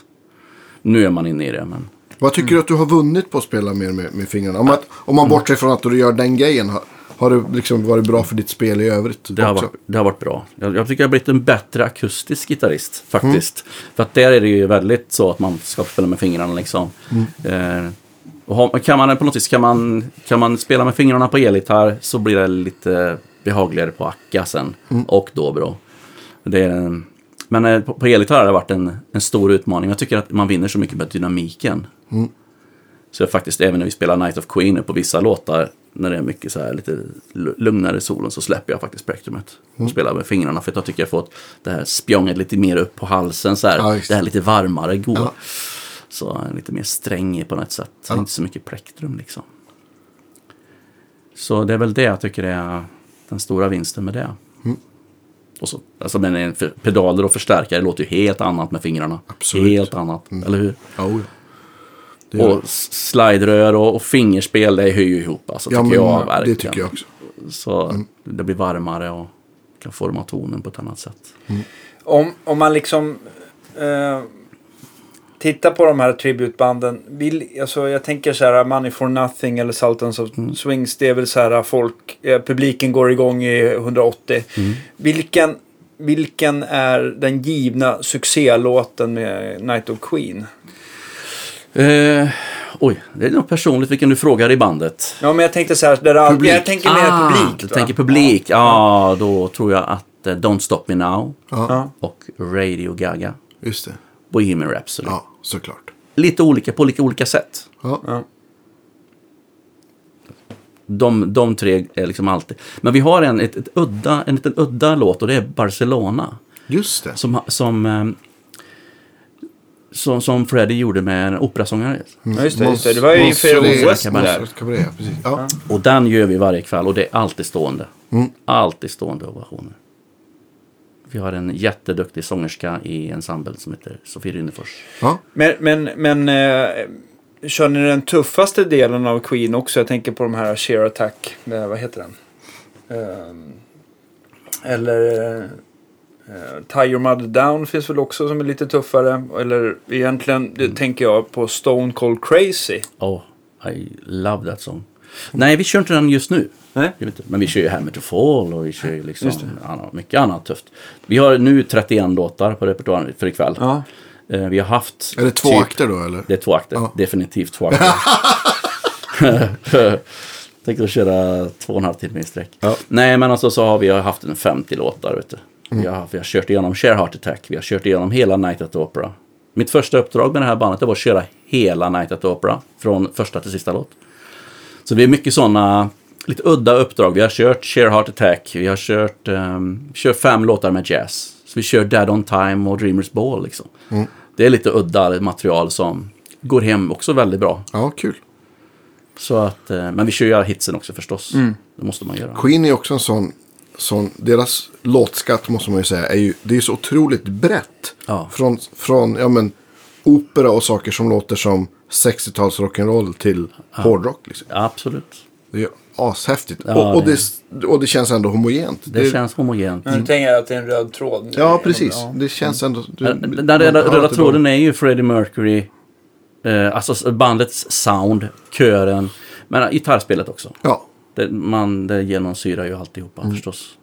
Nu är man inne i det, men... Vad tycker du att du har vunnit på att spela mer med, med fingrarna? Om, att, om man bortser från att du gör den grejen. Har, har det liksom varit bra för ditt spel i övrigt? Det har, varit, det har varit bra. Jag, jag tycker jag har blivit en bättre akustisk gitarrist faktiskt. För att där är det ju väldigt så att man ska spela med fingrarna liksom. Eh, och har, kan man på något vis kan man, kan man spela med fingrarna på elgitarr så blir det lite behagligare på akka sen. Och dobro. Det är, en- men eh, på, på elgitarr har det varit en, en stor utmaning. Jag tycker att man vinner så mycket med dynamiken. Så jag faktiskt, även när vi spelar Night of Queen på vissa låtar, när det är mycket så här lite lu- lugnare solen, så släpper jag faktiskt spektrumet. Och spelar med fingrarna, för att jag tycker jag får det här spjånget lite mer upp på halsen, så här, Ja, det här lite varmare, goda. Ja. Så lite mer strängig på något sätt. Ja. Inte så mycket plektrum liksom. Så det är väl det jag tycker är den stora vinsten med det. Mm. Och så, alltså men pedaler och förstärkare låter ju helt annat med fingrarna. Absolut. Helt annat, eller hur? Oh, ja. Och sliderör och, och fingerspel, det ju ihop alltså, ja, tycker jag verkligen. det tycker jag också. Så det blir varmare och kan forma tonen på ett annat sätt. Om, om man liksom eh, tittar på de här tributbanden. Vill, alltså jag tänker så här Money for Nothing eller Sultans of Swings. Det är väl så här folk, eh, publiken går igång i 180. Vilken, vilken är den givna succélåten med Night of Queen? Eh, oj, det är nog personligt vilken du frågar i bandet. Ja men jag tänkte så här, där all, Publik. jag tänker mer ah, publik. du va? tänker publik. Ja, då tror jag att eh, Don't Stop Me Now Ja. och Radio Gaga. just det. Bohemian Rhapsody. Ja, såklart. Lite olika på lika olika sätt. Ja. Ja. De, de tre är liksom alltid. Men vi har en, ett, ett udda, en liten udda låt och det är Barcelona. Just det. Som, som, eh, som, som Freddie gjorde med en operasångare. Ja, just det, just det. Det var ju inför OS där. Precis. Ja. Och den gör vi varje kväll och det är alltid stående. Mm. Alltid stående ovationer. Vi har en jätteduktig sångerska i ensemblen som heter Sofie Rynnefors. ja. Men, men, men eh, kör ni den tuffaste delen av Queen också? Jag tänker på de här Sheer Attack. Eh, vad heter den? Ehm, eller eh, Tie Your Mother Down finns väl också som är lite tuffare. Eller egentligen det tänker jag på Stone Cold Crazy. Oh, I love that song. Nej, vi kör inte den just nu. Nej. Men vi kör ju Hammer to Fall och vi kör ju liksom annat, mycket annat tufft. Vi har nu 31 låtar på repertoaren för ikväll. Ja. Eh, Vi har haft... Är det två typ- akter då eller? Det är två akter. Ja. Definitivt två [laughs] akter. [laughs] Tänkte att köra två och en halv timme i sträck. Ja. Nej, men alltså så har vi haft en 50 låtar. Vet du. Vi, har, vi har kört igenom Share Heart Attack. Vi har kört igenom hela Night at the Opera. Mitt första uppdrag med det här bandet det var att köra hela Night at the Opera. Från första till sista låt. Så det är mycket sådana lite udda uppdrag. Vi har kört Share Heart Attack. Vi har kört, um, kör fem låtar med jazz. Så vi kör Dead On Time och Dreamers Ball. Liksom. Det är lite udda material som går hem också väldigt bra. Ja, kul. Så att, eh, men vi kör ju hitsen också förstås. Det måste man göra. Queen är också en sån, sån, deras låtskatt måste man ju säga, är ju, det är så otroligt brett. Ja. Från, från, ja men, opera och saker som låter som 60-tals rock'n'roll till hårdrock. Liksom. Ja, absolut. Det är ashäftigt. Ja, och, och, det- det, och det känns ändå homogent. Det, känns homogent. Nu tänker jag att det är en röd tråd. Ja, precis. Ja. Det känns ändå... Du, Den röda, röda det tråden är ju Freddie Mercury. Eh, alltså bandets sound, kören. Men gitarrspelet också. Ja, Det, man, det genomsyrar ju alltihopa Mm. förstås.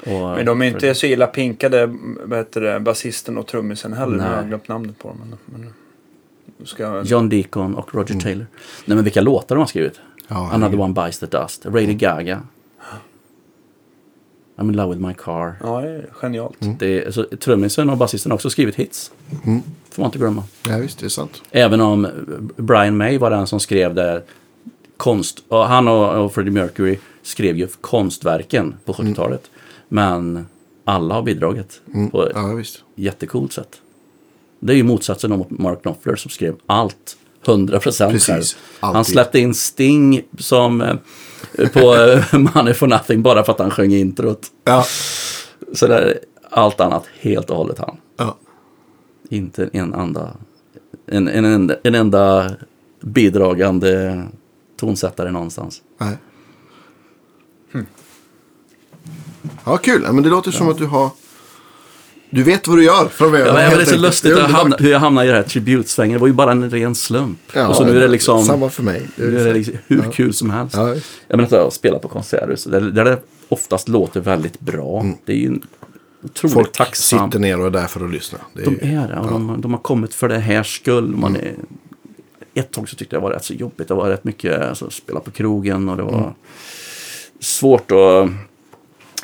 Och, Men de är inte så illa pinkade, vad heter det, basisten och trummisen heller. Nu har Nej. jag glömt namnet på dem. Men, men, ska, John Deacon och Roger Taylor. Nej men vilka låtar de har skrivit. Mm. Ja, Another herregud. One Bites the Dust. Radio Gaga. I'm in love with my car. Ja, det är genialt. Det är, så, trummisen och basisten har också skrivit hits. Mm. Får man inte glömma. ja, visst, det är sant. Även om Brian May var den som skrev det konst... Och han och, och Freddie Mercury skrev ju konstverken på 70-talet. Men alla har bidragit på ett Ja, visst. jättecoolt sätt. Det är ju motsatsen mot Mark Knopfler som skrev allt 100% Precis, själv. Han alltid. släppte in Sting som eh, på eh, [laughs] Money for Nothing bara för att han sjöng introt. Ja. Så det är allt annat helt och hållet han. ja. Inte en enda, en, en, enda, en enda bidragande tonsättare någonstans. Nej. Ja, kul. Ja, men det låter som att du har... Du vet vad du gör framöver. Ja, men det är så lustigt jag hamna, hur jag hamnade i det här tributesvängen. Det var ju bara en ren slump. Ja, och så nu är det liksom, Samma för mig. Det är det liksom hur kul som helst. Ja. Jag menar att jag spelar på konserter så där, där det oftast låter väldigt bra. Det är ju en otroligt Mm. Folk tacksam. sitter ner och är där för att lyssna. Är, De är det. Och de, de har kommit för det här skull. Man är, ett tag så tyckte jag det var rätt så jobbigt. Det var rätt mycket alltså, spela på krogen och det var Mm. svårt att...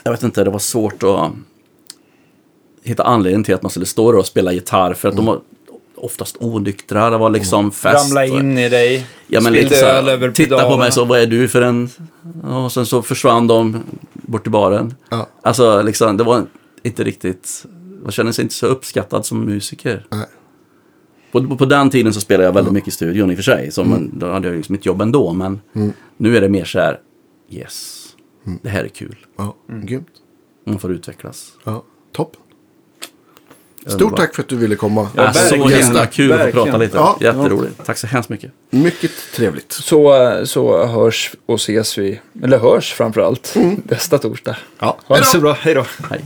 Jag vet inte, det var svårt att hitta anledning till att man skulle stå där och spela gitarr. För att Mm. de var oftast onyktra. Det var liksom fest. Ramla in i dig. Ja, men lite så öl här, över titta på mig så, vad är du för en... Och sen så försvann de bort till baren. Ja. Alltså, liksom, det var inte riktigt... Man känner sig inte så uppskattad som musiker. Nej. På, på den tiden så spelade jag väldigt mycket i studion i och för sig. Så man, då hade jag liksom mitt jobb ändå. Men nu är det mer så här, yes, det här är kul. Ja, grymt. Man får utvecklas. Ja, toppen. Stort tack för att du ville komma. Ja, så himla kul att få prata lite. Ja. Jätteroligt. Tack så hemskt mycket. Mycket trevligt. Så, så hörs och ses vi, eller hörs framför allt, nästa torsdag. Ja, Ha det så bra, hej då. Hej.